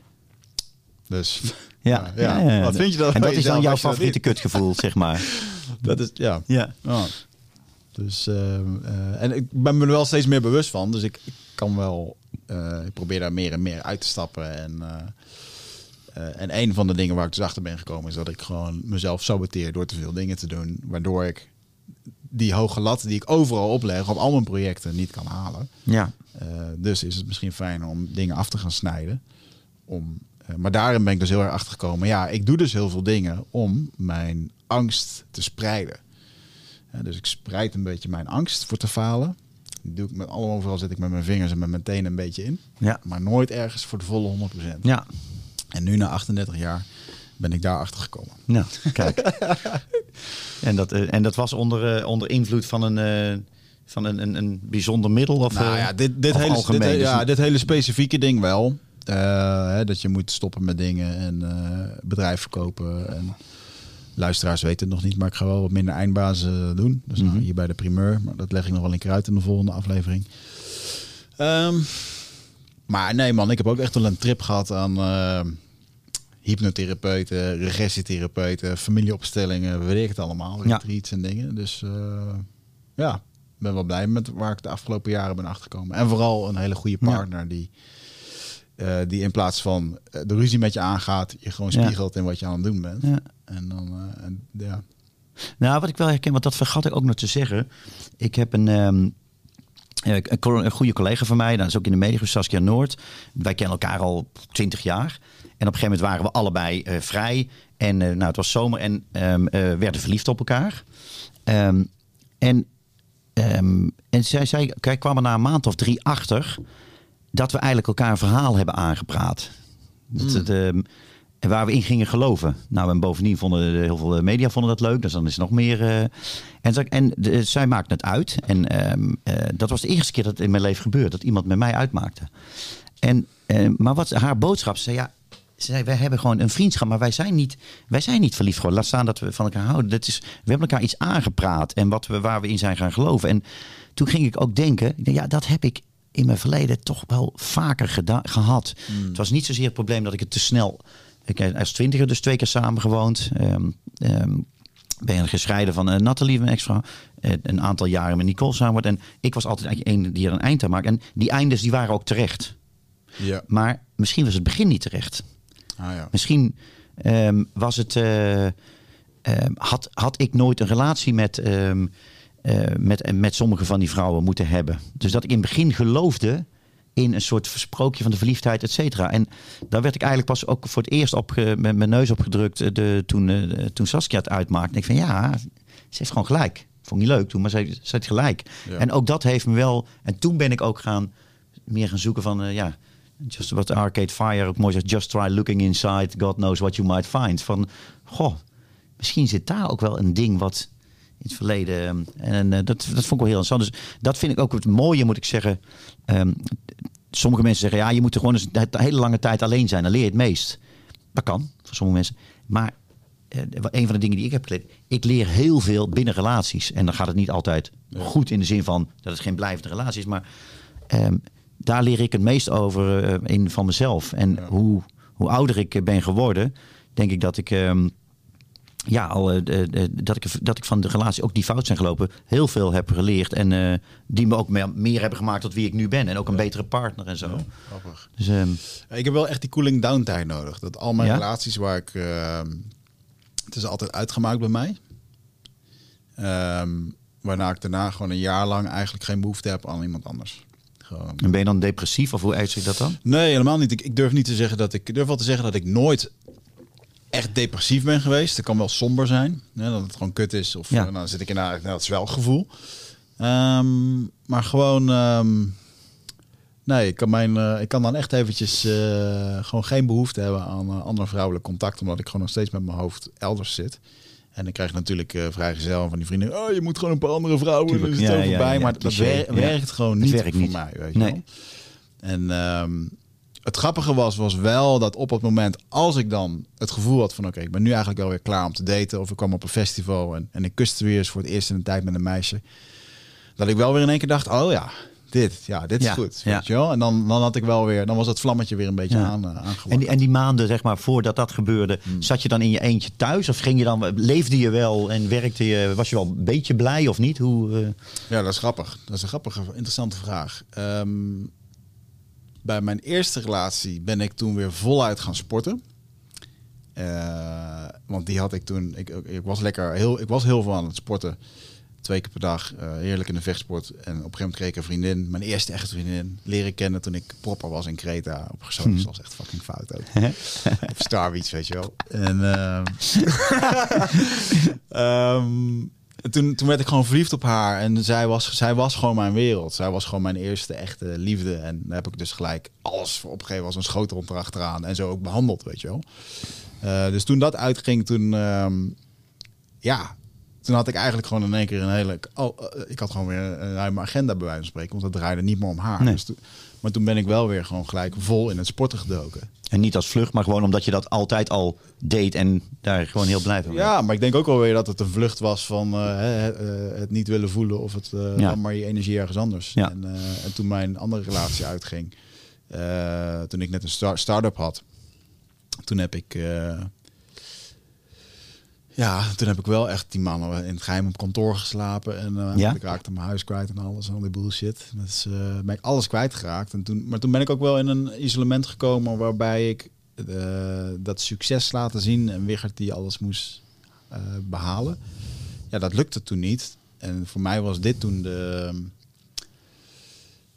Dus ja, (laughs) ja, ja, ja wat vind je dan? En dat is dan jouw favoriete kutgevoel, zeg maar. (laughs) Dat is, ja. Ja. Oh. Dus, uh, uh, en ik ben me er wel steeds meer bewust van, dus ik, ik kan wel, uh, ik probeer daar meer en meer uit te stappen en... Uh, en een van de dingen waar ik dus achter ben gekomen is dat ik gewoon mezelf saboteer door te veel dingen te doen. Waardoor ik die hoge lat die ik overal opleg op al mijn projecten niet kan halen. Ja. Uh, dus is het misschien fijn om dingen af te gaan snijden. Om, uh, maar daarin ben ik dus heel erg achter gekomen. Ja, ik doe dus heel veel dingen om mijn angst te spreiden. dus ik spreid een beetje mijn angst voor te falen. Doe ik met allemaal overal zit ik met mijn vingers en met mijn tenen een beetje in. Ja. Maar nooit ergens voor de volle 100%. Ja. En nu na 38 jaar ben ik daar achter gekomen. Nou, kijk. (laughs) en, dat, uh, en dat was onder, uh, onder invloed van een, uh, van een, een, een bijzonder middel? Of, nou ja, dit, dit, hele, algemeen, dit, dus ja, dit hele specifieke ding wel. hè, dat je moet stoppen met dingen en eh, bedrijf verkopen. En luisteraars weten het nog niet, maar ik ga wel wat minder eindbazen doen. Dus nou, Mhm. hier bij de primeur. Maar dat leg ik nog wel een keer uit in de volgende aflevering. Ehm, maar nee man, ik heb ook echt wel een trip gehad aan eh, hypnotherapeuten, regressietherapeuten, familieopstellingen, weet ik het allemaal. Ja. Retreats en dingen. Dus eh, ja, ik ben wel blij met waar ik de afgelopen jaren ben achtergekomen. En vooral een hele goede Ja. partner die, eh, die in plaats van eh, de ruzie met je aangaat, je gewoon Ja. spiegelt in wat je aan het doen bent. Ja. En dan, en, ja. Nou, wat ik wel herken, want dat vergat ik ook nog te zeggen. Ik heb een, ehm, eh, een, co- een goede collega van mij, dat is ook in de media, Saskia Noord. Wij kennen elkaar al twintig jaar. En op een gegeven moment waren we allebei eh, vrij. En eh, nou, het was zomer en ehm, eh, werden verliefd op elkaar. Ehm, en, ehm, en zij, zij, wij kwamen na een maand of drie achter dat we eigenlijk elkaar een verhaal hebben aangepraat. Dat ehm, en waar we in gingen geloven. Nou, en bovendien vonden de- heel veel media vonden dat leuk. Dus dan is er nog meer. eh, en en de, zij maakte het uit. En ehm, eh, dat was de eerste keer dat het in mijn leven gebeurde. Dat iemand met mij uitmaakte. En, eh, maar wat haar boodschap zei, ja, ze zei, wij hebben gewoon een vriendschap, maar wij zijn niet, wij zijn niet verliefd geworden. Laat staan dat we van elkaar houden. Dat is, we hebben elkaar iets aangepraat en wat we, waar we in zijn gaan geloven. En toen ging ik ook denken, ja, dat heb ik in mijn verleden toch wel vaker gehad. Het was niet zozeer het probleem dat ik het te snel... Ik heb als twintiger dus twee keer samen gewoond. Ehm, ehm, ben gescheiden van uh, Nathalie, mijn ex-vrouw. Eh, een aantal jaren met Nicole samen. En ik was altijd een die er een eind aan maakte. En die eindes die waren ook terecht. Ja. Maar misschien was het begin niet terecht. Ah, ja. Misschien ehm, was het. eh, had, had ik nooit een relatie met, met, met sommige van die vrouwen moeten hebben. Dus dat ik in het begin geloofde in een soort versprookje van de verliefdheid, et cetera. En daar werd ik eigenlijk pas ook voor het eerst op met mijn neus opgedrukt eh, de, toen, eh, toen Saskia het uitmaakte. En ik van ja, ze heeft gewoon gelijk. Vond ik niet leuk toen, maar ze, ze had gelijk. Ja. En ook dat heeft me wel. En toen ben ik ook gaan meer gaan zoeken van eh, ja. Just wat Arcade Fire ook mooi zegt. Just try looking inside. God knows what you might find. Van, goh, misschien zit daar ook wel een ding wat in het verleden... eh, En dat, dat vond ik wel heel interessant. Dus dat vind ik ook het mooie, moet ik zeggen. Ehm, sommige mensen zeggen, ja, je moet er gewoon eens een hele lange tijd alleen zijn. Dan leer je het meest. Dat kan, voor sommige mensen. Maar eh, een van de dingen die ik heb geleerd... Ik leer heel veel binnen relaties. En dan gaat het niet altijd goed in de zin van... dat het geen blijvende relatie is. Maar ehm, daar leer ik het meest over eh, in van mezelf. En hoe, hoe ouder ik ben geworden... denk ik dat ik... ja, al, eh, dat, ik, dat ik van de relatie ook die fout zijn gelopen, heel veel heb geleerd. En eh, die me ook meer, meer hebben gemaakt tot wie ik nu ben. En ook een betere partner en zo. Grappig. Dus ehm, Ik heb wel echt die cooling down tijd nodig. Dat al mijn Ja? relaties waar ik... ehm, het is altijd uitgemaakt bij mij. Ehm, waarna ik daarna gewoon een jaar lang eigenlijk geen behoefte heb aan iemand anders. Gewoon. en ben je dan depressief of hoe uitziet dat dan? Nee, helemaal niet. Ik, ik durf niet te zeggen dat ik, ik durf wel te zeggen dat ik nooit echt depressief ben geweest. Het kan wel somber zijn, hè, dat het gewoon kut is. Of Ja. eh, dan zit ik in nou, dat is wel een gevoel. Ehm, maar gewoon, ehm, nee, ik kan, mijn, eh, ik kan dan echt eventjes eh, gewoon geen behoefte hebben aan eh, andere vrouwelijk contact, omdat ik gewoon nog steeds met mijn hoofd elders zit. En dan krijg je natuurlijk eh vrijgezel van die vrienden. Oh, je moet gewoon een paar andere vrouwen. Tuurlijk, is het ja, ja, maar dat wer- werkt gewoon niet werkt voor niet. mij. Weet je Nee. wel. En ehm, het grappige was, was wel dat op het moment als ik dan het gevoel had van oké, ik ben nu eigenlijk wel weer klaar om te daten. Of ik kwam op een festival en, en ik kuste weer eens voor het eerst in een tijd met een meisje. Dat ik wel weer in één keer dacht, oh ja, dit, ja, dit is Ja, goed. ja. Weet je wel? En dan, dan had ik wel weer, dan was het vlammetje weer een beetje Ja. aan, uh, En die, en die maanden, zeg maar, voordat dat gebeurde, zat je dan in je eentje thuis? Of ging je dan, leefde je wel en werkte je, was je wel een beetje blij of niet? Hoe, eh, Ja, dat is grappig. Dat is een grappige, interessante vraag. Ehm, bij mijn eerste relatie ben ik toen weer voluit gaan sporten. Eh, want die had ik toen. Ik, ik, was lekker heel. Ik was heel veel aan het sporten. Twee keer per dag. eh, heerlijk in de vechtsport. En op een gegeven moment kreeg ik een vriendin. Mijn eerste echte vriendin. Leren kennen toen ik propper was in Kreta. Op Gezocht. Dat was echt fucking fout ook. (laughs) op weet je wel. En ehm, (laughs) ehm, toen, toen werd ik gewoon verliefd op haar. En zij was, zij was gewoon mijn wereld. Zij was gewoon mijn eerste echte liefde. En daar heb ik dus gelijk alles voor opgegeven als een schotel erachteraan. En zo ook behandeld, weet je wel. Eh, dus toen dat uitging, toen... ehm, ja, toen had ik eigenlijk gewoon in één keer een hele... Oh, eh, ik had gewoon weer een ruime agenda bij wijze van spreken. Want het draaide niet meer om haar. Nee. Dus toen- maar toen ben ik wel weer gewoon gelijk vol in het sporten gedoken. En niet als vlucht, maar gewoon omdat je dat altijd al deed en daar gewoon heel blij van werd. Ja, maar ik denk ook wel weer dat het een vlucht was van eh, hè, eh, het niet willen voelen of het eh Ja. maar je energie ergens anders. Ja. En, eh, en toen mijn andere relatie uitging, eh, toen ik net een star- start-up had, toen heb ik, eh, ja, toen heb ik wel echt die mannen in het geheim op kantoor geslapen en eh, Ja? ik raakte mijn huis kwijt en alles, al die bullshit. Dus eh, ben ik alles kwijtgeraakt. En toen, maar toen ben ik ook wel in een isolement gekomen waarbij ik eh, dat succes laten zien en Wigert die alles moest eh, behalen. Ja, dat lukte toen niet. En voor mij was dit toen de...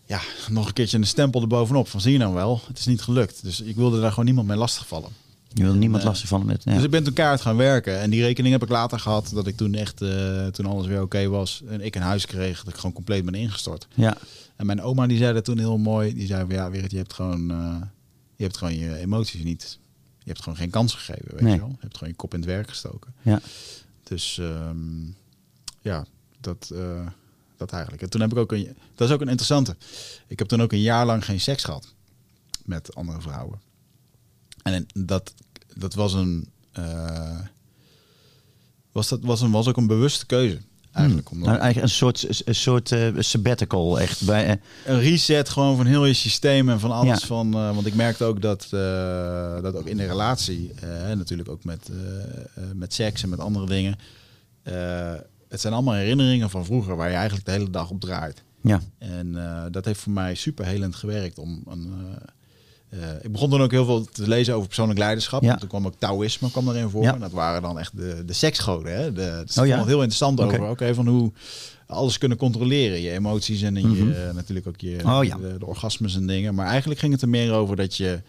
Ja, nog een keertje een stempel erbovenop van zie je nou wel, het is niet gelukt. Dus ik wilde daar gewoon niemand mee lastigvallen. Je wilde niemand Nee. lastig van met. Ja. Dus ik ben toen kaart gaan werken. En die rekening heb ik later gehad. Dat ik toen echt, eh, toen alles weer oké was. En ik een huis kreeg. Dat ik gewoon compleet ben ingestort. ja. En mijn oma die zei dat toen heel mooi. Die zei van ja, Weert, je hebt gewoon, eh, je hebt gewoon je emoties niet. Je hebt gewoon geen kans gegeven, weet Nee. je wel. Je hebt gewoon je kop in het werk gestoken. Ja. Dus ehm, ja, dat, eh, dat eigenlijk. En toen heb ik ook een, dat is ook een interessante. Ik heb toen ook een jaar lang geen seks gehad met andere vrouwen. En dat, dat was een. eh, was, dat, was, een, was ook een bewuste keuze. Eigenlijk. Omdat, Nou, eigenlijk een soort, een soort eh, sabbatical, echt. Bij, eh, een reset gewoon van heel je systeem en van alles Ja. van. want ik merkte ook dat, dat ook in de relatie, natuurlijk ook met, met seks en met andere dingen. het zijn allemaal herinneringen van vroeger waar je eigenlijk de hele dag op draait. ja. En dat heeft voor mij super helend gewerkt. Om een, eh, ik begon dan ook heel veel te lezen over persoonlijk leiderschap. Ja. Toen kwam ook Taoïsme kwam erin voor. Ja. En dat waren dan echt de, de seksgoden. Hè? De, dus Oh ja? heel interessant over. Oké, van hoe alles kunnen controleren. Je emoties en je, Mhm. eh, natuurlijk ook je Oh de, de orgasmes en dingen. Maar eigenlijk ging het er meer over dat je,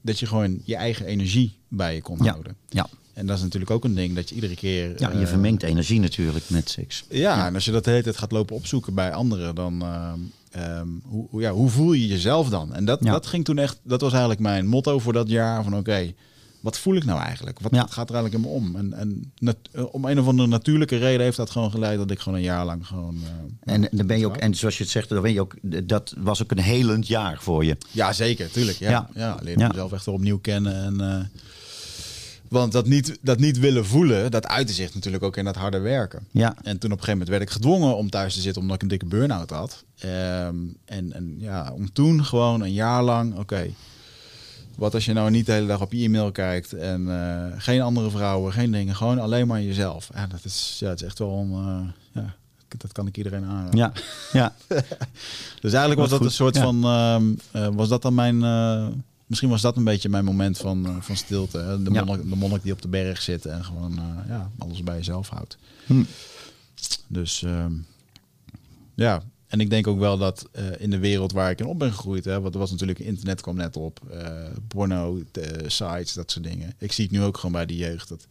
dat je gewoon je eigen energie bij je kon houden. Ja. En dat is natuurlijk ook een ding dat je iedere keer. ja, je eh, vermengt energie natuurlijk met seks. ja, en als je dat de hele tijd gaat lopen opzoeken bij anderen, dan ehm, ehm, hoe, ja, hoe voel je jezelf dan? En dat, Ja. dat ging toen echt, dat was eigenlijk mijn motto voor dat jaar. Van oké, wat voel ik nou eigenlijk? Wat, Ja. gaat er eigenlijk in me om? En, en nat- eh, om een of andere natuurlijke reden heeft dat gewoon geleid dat ik gewoon een jaar lang gewoon. eh, En dan ben je ook, en zoals je het zegt, dan ben je ook, dat was ook een helend jaar voor je. Ja, zeker, tuurlijk. Ja, Ja. ja. leerde Ja. mezelf echt weer opnieuw kennen. En, eh, want dat niet, dat niet willen voelen, dat uitte zich natuurlijk ook in dat harde werken. Ja, En toen op een gegeven moment werd ik gedwongen om thuis te zitten omdat ik een dikke burn-out had. Ehm, en, en ja, om toen gewoon een jaar lang, oké, wat als je nou niet de hele dag op je e-mail kijkt en eh, geen andere vrouwen, geen dingen, gewoon alleen maar jezelf. Ja, dat is, ja, het is echt wel een, eh, ja, dat kan ik iedereen aanraden. ja, ja. (laughs) Dus eigenlijk was dat een soort ja. van, ehm, eh, was dat dan mijn, misschien was dat een beetje mijn moment van, van stilte. Hè? De, Ja. monnik, de monnik die op de berg zit en gewoon ja, alles bij jezelf houdt. Hm. Dus ehm, ja, en ik denk ook wel dat eh, in de wereld waar ik in op ben gegroeid, hè, want er was natuurlijk internet kwam net op, eh, porno, eh, sites, dat soort dingen. Ik zie het nu ook gewoon bij de jeugd dat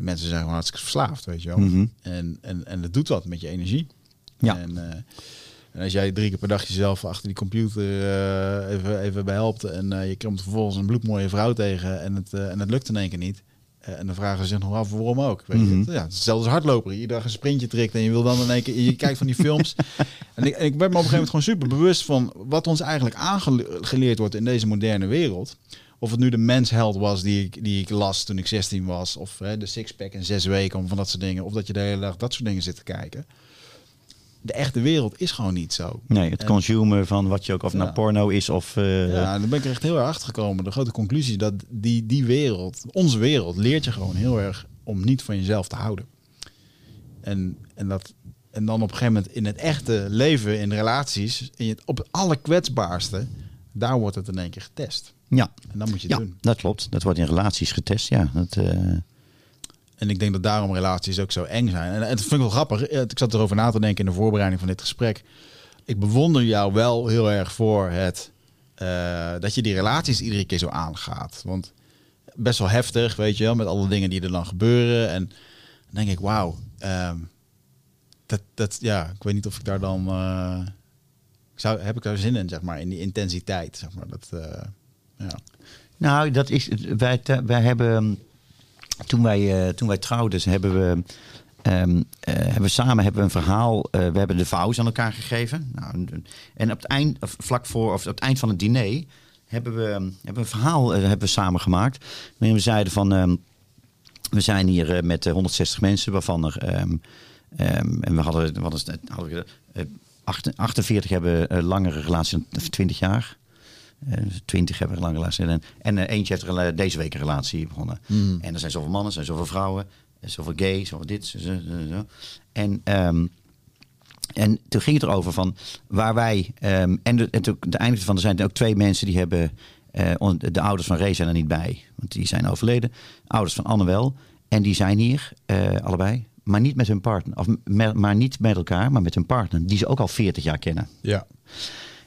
mensen zijn gewoon hartstikke verslaafd, weet je wel. Mhm. En, en, en het doet wat met je energie. Ja. En, en als jij drie keer per dag jezelf achter die computer even, even behelpt en je komt vervolgens een bloedmooie vrouw tegen en het, en het lukt in één keer niet. Eh, en dan vragen ze zich nog af waarom ook. Weet je? Mhm. Ja, het is hetzelfde als hardloper. Iedere dag een sprintje trekt en je wil dan in één keer... Je kijkt van die films. (laughs) en, ik, en ik werd me op een gegeven moment gewoon super bewust van... wat ons eigenlijk aangeleerd wordt in deze moderne wereld. Of het nu de mensheld was die ik, die ik las toen ik 16 was. Of hè, de sixpack in zes weken om van dat soort dingen. Of dat je de hele dag dat soort dingen zit te kijken. De echte wereld is gewoon niet zo. Nee, het En- consumen van wat je ook, of Ja. nou porno is of... eh, Ja, dan ben ik echt heel erg achter gekomen. De grote conclusie dat die, die wereld, onze wereld, leert je gewoon heel erg om niet van jezelf te houden. En, en, dat, en dan op een gegeven moment in het echte leven, in relaties, in het, op het allerkwetsbaarste, daar wordt het in één keer getest. ja. En dan moet je het ja, doen. dat klopt. Dat wordt in relaties getest, ja. Dat, eh, En ik denk dat daarom relaties ook zo eng zijn. En, het vind ik wel grappig. Ik zat erover na te denken in de voorbereiding van dit gesprek. Ik bewonder jou wel heel erg voor het eh, dat je die relaties iedere keer zo aangaat. Want best wel heftig, weet je wel, met alle dingen die er dan gebeuren. En dan denk ik, wauw, ehm, dat, dat, ja, ik weet niet of ik daar dan, eh, zou, heb ik daar zin in, zeg maar, in die intensiteit, zeg maar. Dat, eh, ja. Nou, dat is. Wij, wij hebben. Toen wij, eh, toen wij trouwden, hebben we. ehm, eh, hebben samen hebben we een verhaal. eh, we hebben de vouws aan elkaar gegeven. Nou, en op het eind, vlak voor, of op het eind van het diner. hebben we, hebben een verhaal eh, hebben we samen gemaakt. Waarin we zeiden van. ehm, we zijn hier met eh, 160 mensen, waarvan er. ehm, en we hadden. Wat is het, hadden we, eh, acht- 48 hebben een langere relatie dan 20 jaar. 20 hebben een lange relatie. En, en eh, eentje heeft er, deze week een relatie begonnen. Mm. En er zijn zoveel mannen, er zijn zoveel vrouwen, er zoveel gay, zoveel dit, zo, zo, zo, zo. En, ehm, en toen ging het erover van waar wij. ehm, en de, en toen, de einde van er zijn ook twee mensen die hebben. eh, on- de ouders van Ray zijn er niet bij, want die zijn overleden. Ouders van Anne wel. En die zijn hier, eh, allebei. Maar niet met hun partner. Of me- maar niet met elkaar, maar met hun partner. Die ze ook al 40 jaar kennen. ja.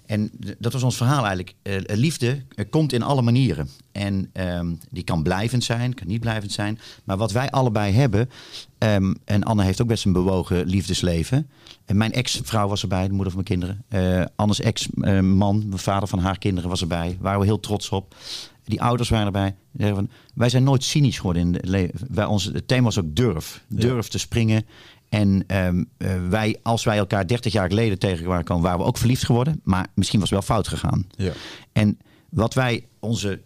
En dat was ons verhaal eigenlijk. Eh, liefde eh, komt in alle manieren. En ehm, die kan blijvend zijn, kan niet blijvend zijn. Maar wat wij allebei hebben. ehm, en Anne heeft ook best een bewogen liefdesleven. En mijn ex-vrouw was erbij, de moeder van mijn kinderen. Eh, Annes ex-man, de vader van haar kinderen, was erbij. Waren we heel trots op. Die ouders waren erbij. Van, wij zijn nooit cynisch geworden in het leven. Ons, het thema was ook durf. Durf te springen. En ehm, eh, wij, als wij elkaar 30 jaar geleden tegen waren we ook verliefd geworden. Maar misschien was het wel fout gegaan. Ja. En wat wij, onze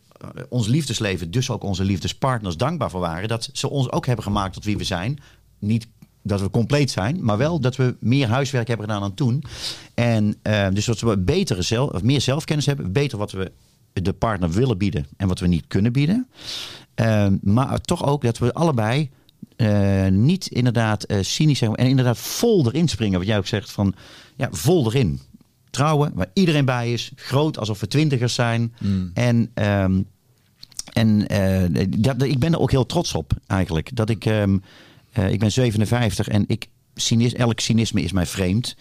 ons liefdesleven, dus ook onze liefdespartners dankbaar voor waren. Dat ze ons ook hebben gemaakt tot wie we zijn. Niet dat we compleet zijn, maar wel dat we meer huiswerk hebben gedaan dan toen. En uh, dus dat we betere zelf, of meer zelfkennis hebben, beter wat we de partner willen bieden en wat we niet kunnen bieden. Uh, maar toch ook dat we allebei uh, niet inderdaad cynisch zijn en inderdaad vol erin springen. Wat jij ook zegt van ja, vol erin. Trouwen, waar iedereen bij is, groot alsof we twintigers zijn. Mm. En, um, en dat, ik ben er ook heel trots op eigenlijk. Dat ik. Um, uh, ik ben 57 en ik, cynis, elk cynisme is mij vreemd.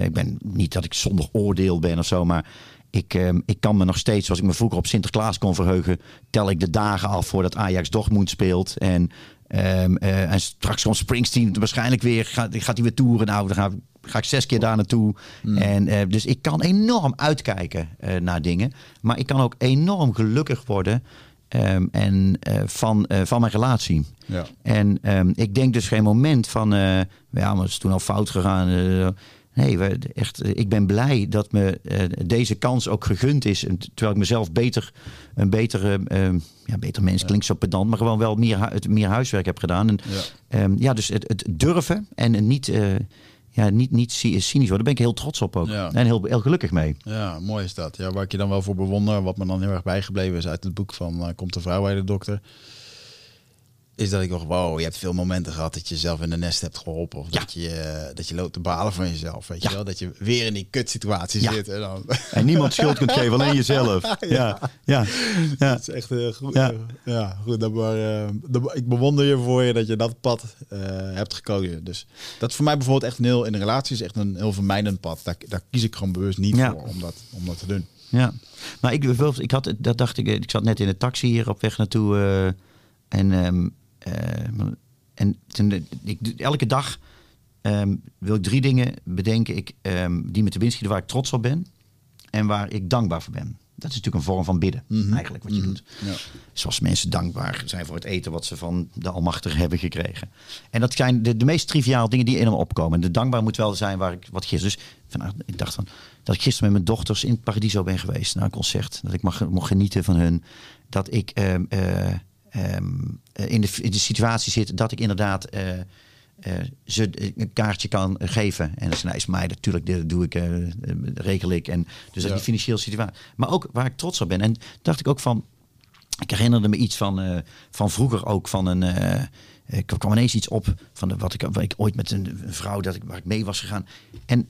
Ik ben niet dat ik zonder oordeel ben of zo, maar ik, uh, ik kan me nog steeds, zoals ik me vroeger op Sinterklaas kon verheugen, tel ik de dagen af voordat Ajax Dortmund speelt. En, um, en straks komt Springsteen waarschijnlijk weer, gaat, gaat hij weer toeren. Nou, dan ga, ga ik zes keer daar naartoe. Mm. En, dus ik kan enorm uitkijken naar dingen. Maar ik kan ook enorm gelukkig worden Um, en van, van mijn relatie. Ja. En um, ik denk dus geen moment van, ja, maar het is toen al fout gegaan. Nee, we, echt, ik ben blij dat me deze kans ook gegund is. En terwijl ik mezelf beter, een betere, ja, beter mens Ja. klinkt zo pedant, maar gewoon wel meer, hu- meer huiswerk heb gedaan. En, Ja. um, ja, dus het, het durven en niet, ja, niet, niet cy- cynisch worden, daar ben ik heel trots op ook. Ja. En heel, heel gelukkig mee. Ja, mooi is dat. Ja, waar ik je dan wel voor bewonder, wat me dan heel erg bijgebleven is uit het boek van eh, Komt de vrouw bij de dokter. Is dat ik dacht, wow, je hebt veel momenten gehad dat je zelf in de nest hebt geholpen. Of Ja. dat, je, eh, dat je loopt te balen van jezelf. Weet Ja. je wel? Dat je weer in die kutsituatie Ja. zit. En dan, En niemand schuld kunt geven, alleen jezelf. (laughs) Ja, ja, ja. dat is echt eh, goed. Ja. Goed. Dan maar, eh, ik bewonder je voor je dat je dat pad hebt gekozen. Dus dat is voor mij bijvoorbeeld echt een heel, in een relatie is echt een heel vermijdend pad. Daar, daar kies ik gewoon bewust niet voor om dat, om dat te doen. Ja, maar ik, ik had, dat dacht ik, ik zat net in de taxi hier op weg naartoe. en ehm, eh, en toen, ik, elke dag ehm, wil ik drie dingen bedenken ik, ehm, die me te binnen schieten waar ik trots op ben. En waar ik dankbaar voor ben. Dat is natuurlijk een vorm van bidden, Mhm. eigenlijk, wat je Mhm. doet. Ja. Zoals mensen dankbaar zijn voor het eten wat ze van de Almachtige hebben gekregen. En dat zijn de, de meest triviale dingen die in hem opkomen. De dankbaar moet wel zijn waar ik wat gisteren. Dus ik dacht van dat ik gisteren met mijn dochters in Paradiso ben geweest naar een concert. Dat ik mag, mocht genieten van hun. Dat ik ehm, eh, ehm, eh, in, de, in de situatie zit dat ik inderdaad. eh, eh, ze een kaartje kan geven. En dat is, nou, is mij natuurlijk, dat doe ik, regel ik. En dus dat Ja. die financiële situatie. Maar ook waar ik trots op ben. En dacht ik ook van, ik herinnerde me iets van, van vroeger ook van een. ik kwam ineens iets op van de, wat ik, wat ik ooit met een, een vrouw dat ik, waar ik mee was gegaan. En,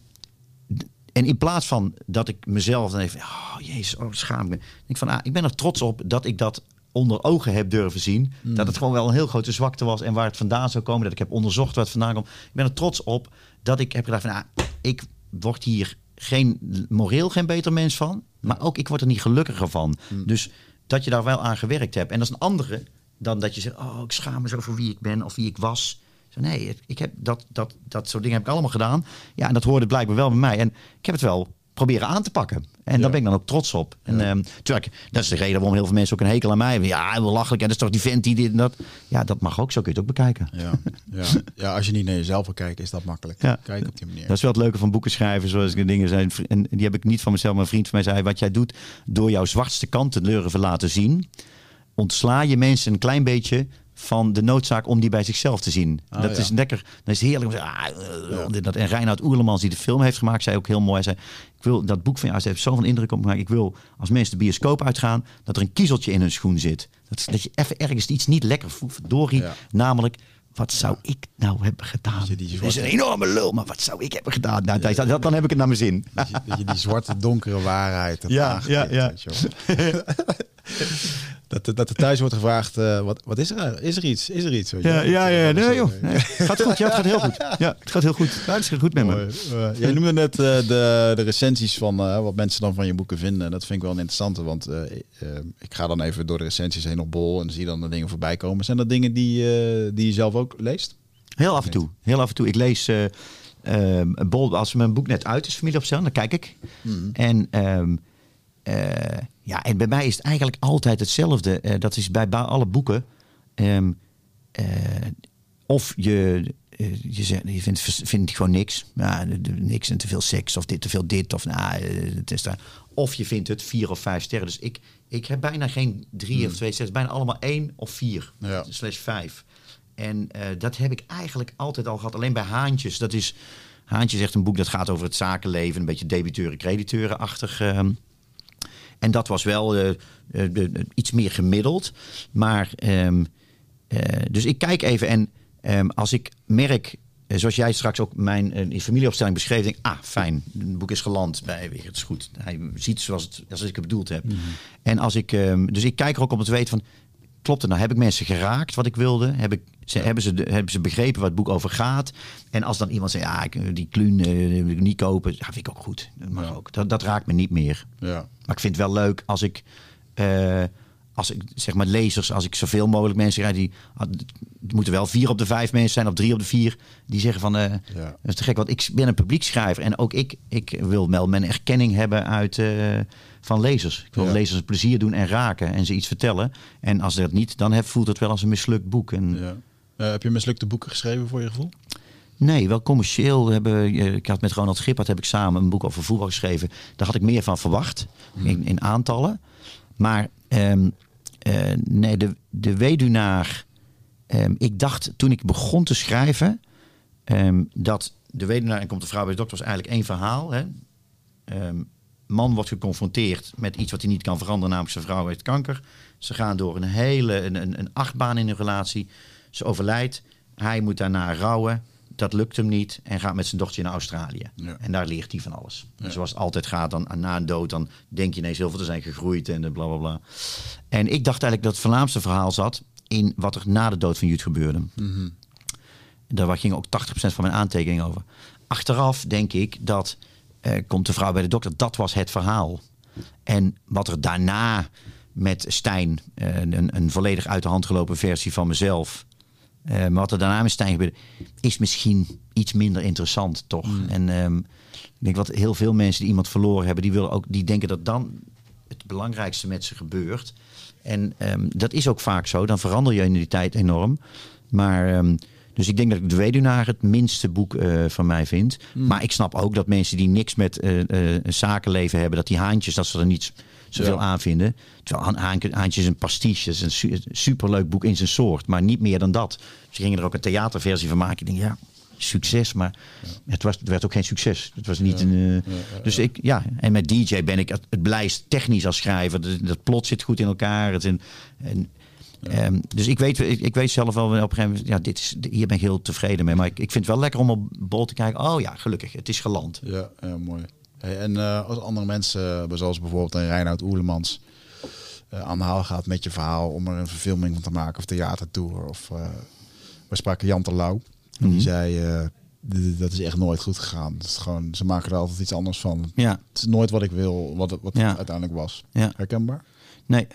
en in plaats van dat ik mezelf dan even, oh jezus, oh, schaam ik me. denk ik van, ah, ik ben er trots op dat ik dat onder ogen heb durven zien. Dat het gewoon wel een heel grote zwakte was en waar het vandaan zou komen. Dat ik heb onderzocht waar het vandaan komt. Ik ben er trots op dat ik heb gedacht van, ah, ik word hier geen, moreel geen beter mens van. Maar ook ik word er niet gelukkiger van. Dus dat je daar wel aan gewerkt hebt. En dat is een andere dan dat je zegt, oh, ik schaam me zo voor wie ik ben of wie ik was. Zo, nee, ik heb dat, dat, dat soort dingen heb ik allemaal gedaan. Ja, en dat hoorde blijkbaar wel bij mij. En ik heb het wel proberen aan te pakken. En Ja. daar ben ik dan ook trots op. En Ja. ehm, tuurlijk, dat is de reden waarom heel veel mensen ook een hekel aan mij hebben. Ja, belachelijk. En dat is toch die vent die dit en dat. Ja, dat mag ook. Zo kun je het ook bekijken. Ja, ja. ja, als je niet naar jezelf wil kijken, is dat makkelijk. Ja. Kijk op die manier. Dat is wel het leuke van boeken schrijven, zoals ik de dingen zei. En die heb ik niet van mezelf, maar een vriend van mij zei: wat jij doet door jouw zwartste kant te laten zien, ontsla je mensen een klein beetje van de noodzaak om die bij zichzelf te zien. Oh, dat ja. is lekker. Dat is heerlijk. om Ah, eh, Ja. dit, dat. En Reinhard Oerlemans, die de film heeft gemaakt, zei ook heel mooi. Hij zei: Ik wil dat boek van jou, ze heeft zoveel indruk op me gemaakt. Ik wil als mensen de bioscoop uitgaan, dat er een kiezeltje in hun schoen zit. Dat, dat je even ergens iets niet lekker voelt. Verdorie. Ja. Namelijk, wat zou ik nou hebben gedaan? Dat je is een enorme lul, maar wat zou ik hebben gedaan? Nou, dat- dat- dan heb ik het naar mijn zin. Dat je, dat je die zwarte, donkere waarheid hebt (laughs) Ja, ja, ja. je wel. (laughs) dat, er- dat er thuis wordt gevraagd, eh, wat, wat is er? Is er iets? Is er iets? Je Ja, ja, ja, nee joh. Nee, gaat goed, ja, het gaat heel goed. (laughs) Ja, het gaat heel goed. Ja, het gaat goed met me. Mooi. Eh, jij noemde net eh, de, de recensies van wat mensen dan van je boeken vinden. Dat vind ik wel een interessante, want ik ga dan even door de recensies heen op bol en zie dan de dingen voorbij komen. Zijn dat dingen die, die je zelf ook leest? Heel af en toe. Heel af en toe. Ik lees ehm, een bol, als mijn boek net uit is, Familie op dan kijk ik. En, ehm, eh, ja, en bij mij is het eigenlijk altijd hetzelfde. Eh, dat is bij alle boeken. ehm, eh, of je je, zegt, je vindt, vindt gewoon niks. Ja, niks en te veel seks of dit, te veel dit. Of, nou, het is daar. of je vindt het vier of vijf sterren. Dus ik, ik heb bijna geen drie of hmm. twee sterren. Bijna allemaal één of vier. Ja. Slash vijf. En dat heb ik eigenlijk altijd al gehad. Alleen bij Haantjes. Dat is... Haantje zegt een boek dat gaat over het zakenleven. Een beetje debiteuren-crediteuren-achtig. Ehm, en dat was wel uh, iets meer gemiddeld. Maar, um, dus ik kijk even en um, als ik merk, zoals jij straks ook mijn familieopstelling beschreef, denk ah, fijn, het boek is geland bij weer, het is goed. Hij ziet zoals, het, ik het bedoeld heb. Mhm. En als ik, um, dus ik kijk er ook om te weten van, klopt het nou? Heb ik mensen geraakt wat ik wilde? Heb ik, ze, hebben, ze, hebben ze begrepen wat het boek over gaat? En als dan iemand zegt, ja, die kluun uh, wil ik niet kopen, dat vind ik ook goed. Dat, mag ook. Dat, dat raakt me niet meer. Ja. Maar ik vind het wel leuk als ik... Uh, als ik zeg maar lezers, als ik zoveel mogelijk mensen krijg, die het moeten wel vier op de vijf mensen zijn, of drie op de vier, die zeggen van uh, ja. dat is te gek. Want ik ben een publiekschrijver en ook ik, ik wil wel mijn erkenning hebben uit uh, van lezers. Ik wil lezers plezier doen en raken en ze iets vertellen. En als dat niet, dan heb, voelt het wel als een mislukt boek. En, ja. Uh, heb je mislukte boeken geschreven voor je gevoel? Nee, wel commercieel. Hebben, ik had met Ronald Schippert heb ik samen een boek over voetbal geschreven. Daar had ik meer van verwacht hmm. in, in aantallen. Maar um, uh, nee, de, de weduwnaar. Um, ik dacht toen ik begon te schrijven. Um, dat de weduwnaar en komt de vrouw bij de dokter was eigenlijk één verhaal. Hè? Man wordt geconfronteerd met iets wat hij niet kan veranderen, namelijk zijn vrouw heeft kanker. Ze gaan door een hele een, een, een achtbaan in hun relatie. Ze overlijdt. Hij moet daarna rouwen dat lukt hem niet en gaat met zijn dochter naar Australië. En daar leert hij van alles. En zoals het altijd gaat, dan, na een dood, dan denk je ineens heel veel te zijn gegroeid en bla bla bla. En ik dacht eigenlijk dat het voornaamste verhaal zat in wat er na de dood van Jut gebeurde. Mm Daar ging ook 80% van mijn aantekeningen over. Achteraf denk ik dat, eh, komt de vrouw bij de dokter, dat was het verhaal. En wat er daarna met Stijn, eh, een, een volledig uit de hand gelopen versie van mezelf uh, maar wat er daarna met Stijn gebeurde, is misschien iets minder interessant, toch? Mm. En um, ik denk wat heel veel mensen die iemand verloren hebben, die, willen ook, die denken dat dan het belangrijkste met ze gebeurt. En um, dat is ook vaak zo. Dan verander je in die tijd enorm. Maar um, dus ik denk dat ik De Weduwnaar het minste boek uh, van mij vind. Mm. Maar ik snap ook dat mensen die niks met uh, uh, zakenleven hebben, dat die haantjes, dat ze er niets zoveel ja. aan vinden. Terwijl Haantje is een pastiche, is een su superleuk boek in zijn soort, maar niet meer dan dat. Ze gingen er ook een theaterversie van maken. Ik denk, ja, succes, maar het, was, het werd ook geen succes. Het was niet een. Uh, dus ik, ja, en met DJ ben ik het, het blijst technisch als schrijver. Dat, plot zit goed in elkaar. Het en, en Um, dus ik weet, ik, ik, weet zelf wel op een gegeven moment, ja, dit is, hier ben ik heel tevreden mee. Maar ik, ik vind het wel lekker om op bol te kijken. Oh ja, gelukkig, het is geland. Ja, ja en uh, als andere mensen, eh, zoals bijvoorbeeld een Reinhard Oerlemans, uh, aan de haal gaat met je verhaal om er een verfilming van te maken of theatertour. Of uh, we spraken Jan Terlouw. Mm Die mhm. zei, dat is echt nooit goed gegaan. Het is gewoon, ze maken er altijd iets anders van. Ja. Het is nooit wat ik wil, wat, wat ja. het uiteindelijk was. Ja. Herkenbaar? Nee.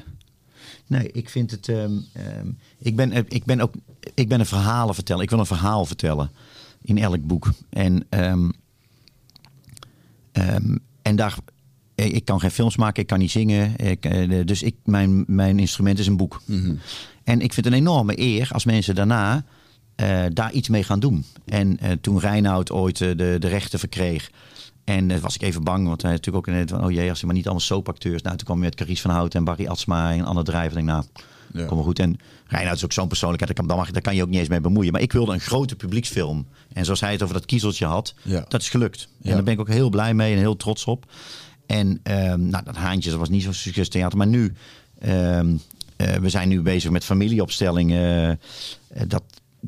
Nee, ik vind het. Um, um, ik, ben, ik ben ook. Ik ben een verhalen vertellen. Ik wil een verhaal vertellen in elk boek. En um, Um, en daar, eh, ik kan geen films maken, ik kan niet zingen. Ik, uh, dus ik, mijn, mijn instrument is een boek. Mm -hmm. En ik vind het een enorme eer als mensen daarna uh, daar iets mee gaan doen. En toen Reinoud ooit de, de rechten verkreeg. En was ik even bang, want hij natuurlijk ook in van, oh jee, als hij maar niet allemaal soapacteurs. Nou, toen kwam je met Carice van Houten en Barry Atsma en Anne Drijver. denk nou, ja. kom maar goed. En Reinoud is ook zo'n persoonlijkheid, daar kan, mag, daar kan je ook niet eens mee bemoeien. Maar ik wilde een grote publieksfilm. En zoals hij het over dat kiezeltje had, ja. dat is gelukt. En daar ben ik ook heel blij mee en heel trots op. En um, nou, dat Haantje, dat was niet zo'n succestheater. Maar nu, um, uh, we zijn nu bezig met familieopstelling. Uh, dat,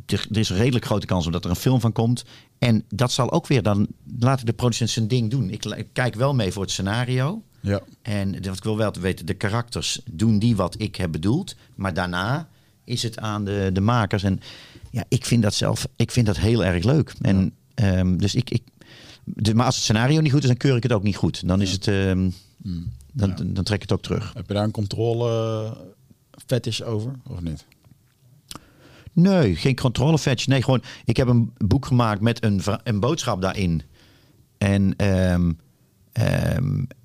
er, er is een redelijk grote kans omdat er een film van komt. En dat zal ook weer dan, laat ik de producent zijn ding doen. Ik, ik kijk wel mee voor het scenario. Ja. En wat ik wil wel te weten, de karakters doen die wat ik heb bedoeld. Maar daarna is het aan de, de makers. En ja, ik vind dat zelf, ik vind dat heel erg leuk. En um, dus ik, ik de, maar als het scenario niet goed is, dan keur ik het ook niet goed. Dan is het, um, dan, dan trek ik het ook terug. Heb je daar een controle fetish over of niet? Nee, geen controle fetish. Nee, gewoon, ik heb een boek gemaakt met een, een boodschap daarin. En, um,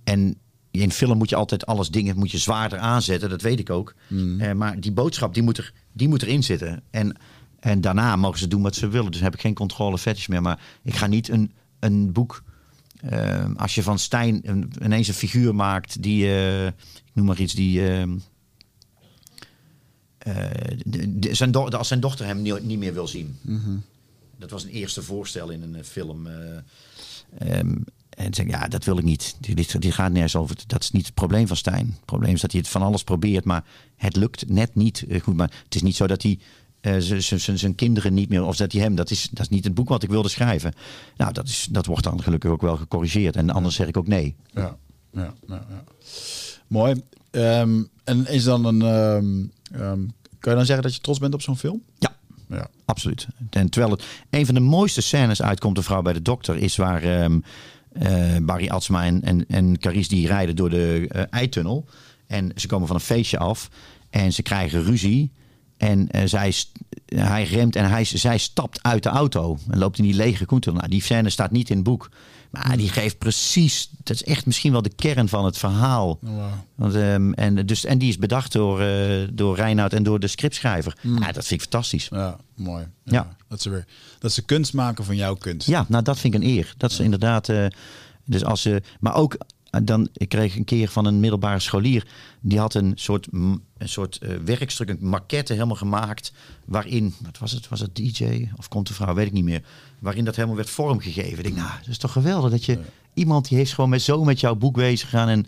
en in film moet je altijd alles dingen moet je zwaarder aanzetten, dat weet ik ook. Mm. Uh, maar die boodschap die moet, er, die moet erin zitten. En En daarna mogen ze doen wat ze willen. Dus heb ik geen controle fetish meer. Maar ik ga niet een, een boek. eh, als je van Stijn een, ineens een figuur maakt die. eh, ik noem maar iets die. eh, eh, de- de- zijn do- als zijn dochter hem niet, niet meer wil zien. Dat was een eerste voorstel in een eh, film. eh, ehm, en zeg ja, dat wil ik niet. Die, die, gaat nergens over. Dat is niet het probleem van Stijn. Het probleem is dat hij het van alles probeert, maar het lukt net niet eh, goed. Maar het is niet zo dat hij eh, zijn kinderen niet meer, of dat hij hem, dat is, dat is niet het boek wat ik wilde schrijven. Nou, dat, is, dat wordt dan gelukkig ook wel gecorrigeerd. En anders zeg ik ook nee. Ja, ja, ja, ja. Mooi. Ehm, en is dan een. ehm, kan je dan zeggen dat je trots bent op zo'n film? Ja, Ja. absoluut. En terwijl het een van de mooiste scènes uitkomt, de vrouw bij de dokter, is waar Barry Atsma en, en, en Carice die rijden door de eh, eitunnel. En ze komen van een feestje af en ze krijgen ruzie. En eh, zij, hij remt en hij, zij stapt uit de auto en loopt in die lege koentunnel. Nou, die scène staat niet in het boek. Maar die geeft precies, dat is echt misschien wel de kern van het verhaal. Oh, wow. Want, ehm, en, dus, en die is bedacht door, eh door Reinoud en door de scriptschrijver. Ja, dat vind ik fantastisch. Ja, mooi. Ja. Ja. Dat, ze weer, dat ze kunst maken van jouw kunst. Ja, nou dat vind ik een eer. Dat is inderdaad. eh, dus als ze, maar ook dan, ik kreeg een keer van een middelbare scholier. Die had een soort, een soort eh, werkstuk, een maquette helemaal gemaakt. Waarin, wat was het? Was het DJ of komt de vrouw? Weet ik niet meer. Waarin dat helemaal werd vormgegeven. Ik denk, nou, dat is toch geweldig dat je iemand die heeft gewoon met, zo met jouw boek bezig gegaan. En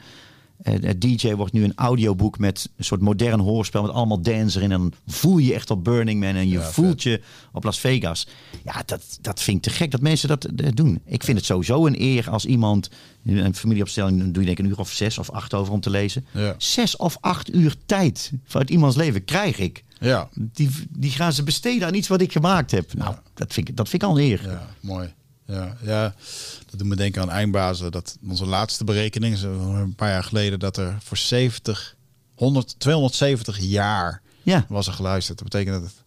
het DJ wordt nu een audioboek met een soort modern hoorspel met allemaal dance erin. En dan voel je echt op Burning Man en je Ja, voelt je op Las Vegas. Ja, dat, dat vind ik te gek dat mensen dat eh, doen. Ik vind het sowieso een eer als iemand, een familieopstelling, dan doe je denk ik een uur of zes of acht over om te lezen. Ja. Zes of acht uur tijd vanuit iemands leven krijg ik. Ja, Die, die gaan ze besteden aan iets wat ik gemaakt heb. Nou, dat vind ik, dat vind ik al een eer. ja mooi. Ja, ja, dat doet me denken aan eindbazen. Dat onze laatste berekening, zo een paar jaar geleden, dat er voor 70, 100, 270 jaar Ja, was er geluisterd. Dat betekent dat het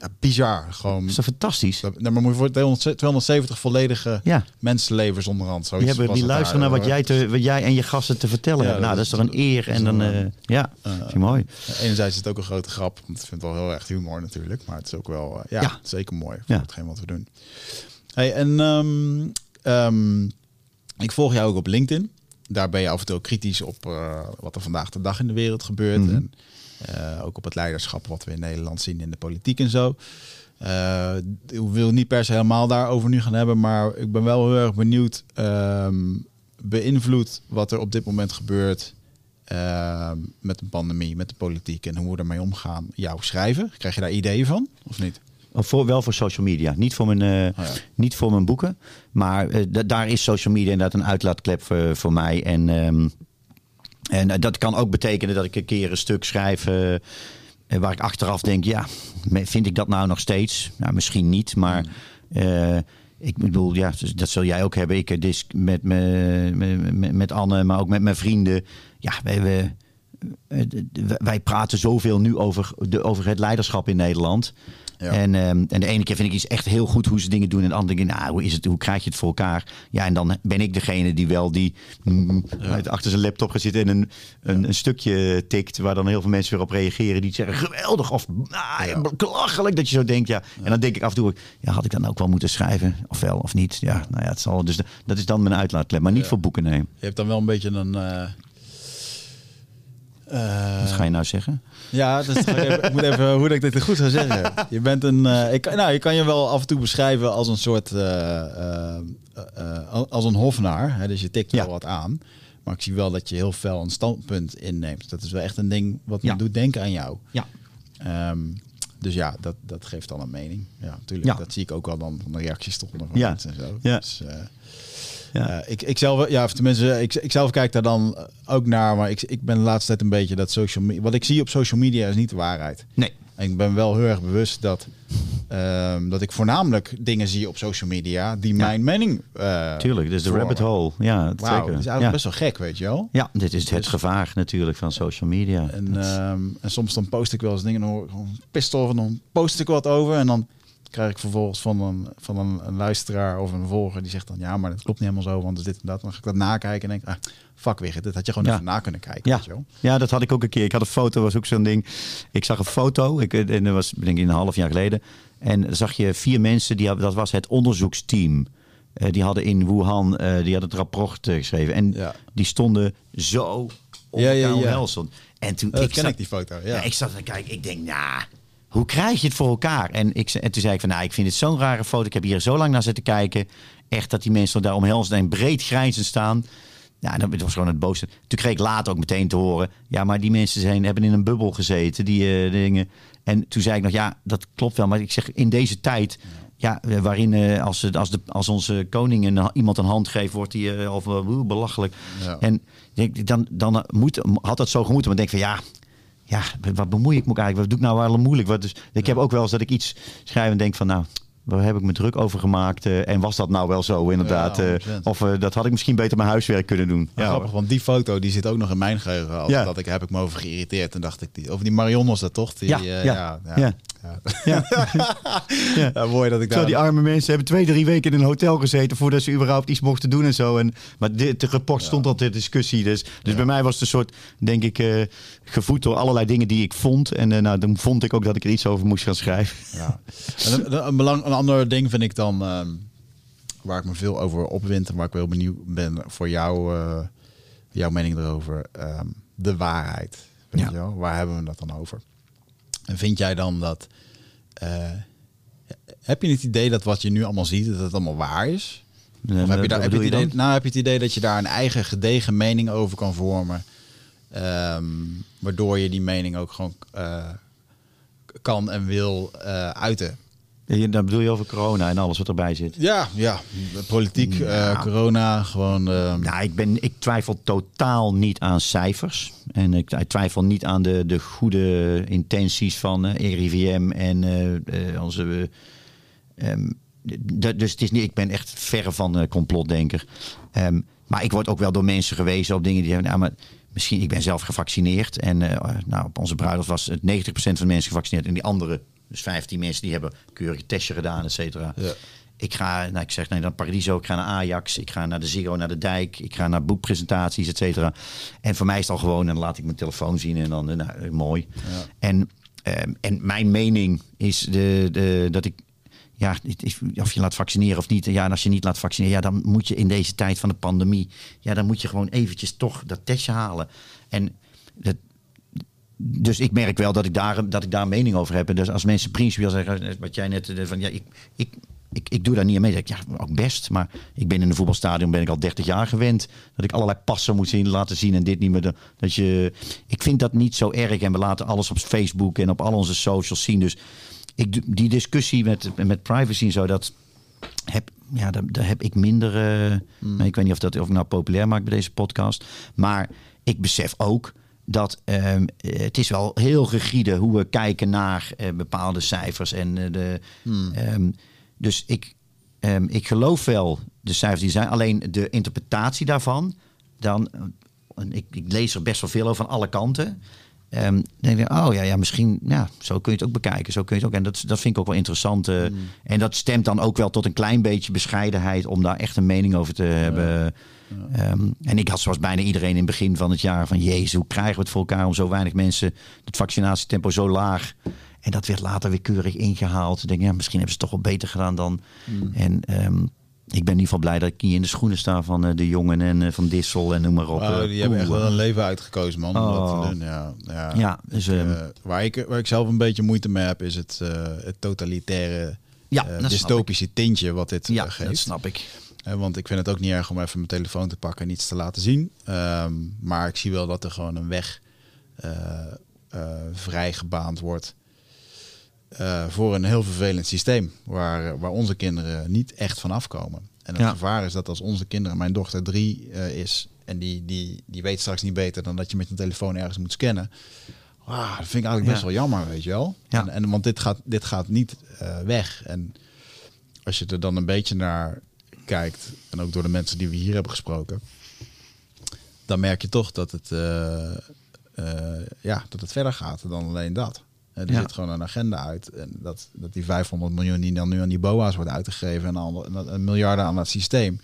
ja, bizar. Gewoon, dat is fantastisch? dat, nee, maar moet je voor 200 270 volledige Ja. mensenlevens onderhand. Die, Zoiets hebben, die luisteren naar wat jij, te, wat jij en je gasten te vertellen Ja, hebben. Nou, dat is toch een eer. En dan, een, eh, ja, vind je mooi. Enerzijds is het ook een grote grap, want ik vind het wel heel erg humor natuurlijk. Maar het is ook wel, eh, ja, zeker mooi voor Ja. hetgeen wat we doen. Hey, en ehm, ehm, ik volg jou ook op LinkedIn. Daar ben je af en toe kritisch op eh, wat er vandaag de dag in de wereld gebeurt. Mhm. En eh, ook op het leiderschap wat we in Nederland zien in de politiek en zo. Eh, ik wil niet per se helemaal daarover nu gaan hebben, maar ik ben wel heel erg benieuwd. ehm beïnvloedt wat er op dit moment gebeurt met de pandemie, met de politiek en hoe we ermee omgaan, jouw schrijven? Krijg je daar ideeën van of niet? Of Voor, wel voor social media. Niet voor mijn, eh, Oh ja. niet voor mijn boeken. Maar eh, da- daar is social media inderdaad een uitlaatklep voor, voor mij. En, ehm, en eh, dat kan ook betekenen dat ik een keer een stuk schrijf... waar ik achteraf denk, ja, vind ik dat nou nog steeds? Nou, misschien niet, maar... ik bedoel, ja, dus dat zul jij ook hebben. Ik met, me, met, met- Anne, maar ook met mijn vrienden. Ja, wij, we, wij praten zoveel nu over, de, over het leiderschap in Nederland. Ja. En, ehm, en de ene keer vind ik iets echt heel goed hoe ze dingen doen. En de andere keer, nou, hoe, is het, hoe krijg je het voor elkaar? Ja, en dan ben ik degene die wel die mm, uit- achter zijn laptop gaat zitten en een, een, een stukje tikt. Waar dan heel veel mensen weer op reageren. Die zeggen geweldig of nou, belachelijk dat je zo denkt. Ja. En dan denk ik af en toe, ja, had ik dan ook wel moeten schrijven? Of wel of niet? Ja, nou ja, het zal. Dus dat is dan mijn uitlaatklep. Maar niet voor boeken, nee. Je hebt dan wel een beetje een. eh, eh, Wat ga je nou zeggen? Ja, dus ik, even, ik moet even hoe dat ik dit goed zou zeggen. Je bent een. eh, ik, nou, je kan je wel af en toe beschrijven als een soort. eh, als een hofnaar. Hè, dus je tikt wel Ja. wat aan. Maar ik zie wel dat je heel fel een standpunt inneemt. Dat is wel echt een ding wat me Ja. doet denken aan jou. Ja. Ehm, dus ja, dat, dat geeft dan een mening. Ja, natuurlijk. Ja. Dat zie ik ook wel dan van de reacties toch onder van Ja. mensen en zo. Ja. Dus, Ja. eh, ik, ik zelf, ja, of tenminste, ik, ik zelf kijk daar dan ook naar, maar ik, ik ben de laatste tijd een beetje dat social media. Wat ik zie op social media is niet de waarheid. Nee. En ik ben wel heel erg bewust dat, ehm, dat ik voornamelijk dingen zie op social media die mijn mening. eh, Tuurlijk, dus de rabbit hole. Ja, zeker. dat is eigenlijk ja. best wel gek, weet je wel. ja, dit is het Dus- gevaar natuurlijk van social media. En, ehm, en soms dan post ik wel eens dingen en dan hoor ik gewoon pistof en dan post ik wat over en dan krijg ik vervolgens van een, van een, een luisteraar of een volger die zegt dan ja, maar dat klopt niet helemaal zo, want is dit en dat. Dan ga ik dat nakijken en denk ah, fuck weer, dit had je gewoon Ja. even na kunnen kijken. Ja. Weet je wel? Ja, dat had ik ook een keer. Ik had een foto, was ook zo'n ding. Ik zag een foto, ik, en dat was denk ik een half jaar geleden. En zag je vier mensen, die, dat was het onderzoeksteam. Eh, die hadden in Wuhan, eh, die hadden het rapport eh, geschreven. En Ja. die stonden zo op Ja, ja, ja. En toen Dat ik ken zat- ik die foto. Ja. Ja. ik zat te kijken, ik denk, nou, hoe krijg je het voor elkaar? En, ik, en toen zei ik van, nou, ik vind het zo'n rare foto. Ik heb hier zo lang naar zitten kijken. Echt dat die mensen daar omhelzen en breed grijnzend staan. Ja, dat was gewoon het boosste. Toen kreeg ik later ook meteen te horen. Ja, maar die mensen zijn, hebben in een bubbel gezeten, die eh, dingen. En toen zei ik nog, ja, dat klopt wel. Maar ik zeg, in deze tijd, ja, eh, waarin eh, als, als, de, als onze koning een, iemand een hand geeft, wordt hij eh, of, belachelijk. Ja. En denk, dan, dan moet, had dat zo gemoeten. Maar denk van, ja, ja, wat bemoei ik me eigenlijk? Wat doe ik nou wel moeilijk? Wat dus, ik heb ook wel eens dat ik iets schrijf en denk van, nou, waar heb ik me druk over gemaakt? eh, en was dat nou wel zo inderdaad? Ja, eh, 100%. of eh, dat had ik misschien beter mijn huiswerk kunnen doen. Ja, grappig, want die foto die zit ook nog in mijn geheugen. Als Ja. dat ik heb ik me over geïrriteerd. En dacht ik, die, over die Marion was dat toch? Die, Ja, ja, ja, (laughs) ja, ja. mooi dat ik Zo, daar... die arme mensen hebben twee, drie weken in een hotel gezeten voordat ze überhaupt iets mochten doen en zo. En, maar dit de rapport stond al ter discussie. Dus, dus bij mij was het een soort, denk ik, gevoed door allerlei dingen die ik vond. En eh, nou, dan vond ik ook dat ik er iets over moest gaan schrijven. Ja. En een, een, belang, een ander ding vind ik dan, ehm, waar ik me veel over opwind en waar ik wel benieuwd ben voor jou, eh, jouw mening erover. ehm, de waarheid. Weet Ja. je wel? Waar hebben we dat dan over? En vind jij dan dat... eh, heb je het idee dat wat je nu allemaal ziet, dat het allemaal waar is? Of heb je, daar, heb, je het idee, nou, heb je het idee dat je daar een eigen gedegen mening over kan vormen? Ehm, waardoor je die mening ook gewoon eh, kan en wil eh, uiten. Ja, Dan bedoel je over corona en alles wat erbij zit. Ja, ja. Politiek, eh, Ja. corona, gewoon. ehm, Nou, ik, ben, ik twijfel totaal niet aan cijfers. En ik, ik twijfel niet aan de, de goede intenties van eh RIVM en onze. eh, ehm, dus het is niet, ik ben echt verre van complotdenker. Maar ik word ook wel door mensen gewezen op dingen die hebben. Nou, maar misschien, ik ben zelf gevaccineerd. En eh, nou, op onze bruiloft was het 90% van de mensen gevaccineerd. En die andere, dus 15 mensen, die hebben keurige testje gedaan, et cetera. Ja. Ik ga, nou, ik zeg nee, naar Paradiso, ik ga naar Ajax, ik ga naar de Ziggo, naar de Dijk, ik ga naar boekpresentaties, et cetera. En voor mij is het al gewoon, en dan laat ik mijn telefoon zien en dan, eh, nou, eh, mooi. En, ehm, en mijn mening is de, de, dat ik, ja, of je laat vaccineren of niet. Ja, en als je niet laat vaccineren, ja, dan moet je in deze tijd van de pandemie, ja, dan moet je gewoon eventjes toch dat testje halen. En dat, dus ik merk wel dat ik daar, dat ik daar een mening over heb. En dus als mensen principieel zeggen, wat jij net eh, van ja, ik, ik, ik, ik doe daar niet aan mee. Denk ik, ja, ook best. Maar ik ben in een voetbalstadion ben ik al 30 jaar gewend. Dat ik allerlei passen moet zien, laten zien en dit niet meer. Dat je, ik vind dat niet zo erg. En we laten alles op Facebook en op al onze socials zien. Dus ik, die discussie met, met privacy en zo, dat heb, ja, daar, daar heb ik minder. nou, Ik weet niet of dat of ik nou populair maak bij deze podcast. Maar ik besef ook dat ehm, eh, het is wel heel rigide hoe we kijken naar eh, bepaalde cijfers. En, de, ehm, dus ik, ehm, ik geloof wel de cijfers die zijn. Alleen de interpretatie daarvan, dan, en ik, ik lees er best wel veel over van alle kanten. Dan denk ik, oh ja, ja, misschien, ja, zo kun je het ook bekijken. Zo kun je het ook. En dat, dat vind ik ook wel interessant. eh. En dat stemt dan ook wel tot een klein beetje bescheidenheid om daar echt een mening over te hebben. Ehm, en ik had zoals bijna iedereen in het begin van het jaar van Jezus, hoe krijgen we het voor elkaar om zo weinig mensen, het vaccinatietempo zo laag. En dat werd later weer keurig ingehaald. Ik denk, ja, misschien hebben ze het toch wel beter gedaan dan. En ehm, ik ben in ieder geval blij dat ik hier in de schoenen sta van eh, de jongen en eh, van Dissel en noem maar op. oh, Eh, die hebben echt wel een leven uitgekozen, man. Oh. doen. Ja, ja. Ja, dus, Ik, ehm, eh, waar, ik, waar ik zelf een beetje moeite mee heb, is het, het totalitaire, Ja, dystopische tintje wat dit ja, geeft. dat snap ik. Want ik vind het ook niet erg om even mijn telefoon te pakken en iets te laten zien. Ehm, maar ik zie wel dat er gewoon een weg eh, eh, vrij gebaand wordt eh, voor een heel vervelend systeem. Waar, waar onze kinderen niet echt van afkomen. En het Ja. gevaar is dat als onze kinderen, mijn dochter drie eh, is, en die, die, die weet straks niet beter dan dat je met een telefoon ergens moet scannen. Ah, dat vind ik eigenlijk best Ja. wel jammer, weet je wel. Ja. En, en, want dit gaat, dit gaat niet eh, weg. En als je er dan een beetje naar kijkt, en ook door de mensen die we hier hebben gesproken, dan merk je toch dat het, ja, dat het verder gaat dan alleen dat. Er Ja. zit gewoon een agenda uit. En dat, dat die 500 miljoen die dan nu aan die BOA's wordt uitgegeven en, al, en dat- en miljarden aan dat systeem.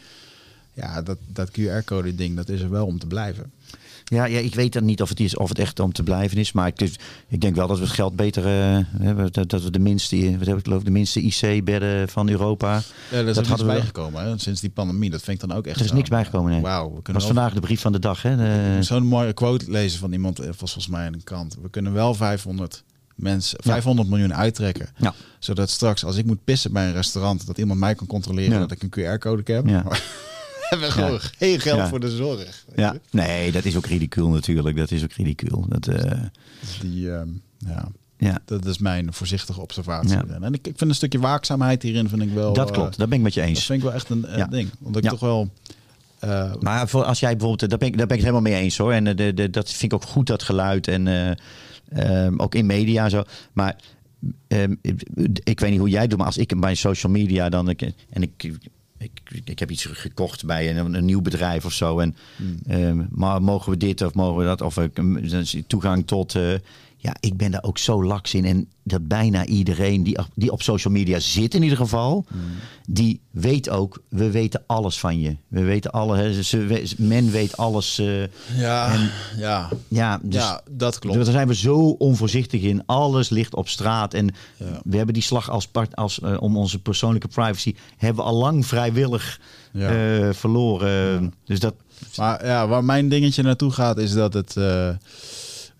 Ja, dat, dat QR-code ding, dat is er wel om te blijven. Ja, ja, ik weet dan niet of het, is, of het echt om te blijven is. Maar ik, dus, ik denk wel dat we het geld beter eh, hebben. Dat, dat we de minste, wat heb ik geloof, de minste IC-bedden van Europa. Ja, is Dat hadden we- bijgekomen hè, sinds die pandemie. Dat vind ik dan ook echt Er is zo. niks bijgekomen, nee. Wauw, we Dat kunnen was vandaag de brief van de dag. Hè? De- Zo'n mooie quote lezen van iemand, eh, was volgens mij aan een kant. We kunnen wel 500 mensen, 500 miljoen uittrekken. Ja. Zodat straks, als ik moet pissen bij een restaurant, dat iemand mij kan controleren Ja. dat ik een QR-code heb. Ja. (laughs) Hebben gewoon geen geld voor de zorg. weet ja. je. Nee, dat is ook ridicuul natuurlijk. Dat is ook ridicuul. Dat, eh, Dus die, ehm, ja, ja. dat is mijn voorzichtige observatie. Ja. En ik, ik vind een stukje waakzaamheid hierin, vind ik wel... dat eh, klopt, dat ben ik met je Dat eens. vind ik wel echt een Ja. ding. Omdat ik Ja. toch wel... eh, Maar voor, als jij bijvoorbeeld, daar ben, ik, daar ben ik het helemaal mee eens hoor. En de, de, dat vind ik ook goed, dat geluid. En eh, ehm, ook in media en zo. Maar ehm, ik, weet niet hoe jij het doet, maar als ik bij social media dan. Ik, en ik, ik, ik heb iets gekocht bij een, een nieuw bedrijf of zo. En, ehm, maar mogen we dit of mogen we dat? Of ik, dan is toegang tot. eh, ja, ik ben daar ook zo laks in. En dat bijna iedereen die, die op social media zit in ieder geval, die weet ook, we weten alles van je. We weten alle, hè, ze, men weet alles. eh, ja, en- ja, ja, dus ja, dat klopt. daar zijn we zo onvoorzichtig in. Alles ligt op straat. En Ja. we hebben die slag als part, als, eh, om onze persoonlijke privacy hebben we al lang vrijwillig Ja. eh, verloren. Dus dat. Maar ja, waar mijn dingetje naartoe gaat, is dat het.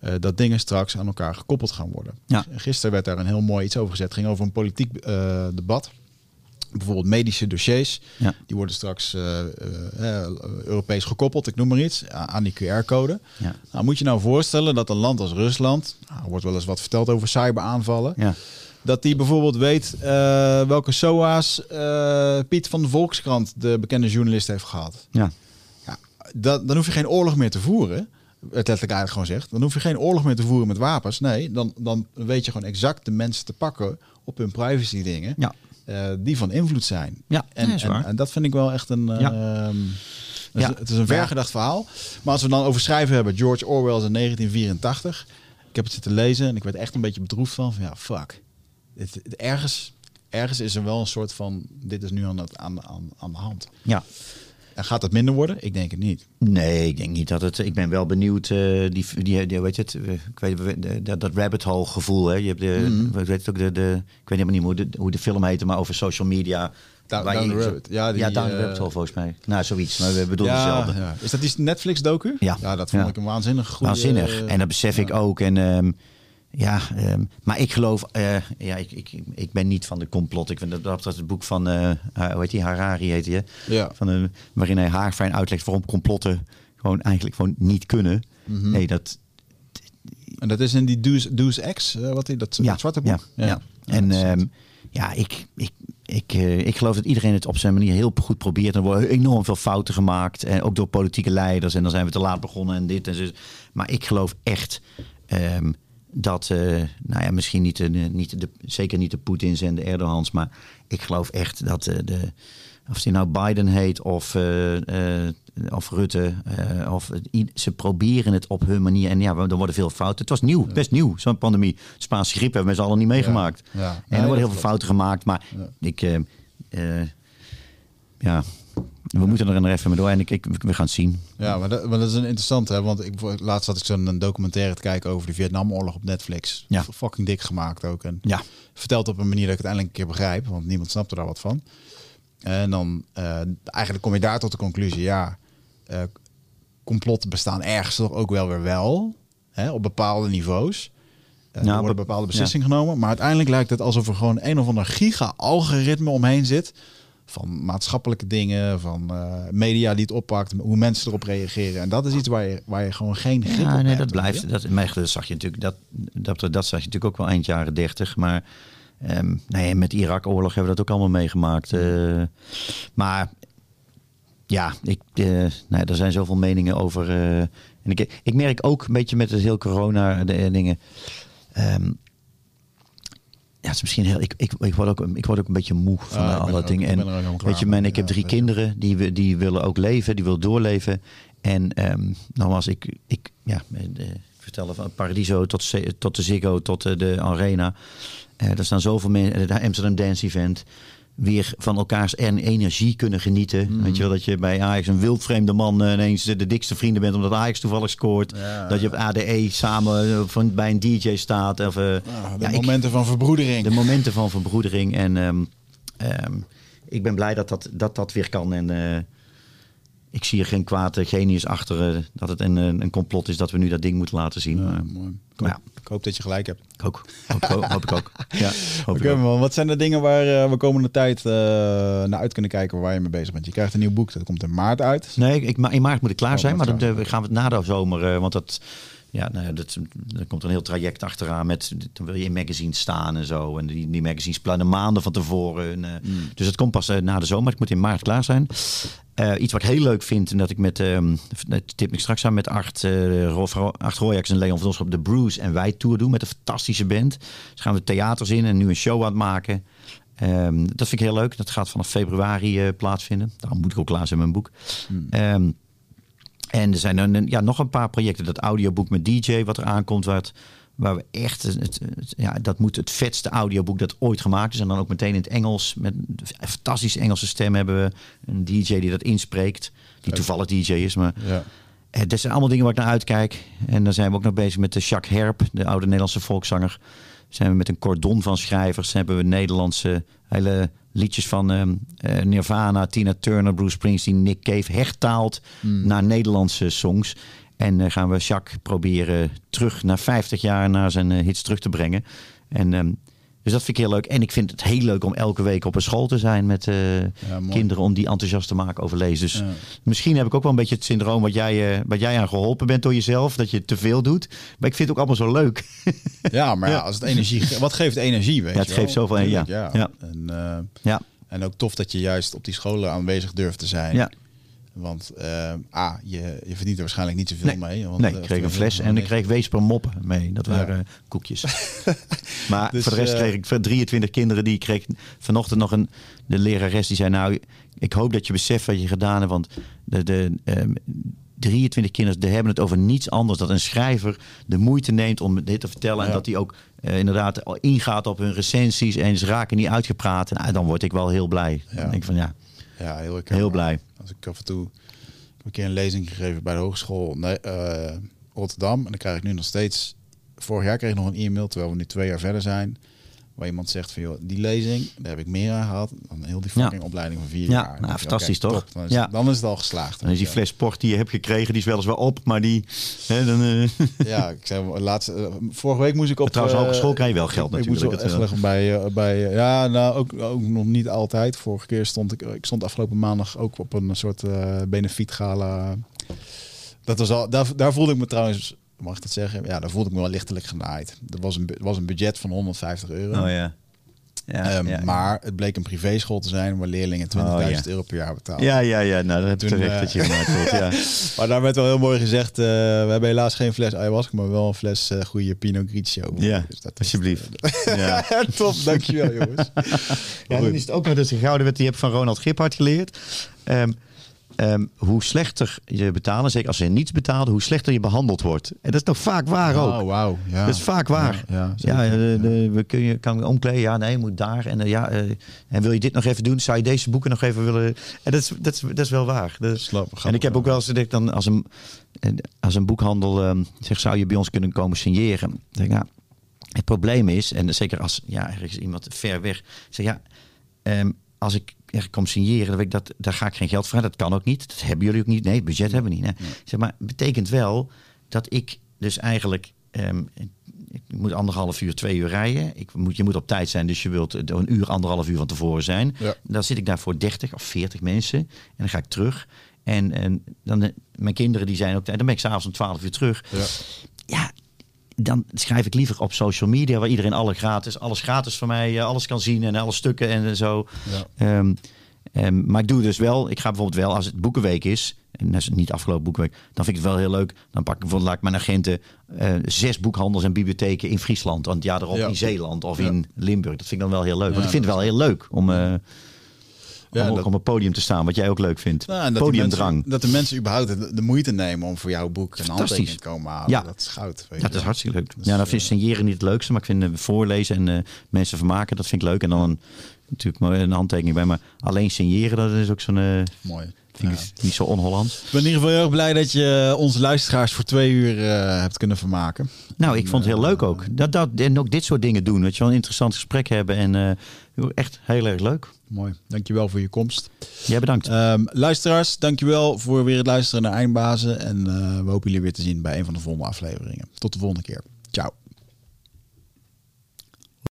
Eh, eh, dat dingen straks aan elkaar gekoppeld gaan worden. Ja. Gisteren werd daar een heel mooi iets over gezet. Het ging over een politiek eh, debat. Bijvoorbeeld medische dossiers. Ja. Die worden straks eh, eh, eh, Europees gekoppeld, ik noem maar iets, aan die QR-code. Ja. Nou, moet je nou voorstellen dat een land als Rusland, nou, er wordt wel eens wat verteld over cyberaanvallen, Ja. dat die bijvoorbeeld weet eh, welke SOA's eh, Piet van de Volkskrant, de bekende journalist, heeft gehad. Ja. Ja, dat, dan hoef je geen oorlog meer te voeren. Het letterlijk eigenlijk gewoon zegt. Dan hoef je geen oorlog meer te voeren met wapens. Nee, dan, dan weet je gewoon exact de mensen te pakken op hun privacy dingen. Ja. eh, die van invloed zijn. Ja, En, nee, en, dat vind ik wel echt een... eh, Ja. ehm, het is- Ja. Het is een vergedacht verhaal. Maar als we dan over schrijven hebben, George Orwell in 1984. Ik heb het zitten lezen en ik werd echt een beetje bedroefd van, van ja, fuck. Het, het- ergens, ergens is er wel een soort van, dit is nu aan, het, aan, aan, aan de hand. ja. En gaat het minder worden? Ik denk het niet. Nee, ik denk niet dat het. Ik ben wel benieuwd. eh, die, die, die, weet je het? eh, Ik weet dat, dat rabbit hole gevoel. Hè? Je hebt de, Mhm. ik weet het ook de, de. Ik weet helemaal niet hoe de, hoe de film heette, maar over social media. Down- waar Down je- the Rabbit. Ja, die, ja, Down the eh, Rabbit Hole volgens mij. Nou, zoiets. Maar we bedoelen hetzelfde. ja. Is dat die Netflix-docu? Ja. Ja, dat vond ik een waanzinnig goede... Waanzinnig. En dat besef ik ook. En ehm, ja, ehm, maar ik geloof, eh, ja, ik, ik, ik ben niet van de complot. Ik vind dat, dat het boek van, eh hoe heet die, Harari heet hij? Ja. Van, eh, waarin hij haarfijn uitlegt waarom complotten gewoon eigenlijk gewoon niet kunnen. Mhm. Nee, dat, En dat is in die Deuce, Deuce X, eh, wat die, dat, ja, dat zwarte boek? Ja, ja. En ehm, ja, ik, ik, ik, ik geloof dat iedereen het op zijn manier heel goed probeert. Er worden enorm veel fouten gemaakt. En ook door politieke leiders. En dan zijn we te laat begonnen en dit en zo. Maar ik geloof echt ehm, dat, eh, nou ja, misschien niet de, niet de, zeker niet de Poetins en de Erdogans. Maar ik geloof echt dat eh, de, of die nou Biden heet of, eh, of Rutte. of, ze proberen het op hun manier. En ja, er worden veel fouten. Het was nieuw, best nieuw, zo'n pandemie. Spaanse griep hebben we z'n allen niet meegemaakt. Ja, ja. En er worden heel veel fouten gemaakt. Maar ik, ja, we moeten er nog even mee door. En ik, ik, we gaan het zien. Ja, maar dat, maar dat is een interessante, hè? want ik, laatst had ik zo'n documentaire te kijken over de Vietnamoorlog op Netflix. Ja. Fucking dik gemaakt ook. En Ja, verteld op een manier dat ik het eindelijk een keer begrijp, want niemand snapte daar wat van. En dan eh, eigenlijk kom je daar tot de conclusie, ja, eh, complotten bestaan ergens toch ook wel weer wel, hè, op bepaalde niveaus. Eh, Ja, er worden be- bepaalde beslissingen genomen, maar uiteindelijk lijkt het alsof er gewoon een of ander giga-algoritme omheen zit. Van maatschappelijke dingen, van eh, media die het oppakt, hoe mensen erop reageren. En dat is iets waar je, waar je gewoon geen grip op nee, hebt, dat blijft. Dat, maar dat zag je natuurlijk, dat, dat, dat zag je natuurlijk ook wel eind jaren dertig. Maar ehm, nee, met Irak-oorlog hebben we dat ook allemaal meegemaakt. eh. maar ja, ik, eh, nee, er zijn zoveel meningen over. en ik, ik merk ook een beetje met het heel corona-dingen. Ja, het is misschien heel. Ik, ik, ik, word ook, ik word ook een beetje moe van Ah, alle dingen. En weet je, man, ik heb drie kinderen die, we- die willen ook leven, die willen doorleven. En ehm nogmaals, ik, ik ja, de, ik vertel van Paradiso tot, tot de Ziggo, tot eh, de Arena. Eh, er staan zoveel mensen, de Amsterdam Dance Event. Weer van elkaars en energie kunnen genieten. Weet je wel, dat je bij Ajax een wildvreemde man eh, ineens de, dikste vrienden bent omdat Ajax toevallig scoort. Ja. Dat je op ADE samen eh, van, bij een DJ staat. Of, Ah, de ja, ik- momenten van verbroedering. de momenten van verbroedering. En ehm, ehm, ik ben blij dat dat, dat, dat weer kan. En ik zie er geen kwaad eh, genius achter eh, dat het een, een een complot is dat we nu dat ding moeten laten zien. Ja, mooi. Ik hoop, ik hoop dat je gelijk hebt. ik ook. Hoop, hoop, hoop ik ook. (laughs) Ja, hoop Oké ik ook. man, wat zijn de dingen waar eh, we komende tijd eh, naar uit kunnen kijken waar je mee bezig bent? Je krijgt een nieuw boek, dat komt in maart uit. Nee, ik, in maart moet ik klaar Oh, zijn. Maar dan eh, gaan we het na de zomer. eh, want dat, ja, nou ja, dat, er komt een heel traject achteraan. Met, dan wil je in magazines staan en zo. En die, die magazines plannen maanden van tevoren. En, eh, Mm. Dus het komt pas eh, na de zomer. Ik moet in maart klaar zijn. Eh, iets wat ik heel leuk vind. En dat ik met, dat tip ik straks aan met Art, Rolf Art Royax en Leon van op de Bruce en Wij Tour doen. Met een fantastische band. Dus gaan we theaters in en nu een show aan het maken. Ehm, dat vind ik heel leuk. Dat gaat vanaf februari plaatsvinden. Daarom moet ik ook klaar zijn met mijn boek. Ehm, en er zijn een, ja, nog een paar projecten. Dat audioboek met DJ wat er aankomt. Waar, het, waar we echt... Het, het- ja, dat moet het vetste audioboek dat ooit gemaakt is. En dan ook meteen in het Engels. Met een fantastische Engelse stem hebben we. Een DJ die dat inspreekt. Die toevallig DJ is. Maar Ja. eh, dat zijn allemaal dingen waar ik naar uitkijk. En dan zijn we ook nog bezig met de Jacques Herp, de oude Nederlandse volkszanger. Zijn we met een cordon van schrijvers. Hebben we Nederlandse hele liedjes van ehm, eh, Nirvana, Tina Turner, Bruce Springsteen, Nick Cave hertaald naar Nederlandse songs. En eh, gaan we Jacques proberen terug naar 50 jaar naar zijn eh, hits terug te brengen. En ehm, dus dat vind ik heel leuk. En ik vind het heel leuk om elke week op een school te zijn met eh, kinderen. Om die enthousiast te maken over lezen. Dus Ja. Misschien heb ik ook wel een beetje het syndroom wat jij, eh, wat jij aan geholpen bent door jezelf. Dat je te veel doet. Maar ik vind het ook allemaal zo leuk. (laughs) Ja, maar ja, als het energie, wat geeft energie? Weet Ja, het je geeft zoveel, ja. Tuurlijk, ja. Ja. En, eh, ja, en ook tof dat je juist op die scholen aanwezig durft te zijn. ja. Want eh, A, je, je verdient er waarschijnlijk niet zoveel Nee. mee. Want, nee, eh, ik kreeg een fles en ik kreeg Weesper moppen mee. Dat Ja. waren eh, koekjes. (laughs) maar Dus, voor de rest kreeg ik voor 23 kinderen die ik kreeg vanochtend nog een de lerares die zei nou ik hoop dat je beseft wat je gedaan hebt want de, de ehm, 23 kinderen die hebben het over niets anders dat een schrijver de moeite neemt om dit te vertellen en Ja. dat hij ook inderdaad ingaat op hun recensies en ze raken niet uitgepraat. Nou, dan word ik wel heel blij. Dan denk ik van ja, Ja, heel, heel blij. Als ik af en toe... Een keer een lezing gegeven bij de hogeschool nee, eh, Rotterdam. En dan krijg ik nu nog steeds... Vorig jaar kreeg ik nog een e-mail, terwijl we nu twee jaar verder zijn. Waar iemand zegt van, joh, die lezing, daar heb ik meer aan gehad. Dan heel die fucking opleiding van vier Ja, jaar. nou, ik, fantastisch, toch? top. Dan is, Ja. dan is het al geslaagd. Dan is die fles port die je hebt gekregen, die is weliswaar op, maar die... Hè, dan, eh, (laughs) Ja, ik zei laatst, eh, vorige week moest ik op. Trouwens, eh, hogeschool krijg je wel geld ik, ik natuurlijk, moest het, wel echt bij, bij ja, nou ook, ook nog niet altijd. Vorige keer stond ik, ik stond afgelopen maandag ook op een soort eh benefiet gala. Dat was al, daar, daar voelde ik me trouwens, mag ik dat zeggen? Ja, daar voelde ik me wel lichtelijk genaaid. Er was een, was een budget van 150 euro. Oh ja. Ja, Ehm, ja, Maar het bleek een privéschool te zijn waar leerlingen 20.000 Oh, ja. euro per jaar betalen. Ja, ja, ja. Nou, dat heb je terecht eh, dat je gemaakt wordt. Ja. (laughs) Maar daar werd wel heel mooi gezegd, eh, we hebben helaas geen fles ayahuasca, maar wel een fles eh, goede Pinot Grigio. ja, Dus dat alsjeblieft. (laughs) Ja. Top, dankjewel jongens. (laughs) Ja, dan is het ook nog dus een gouden wet die je hebt van Ronald Giphart geleerd. Ehm, ehm, hoe slechter je betalen, zeker als je niets betaalt, hoe slechter je behandeld wordt. En dat is nog vaak waar ook. Oh, wauw. Ja. Dat is vaak waar. Ja, ja, Ja, zeker. de, de- we kun je kan omkleden. Ja, nee, je moet daar. En, eh, ja, eh, en wil je dit nog even doen? Zou je deze boeken nog even willen? En dat is, dat is, dat is wel waar. Dat is- Slap, grappig, en ik heb ook wel eens dan als een, eh, als een boekhandel zegt, zou je bij ons kunnen komen signeren? Dan denk ik, nou, het probleem is, en zeker als ja, er is iemand ver weg, zeg ja, ehm, als ik kom signeren, weet ik dat daar ga ik geen geld voor. Dat kan ook niet. Dat hebben jullie ook niet. Nee, het budget hebben we niet. Nee. Zeg maar, betekent wel dat ik dus eigenlijk ehm, ik moet anderhalf uur, twee uur rijden. Ik moet, je moet op tijd zijn, dus je wilt een uur, anderhalf uur van tevoren zijn. Ja. Dan zit ik daar voor 30 of 40 mensen. En dan ga ik terug. En, en dan, eh, mijn kinderen die zijn ook daar. Dan ben ik s'avonds om 12 uur terug. Ja. Ja, dan schrijf ik liever op social media, waar iedereen alle gratis, alles gratis van mij, eh, alles kan zien en alle stukken en zo. Ja. Ehm, ehm, maar ik doe dus wel, ik ga bijvoorbeeld wel als het boekenweek is, en dat is niet afgelopen boekenweek, dan vind ik het wel heel leuk. Dan pak ik bijvoorbeeld, laat ik mijn agenten eh, zes boekhandels en bibliotheken in Friesland, want ja, erop Ja. in Zeeland of Ja. in Limburg. Dat vind ik dan wel heel leuk, want ik vind het wel heel leuk om. eh, om Ja, ook dat- op een podium te staan, wat jij ook leuk vindt. Nou, dat, Podiumdrang. mensen, dat de mensen überhaupt de, de moeite nemen om voor jouw boek een handtekening te komen halen. Ja. Dat is goud. Weet Ja, dat is hartstikke leuk. Dus, ja, dan eh, vind ik signeren niet het leukste, maar ik vind eh, voorlezen en eh, mensen vermaken, dat vind ik leuk. En dan een, natuurlijk een handtekening bij, maar alleen signeren, dat is ook zo'n, eh Mooi. vind ik Ja. niet zo on-Hollands. Ik ben in ieder geval heel erg blij dat je onze luisteraars voor twee uur eh, hebt kunnen vermaken. Nou, ik vond het heel leuk eh, ook. Dat, dat, en ook dit soort dingen doen, dat je wel een interessant gesprek hebben en eh, echt heel erg leuk. Mooi. Dankjewel voor je komst. Jij bedankt. Ehm, luisteraars, dankjewel voor weer het luisteren naar Eindbazen. En eh, we hopen jullie weer te zien bij een van de volgende afleveringen. Tot de volgende keer.